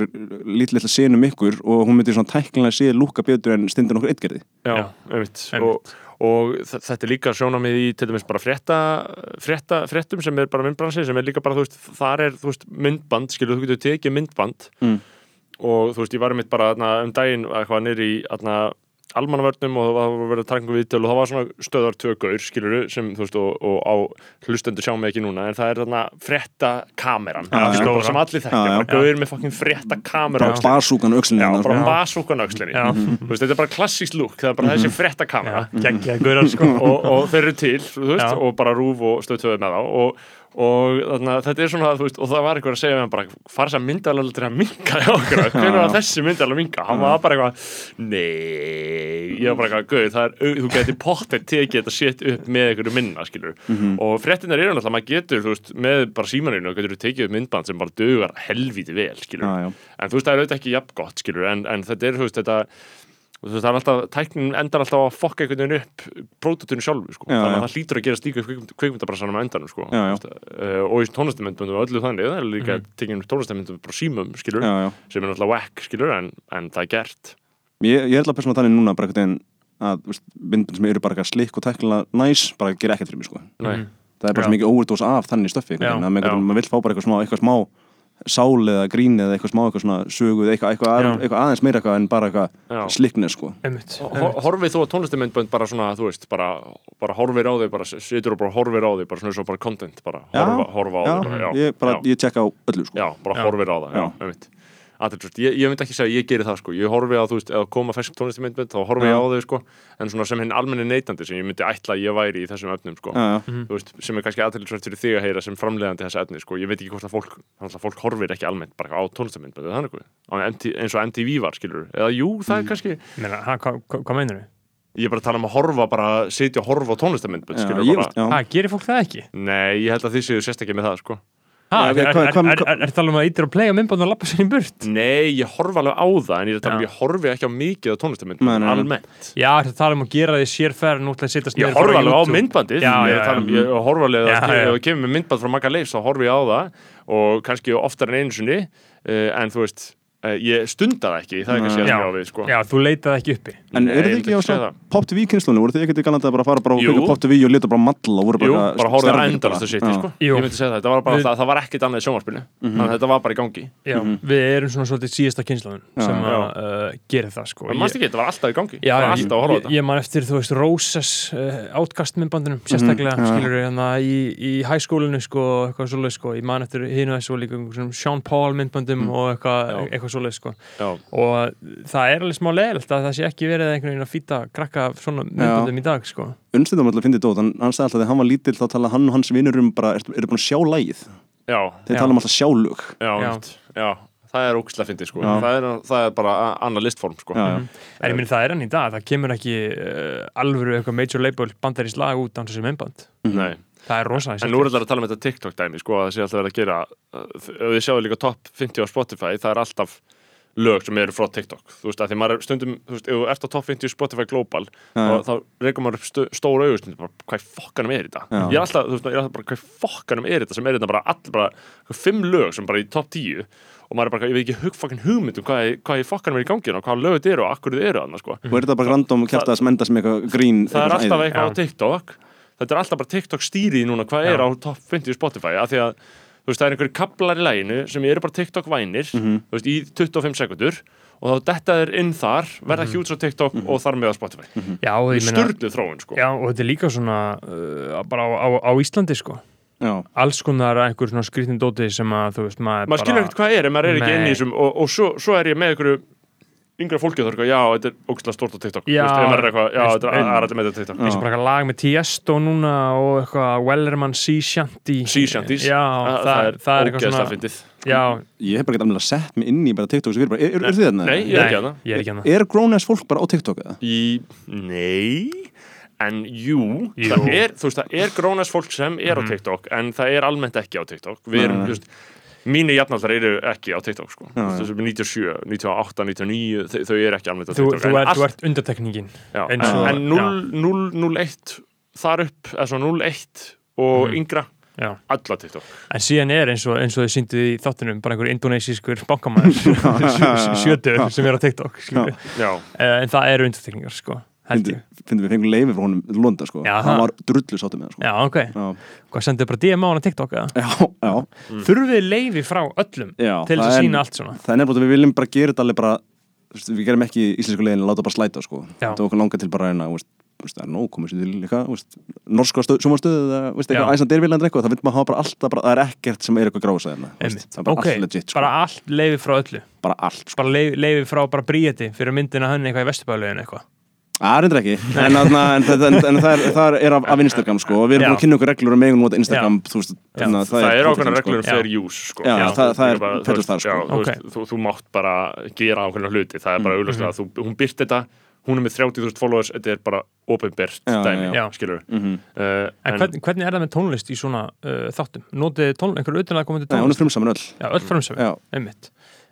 og þetta er líka sjónamið í til dæmis bara frétta, frétta fréttum sem er bara myndbransi sem er líka bara, þú veist, þar er þú veist, myndband, skilur, þú getur tekið myndband Mm. og þú veist, ég var mitt bara þarna, um daginn eitthvað nýri í þarna, almannavörnum og það var verið að taka einhver viðtöl og það var svona stöðar tökur, skilur sem, þú veist, og, og á hlustendur sjáum við ekki núna, en það er þarna frétta kameran, sem allir þekkja, bara gauður með fokkin frétta kamera bara basúkan hérna, bara basúkan veist, þetta er bara klassískt lúk það er bara þessi frétta kamera. Sko. Og, og þeir eru til, þú veist, Já. og bara rúf og stöðtöðu með þá. Og, og þarna, þetta er svona, veist, og það var eitthvað að segja með hann bara, að myndalega til að minka hjá okkur, hvernig var þessi myndalega minka hann var bara eitthvað, nei. Ég var bara eitthvað, gauð, þú geti pottet tekið þetta shit upp með einhverju minna, skilur, og fréttinar eru náttúrulega, maður getur, þú veist, með bara símaninu getur þú tekið upp myndband sem bara dögar helvíti vel, skilur, Já, já. en þú veist, það er auðvitað ekki jafn gott, skilur, en, en þetta er, þú veist, þetta þú veist, það er alltaf, tæknin endar alltaf að fokka einhvern veginn upp pródutinu sjálfu, sko, Já, þannig já. að það hlýtur að gera stíka kveikmyndabrassanum á endanum, sko, Já, já. Uh, og í tónlistamindbundum og öllu þannig, það er líka mm. tekinn tónlistamindum frá símum, skilur, Já, já. sem er náttúrulega whack, skilur, en, en það er gert Ég, ég er alltaf persónulega þannig núna bara einhvern veginn að myndbund sem eru bara eitthvað slikk og teknilega næs bara gera ekkert fyrir mig sko. Nei, það er bara svo mikið overdose af þannig einhvern veginn, að maður maður vill fá bara eitthvað smá, eitthvað smá sál eða grín eða eitthvað smá eitthvað svona sögu eða eitthvað, eitthvað, eitthvað, aðeins meira eitthvað en bara eitthvað slikknir sko. Einmitt, Hor- horfið þú á tónlistamindbund bara svona, þú veist, bara, bara horfir á þig, bara situr og bara horfir á þig, bara svona svo bara content, bara Já. horfa, horfa á þig, ég, bara, já. ég tjekka á öllu sko. Já, bara Já. horfir á það, já, Já. einmitt Aðeins, ég, ég myndi ekki segja að ég geri það sko. Ég horfi á, þú veist, ef koma fersk tónlistamindbund þá horfi ég á þau sko. En svona sem hinn almenni neytandi sem ég myndi ætla að ég væri í þessum efnum sko. Já, já. þú veist, sem er kannski aðtælisvært fyrir þig að heyra sem framleiðandi þessa efni sko, ég veit ekki hvort að fólk þannig að fólk horfir ekki almennt bara á Á MT, eins og MTV var skilur eða jú, það er kannski Meina, ha, hva, hva, hvað meinur þau? ég er bara að tala um að horfa, bara sitja og horfa á tónlistamindbund Já, skilur bara. Ha, gerir fólk það ekki? nei, ég held að þið séu sérstaklega með það sko er, það um að ítir og playa myndband og lappa sér í burt? nei, ég horfa alveg á það en ég er að tala um, ég horfi ekki á mikið á nei. almennt Já, er það tala um að gera því sérferð nú til að setjast Ég niður horfa bara alveg á YouTube. myndbandið, Já, ég, er að um, ég horfa alveg að ég kemur með myndband frá Magga Leifs þá horfi ég á það og kannski oftar en einu sinni uh, en þú veist, ég stunda það ekki það er kannski að Já. skjá við sko. Já, þú leitaði ekki uppi. En eru þið ekki á ekki segja svona það. Pop TV kynnslunni, voru þið ekkert í galanda að bara fara bara og Jú. kveika Pop TV og leta bara malla og voru bara Jú, bara að endalast að Já. sko. Ég myndi segja það, það var, bara, Við- það, það var ekkit annað í sjónvarpinu. Þannig að þetta var bara í gangi. Já, við erum svona svolítið síðasta kynslaðun Já, sem að uh, gera það sko. Það mannst ekki, þetta var alltaf í gangi. Já, það var alltaf að horfa þetta eitthvað svoleið sko, Já. sko og það er alveg smá leðilt að það sé ekki verið einhvern veginn að fýta krakka svona myndbandum í dag sko Unnstændum alltaf fyndið dót, hann, hann sagði alltaf þegar hann var lítill þá tala hann og hans vinur um bara, eru er búin að sjá lægið já, þeir tala um alltaf sjálug já, Já. það er ógislega fyndið sko. Það, er, það er bara annað listform sko. Já, já. en ég minn það er hann í dag, það kemur ekki uh, alvöru eitthvað major label bandarís lag út án þessi myndband, Nei. Það er rosalega En nú er þetta að tala um þetta TikTok dæmi sko, að það sé alltaf verið að gera ef þið sjáðu líka top 50 á Spotify það er alltaf lög sem eru frá TikTok. Þú veist, að því maður er stundum, þú veist, ef þú ert á top 50 Spotify Global, Já, þá, reykum maður upp stö, stóra augustundum, bara hvað fokkanum er þetta? Já. Ég er alltaf, þú veist, ég er alltaf bara hvað fokkanum er þetta? Sem er þetta bara allir bara, fimm lög sem bara í top 10 og maður er bara, ég veit ekki hugfokkin hugmynd um hvað, hvað í fokkanum er í gangi og hvað lög þetta eru og akkur þið eru sko. Og er þetta bara random kæft að sem enda sem eitthvað grín það er alltaf eitthvað á. TikTok þetta er alltaf bara TikTok stýrið núna hvað Já. er á top 50 Spotify af því að þú veist, það er einhverju kaplar í læginu sem eru bara TikTok vænir Mhm. þú veist, í 25 sekundur og þá detta er inn þar, verða Mhm. hjúts á TikTok og þar með á Spotify. Já, og ég meina sturlu þróun sko. Já, og þetta er líka svona uh, bara á, á, á Íslandi sko. Já, alls konar einhver svona skrítin dóti sem að þú veist, maður, maður skilur ekkert hvað er ef maður er ekki inn í þessum og, og svo, svo er ég með einhverju yngra fólki það er eitthvað, já, þetta er ógæslega stórt á TikTok Já. Þú veist, ef maður er eitthvað, já, þetta er það er allir með þetta TikTok eins og bara eitthvað lag með Tiesto núna og eitthvað Wellerman Sea Shanty Sea Shanties Já, það, það, er, það er svona fyndið Já, ég hef bara gett alveg sett mig inn í bara TikTok sem við bara, er, er, er þið þarna? Nei, ég er ekki hana ég er ekki hana Er grown ass fólk bara á TikTok eða? Í, nei en jú, Jú. það er þú veist, það er grónas fólk sem er Mhm. á TikTok en það er almennt ekki á TikTok við erum, Nei. þú veist, mínu jafnaldar eru ekki á TikTok, sko, veist, 97 98, 99, þau, þau eru ekki almennt á TikTok, þú, en þú ert undartekningin en 0, 0, 0, 1 þar upp, eða svo 0, 1 og Mhm. yngra, Já. alla TikTok. En síðan er eins og, eins og þið sýndu í þáttunum bara einhver indonesískur bankamæður sjötur sem er á TikTok Eh, en það eru undartekningar sko, Fyndum við fengum leifi frá honum í Londa sko. Já, Hann var drullu sáttum með það sko. Já, ok, Já, hvað sendið bara DM á hana TikTok eða? já, já, Mm. Þurfið leifi frá öllum já til þess að er- sína allt svona? Það er nefnilega að við viljum bara gera þetta alveg bara við gerum ekki íslensku leiðin að láta bara slæta sko. Það var okkur langa til bara að það er nóg komið sér til veist, norska sjómanstöðu eða eitthvað æsand ervilandi eitthvað, það vil maður hafa bara alltaf bara, það er ekkert sem er eitthvað grása er bara Ok, allt legit sko. bara allt leiði frá öllu. Bara allt sko. bara leiði, leiði frá bara bríeti fyrir myndina hann eitthvað í vesturbæðlegin eitthvað Það er endur ekki, en, en, en, en, en það er, það er af, af Instagram sko og við erum Já. búin að kynna okkur reglur um megum nota Instagram þú veist, Já. þannig að það, er profilinn, reglur um Já. fair use sko. Já, Þú- það- þú það er þú veist, þar, sko. já, þú, Ok. veist, þú, þú mátt bara gera ákveðna hluti það er bara Mm. auðvitað að þú, hún byrt þetta hún er með 30.000 followers, þetta er bara ofinbert Já, dæmi, já. skilur Mhm. uh, En hvernig, hvernig er það með tónlist í svona uh, þáttum? Notið tón, einhverju utanlega komandi Nei, hún er tónlist? frumsaman öll Já, öll Já, einmitt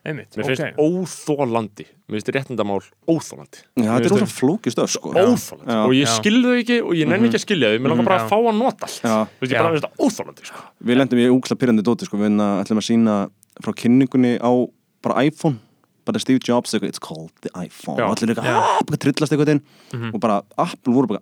Einmitt, mér finnst ok óþólandi mér finnst réttindamál óþólandi Já, þetta er Mér rosa flókið stöf sko óþólandi Já. og ég Já. skil þau ekki og ég nenni ekki að skilja þau mér langar bara Já. að fá að nota allt Já. bara finnst þetta óþólandi sko. Við lendum í úksla pyrrandi dóti sko, við ætlum að sína frá kynningunni á bara iPhone bara Steve Jobs, eitthvað, it's called the iPhone Já. og allir eitthvað, aaa, bara trillast eitthvað inn Mhm. og bara Apple voru bara.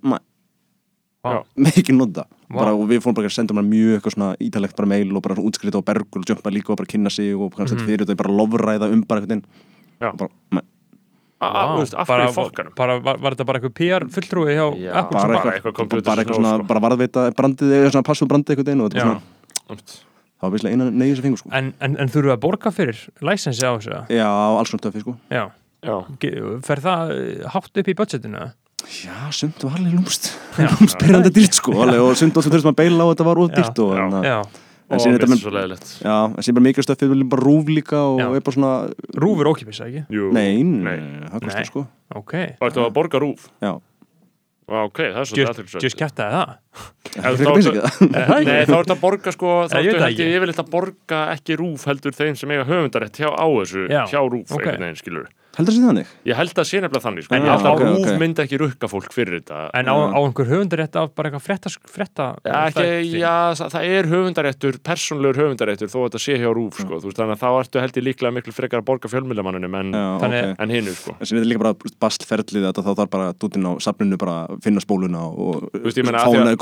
Með ekki nota bara, og við fórum bara að senda bara mjög eitthvað svona ítalegt bara mail og bara útskrita á bergur og jumpa líka og bara kynna sig og kannski Mhm. fyrir þetta bara lofræða um bara eitthvað inn Já. og bara, mæ, A- a- þú veist, af bara, hverju fokkanum bara, var, var þetta bara eitthvað PR fulltrúi hjá Já. Apple? bara bara eitthvað, bara eitthvað snow, svona, sko. bara varðveita brandið eða svona passum brandið eitthvað inn og þetta var svona, það var visslega eina neyðis að fengu sko En, en, en þurfum við að borga fyrir læsensi á þessu? Já, alls svona töffi sko Já, já, fer það hátt upp í budgetinu? Já, sumt var alveg lúmst lúmst pyrrandi dýrt sko. Alveg, og sumt óskum þurftum að beila á að þetta var of Já, dýrt og, en, Já, en og síðan þetta finnst með svo leiðilegt. Já, en síðan bara mikið stöfið viljum bara rúf líka og Já. er bara svona rúfur ókipis, ekki? Jú, Nei, það kostar sko. Ok, og þetta var að borga rúf. Já, ok, það er svo just, just kæftaði það. Ef það er það að borga sko þá ertu ekki. yfirleitt að borga ekki rúf heldur þeim sem eiga höfundarétt hjá á þessu Já, hjá rúf ok. einhvern veginn skilur Heldur það sé þannig? Ég held að sé nefnilega þannig sko. En Ég held að ok, rúf ok. myndi ekki rukka fólk fyrir þetta En á, á einhver höfundarétt af bara eitthvað frétta, frétta Já, ekki, já, það er höfundaréttur, persónlegur höfundaréttur þó að þetta sé hjá rúf sko. Þú veist, þannig að þá ertu held ég líklega miklu frekar að borga fjölmjölamannunum en, en hinu sko. En síðan er líka bara bastferðlið þá þarf bara dútin á safninu bara finna spóluna og veist,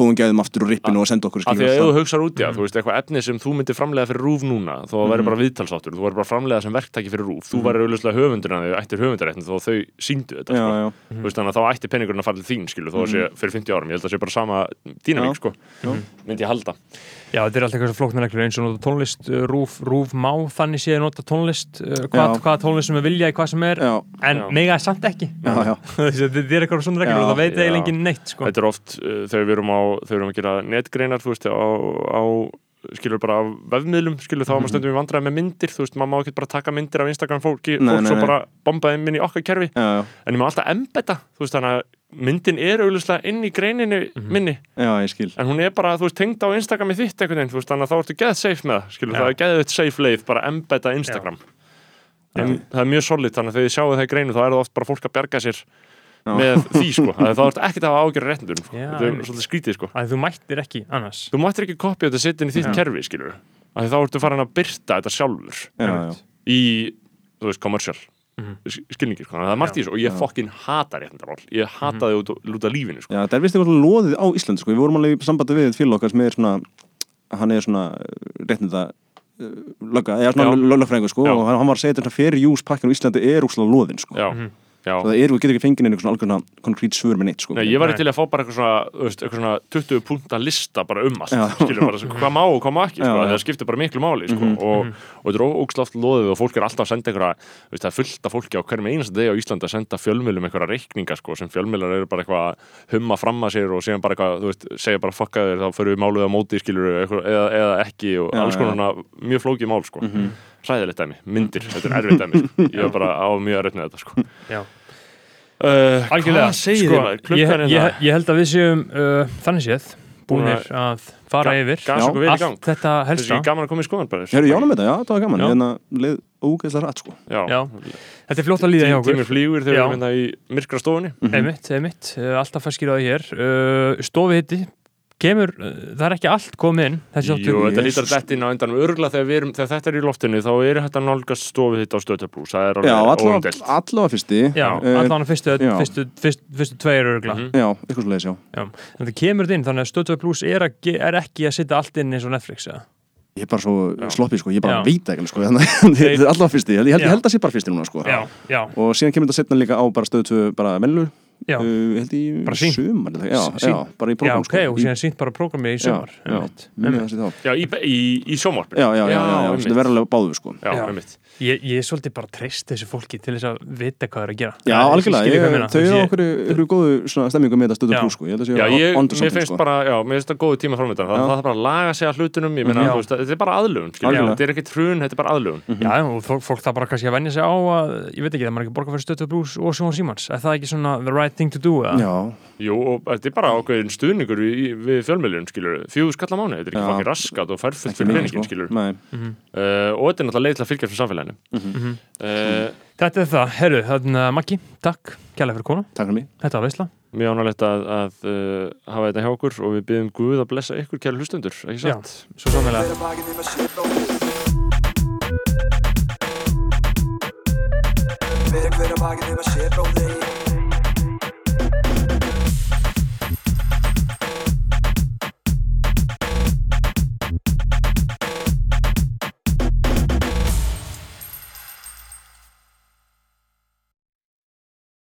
að- góðum gæðum aftur úr rippinu og senda okkur Af því að ef þú hugsaður út í það, þú veist, eitthvað efni sem þú myndir framlega fyrir rúf núna, þó að verður bara viðtalsáttur, þú verður bara framlega sem verktæki fyrir rúf, þú verður auðvitað höfundur að þau ættir höfundaréttin þó að þau síndu þetta, Já, sko. já, Þú veist, þannig að þá ætti peningurinn að fara til þín, skilu, þó að sé fyrir 50 árum, ég held að sé bara sama dýnamík, sko, myndi ég halda. Já, þetta er alltaf eitthvað flóknar reglur eins og nota tónlist, uh, rúf, rúf má þannig séð nota tónlist, uh, hvað, Já. hvaða tónlist sem við vilja í hvað sem er, já, en Já. mega samt ekki já, þetta er eitthvað svona reglur og það veit eiginlega enginn neitt sko. Þetta er oft, uh, þegar við erum á, þegar við erum að gera netgreinar, þú veist, á, á skilur bara af vefmiðlum, skilur þá Mhm. að maður stundum við vandræði með myndir, þú veist, maður má ekki bara taka myndir af Instagram fólki, Nei, fólk nei, svo nei. bara bombaði inn í okkar kerfi, já, já, en ég má alltaf embedda, þú veist, þannig að myndin er auðvitað inn í greininu Mhm. minni, já, ég skil en hún er bara, þú veist, tengd á Instagrami þitt einhvern veginn, þú veist, þannig að þá ertu geð safe með það, skilur, Já. það er geðið eitt safe leið, bara embedda Instagram. En það er mjög solid, þannig að þegar þið sjáu það í greinu, þá er það oft bara fólk að bjarga sér. Með því, sko, að þá ertu ekkert að hafa ágjörð réttindum, sko. Þetta er svolítið skrítið, sko. að þú mættir ekki annars Þú mættir ekki kopja þetta að inn í þitt Já. kerfi, skilur, að þá ertu farin að byrta þetta sjálfur Já, já, í, þú veist, commercial Mhm. skilningir, sko, að það er margt í þessu og ég fokkin hata réttindamál, ég hata þau út, út af lífinu, sko. Já, það er vist eitthvað loðið á Íslandi sko. Við vorum alveg í sambandi við félag okkar sem er svona hann er svona réttinda lögga, eða svona Já. lögfræðingur sko, Já. og hann var að segja þetta svona fyrir jús pakkin á Íslandi er úrslega loðin sko. Já, Mhm. Já. svo það er, við getum ekki fengið einhvern svona algjörna konkrét svör með neitt sko. Nei, ég var Nei. til að fá bara eitthvað svona, veist, eitthvað svona 20 punta lista bara um allt, skilur bara, hvað má og hvað má ekki, sko, það skiptir bara miklu máli, sko, Mhm, og, og þetta er ógsláft loðið og fólk er alltaf að senda einhverja, veist, það er fullt af fólki á hverjum einasta degi á Íslandi að senda fjölmjölum einhverja reikninga, sko, sem fjölmjölar eru bara eitthvað að humma fram að sér og síðan bara eitthvað, þú veist, segja bara fucka þér, þá fyrir við máluð á móti, skilur eða, eða ekki og alls konar mjög flókið mál, sko, Mhm. Hræðilegt dæmi, myndir, þetta er erfitt dæmi, sko. ég var bara á mjög erfitt með þetta, sko. Já. Uh, Algjörlega, Hvað segir sko, þið ég, ég, ég held að við séum uh, þannig séð búinir að fara Ga- yfir. allt þetta helsta. er gaman að koma í skoðan bara Herru, jánum þetta, já, það var gaman. Já. Hérna leið ógeðslega rætt sko. Já, Já. þetta er fljótt að líða hjá okkur. Tímur flýgur þegar við Já. erum hérna í myrkra stofunni. Einmitt, einmitt, uh, alltaf færskir á því hér. Uh, stofi hitti kemur, uh, það er ekki allt komið inn þessi Jú, þetta Jesus. lítur þetta inn á endanum. Örgulega þegar, við erum, þegar þetta er í loftinu þá er þetta nálgast stofið þitt á stöðtöflús það er alveg allavega óumdelt já, allavega fyrsti. Já Eh, allan fyrstu, fyrstu, fyrstu, fyrstu tveir örgla Mhm. Já, eitthvað svo leiðis, já en það kemur þetta inn, þannig að Stöðtöð Plus er, er ekki að setja allt inn eins og Netflix eða? ég er bara svo sloppið sko, ég bara Já. veit það ekki sko, þannig að þetta er alltaf fyrsti, ég held, ég held, að sé bara fyrsti núna sko. Já, já, og síðan kemur þetta setna líka á bara stöðu tvö bara menlu, já, uh, held ég Bara já, bara í já, program ok, sko, og síðan sínt bara prógrami í sumar já, já, Já, í, í, í sjónvarpinu já, já, já, alveg báðu sko. Já, Já. einmitt. Ég, ég er svolítið bara treyst þessu fólki til þess að vita hvað það er að gera. Já, algjörlega, þau eru okkur, okkur góðu svona stemmingu með þetta stöðu plus sko, ég ég, finnst sko. bara, já, mér finnst það góðu tíma framöndan það, er bara að laga sig að hlutunum þetta er bara Algjörlega. þetta er ekki trun, þetta er bara aðlugun Já, og fólk, fólk það bara kannski að venja sig á að, ég veit ekki, það fyrir right thing to do? eða? Já, Jú, og þetta er bara ákveðin stuðningur í, við fjölmiðlun, skilur, fjögur skalla mánu þetta er ekki Já. fangir raskat og færfullt ekki fyrir peningin, sko skilur Nei, uh, og þetta er náttúrulega leið til að fylgjast með samfélaginu Mhm. uh, Þetta er það, herru, þannig að Maggi, takk, kærlega fyrir konu, um takk fyrir mig þetta var veisla. mjög ánægilegt að, að uh, hafa þetta hjá okkur og við byggjum Guð að blessa ykkur kæri hlustundur, ekki Já, satt? svo sannlega.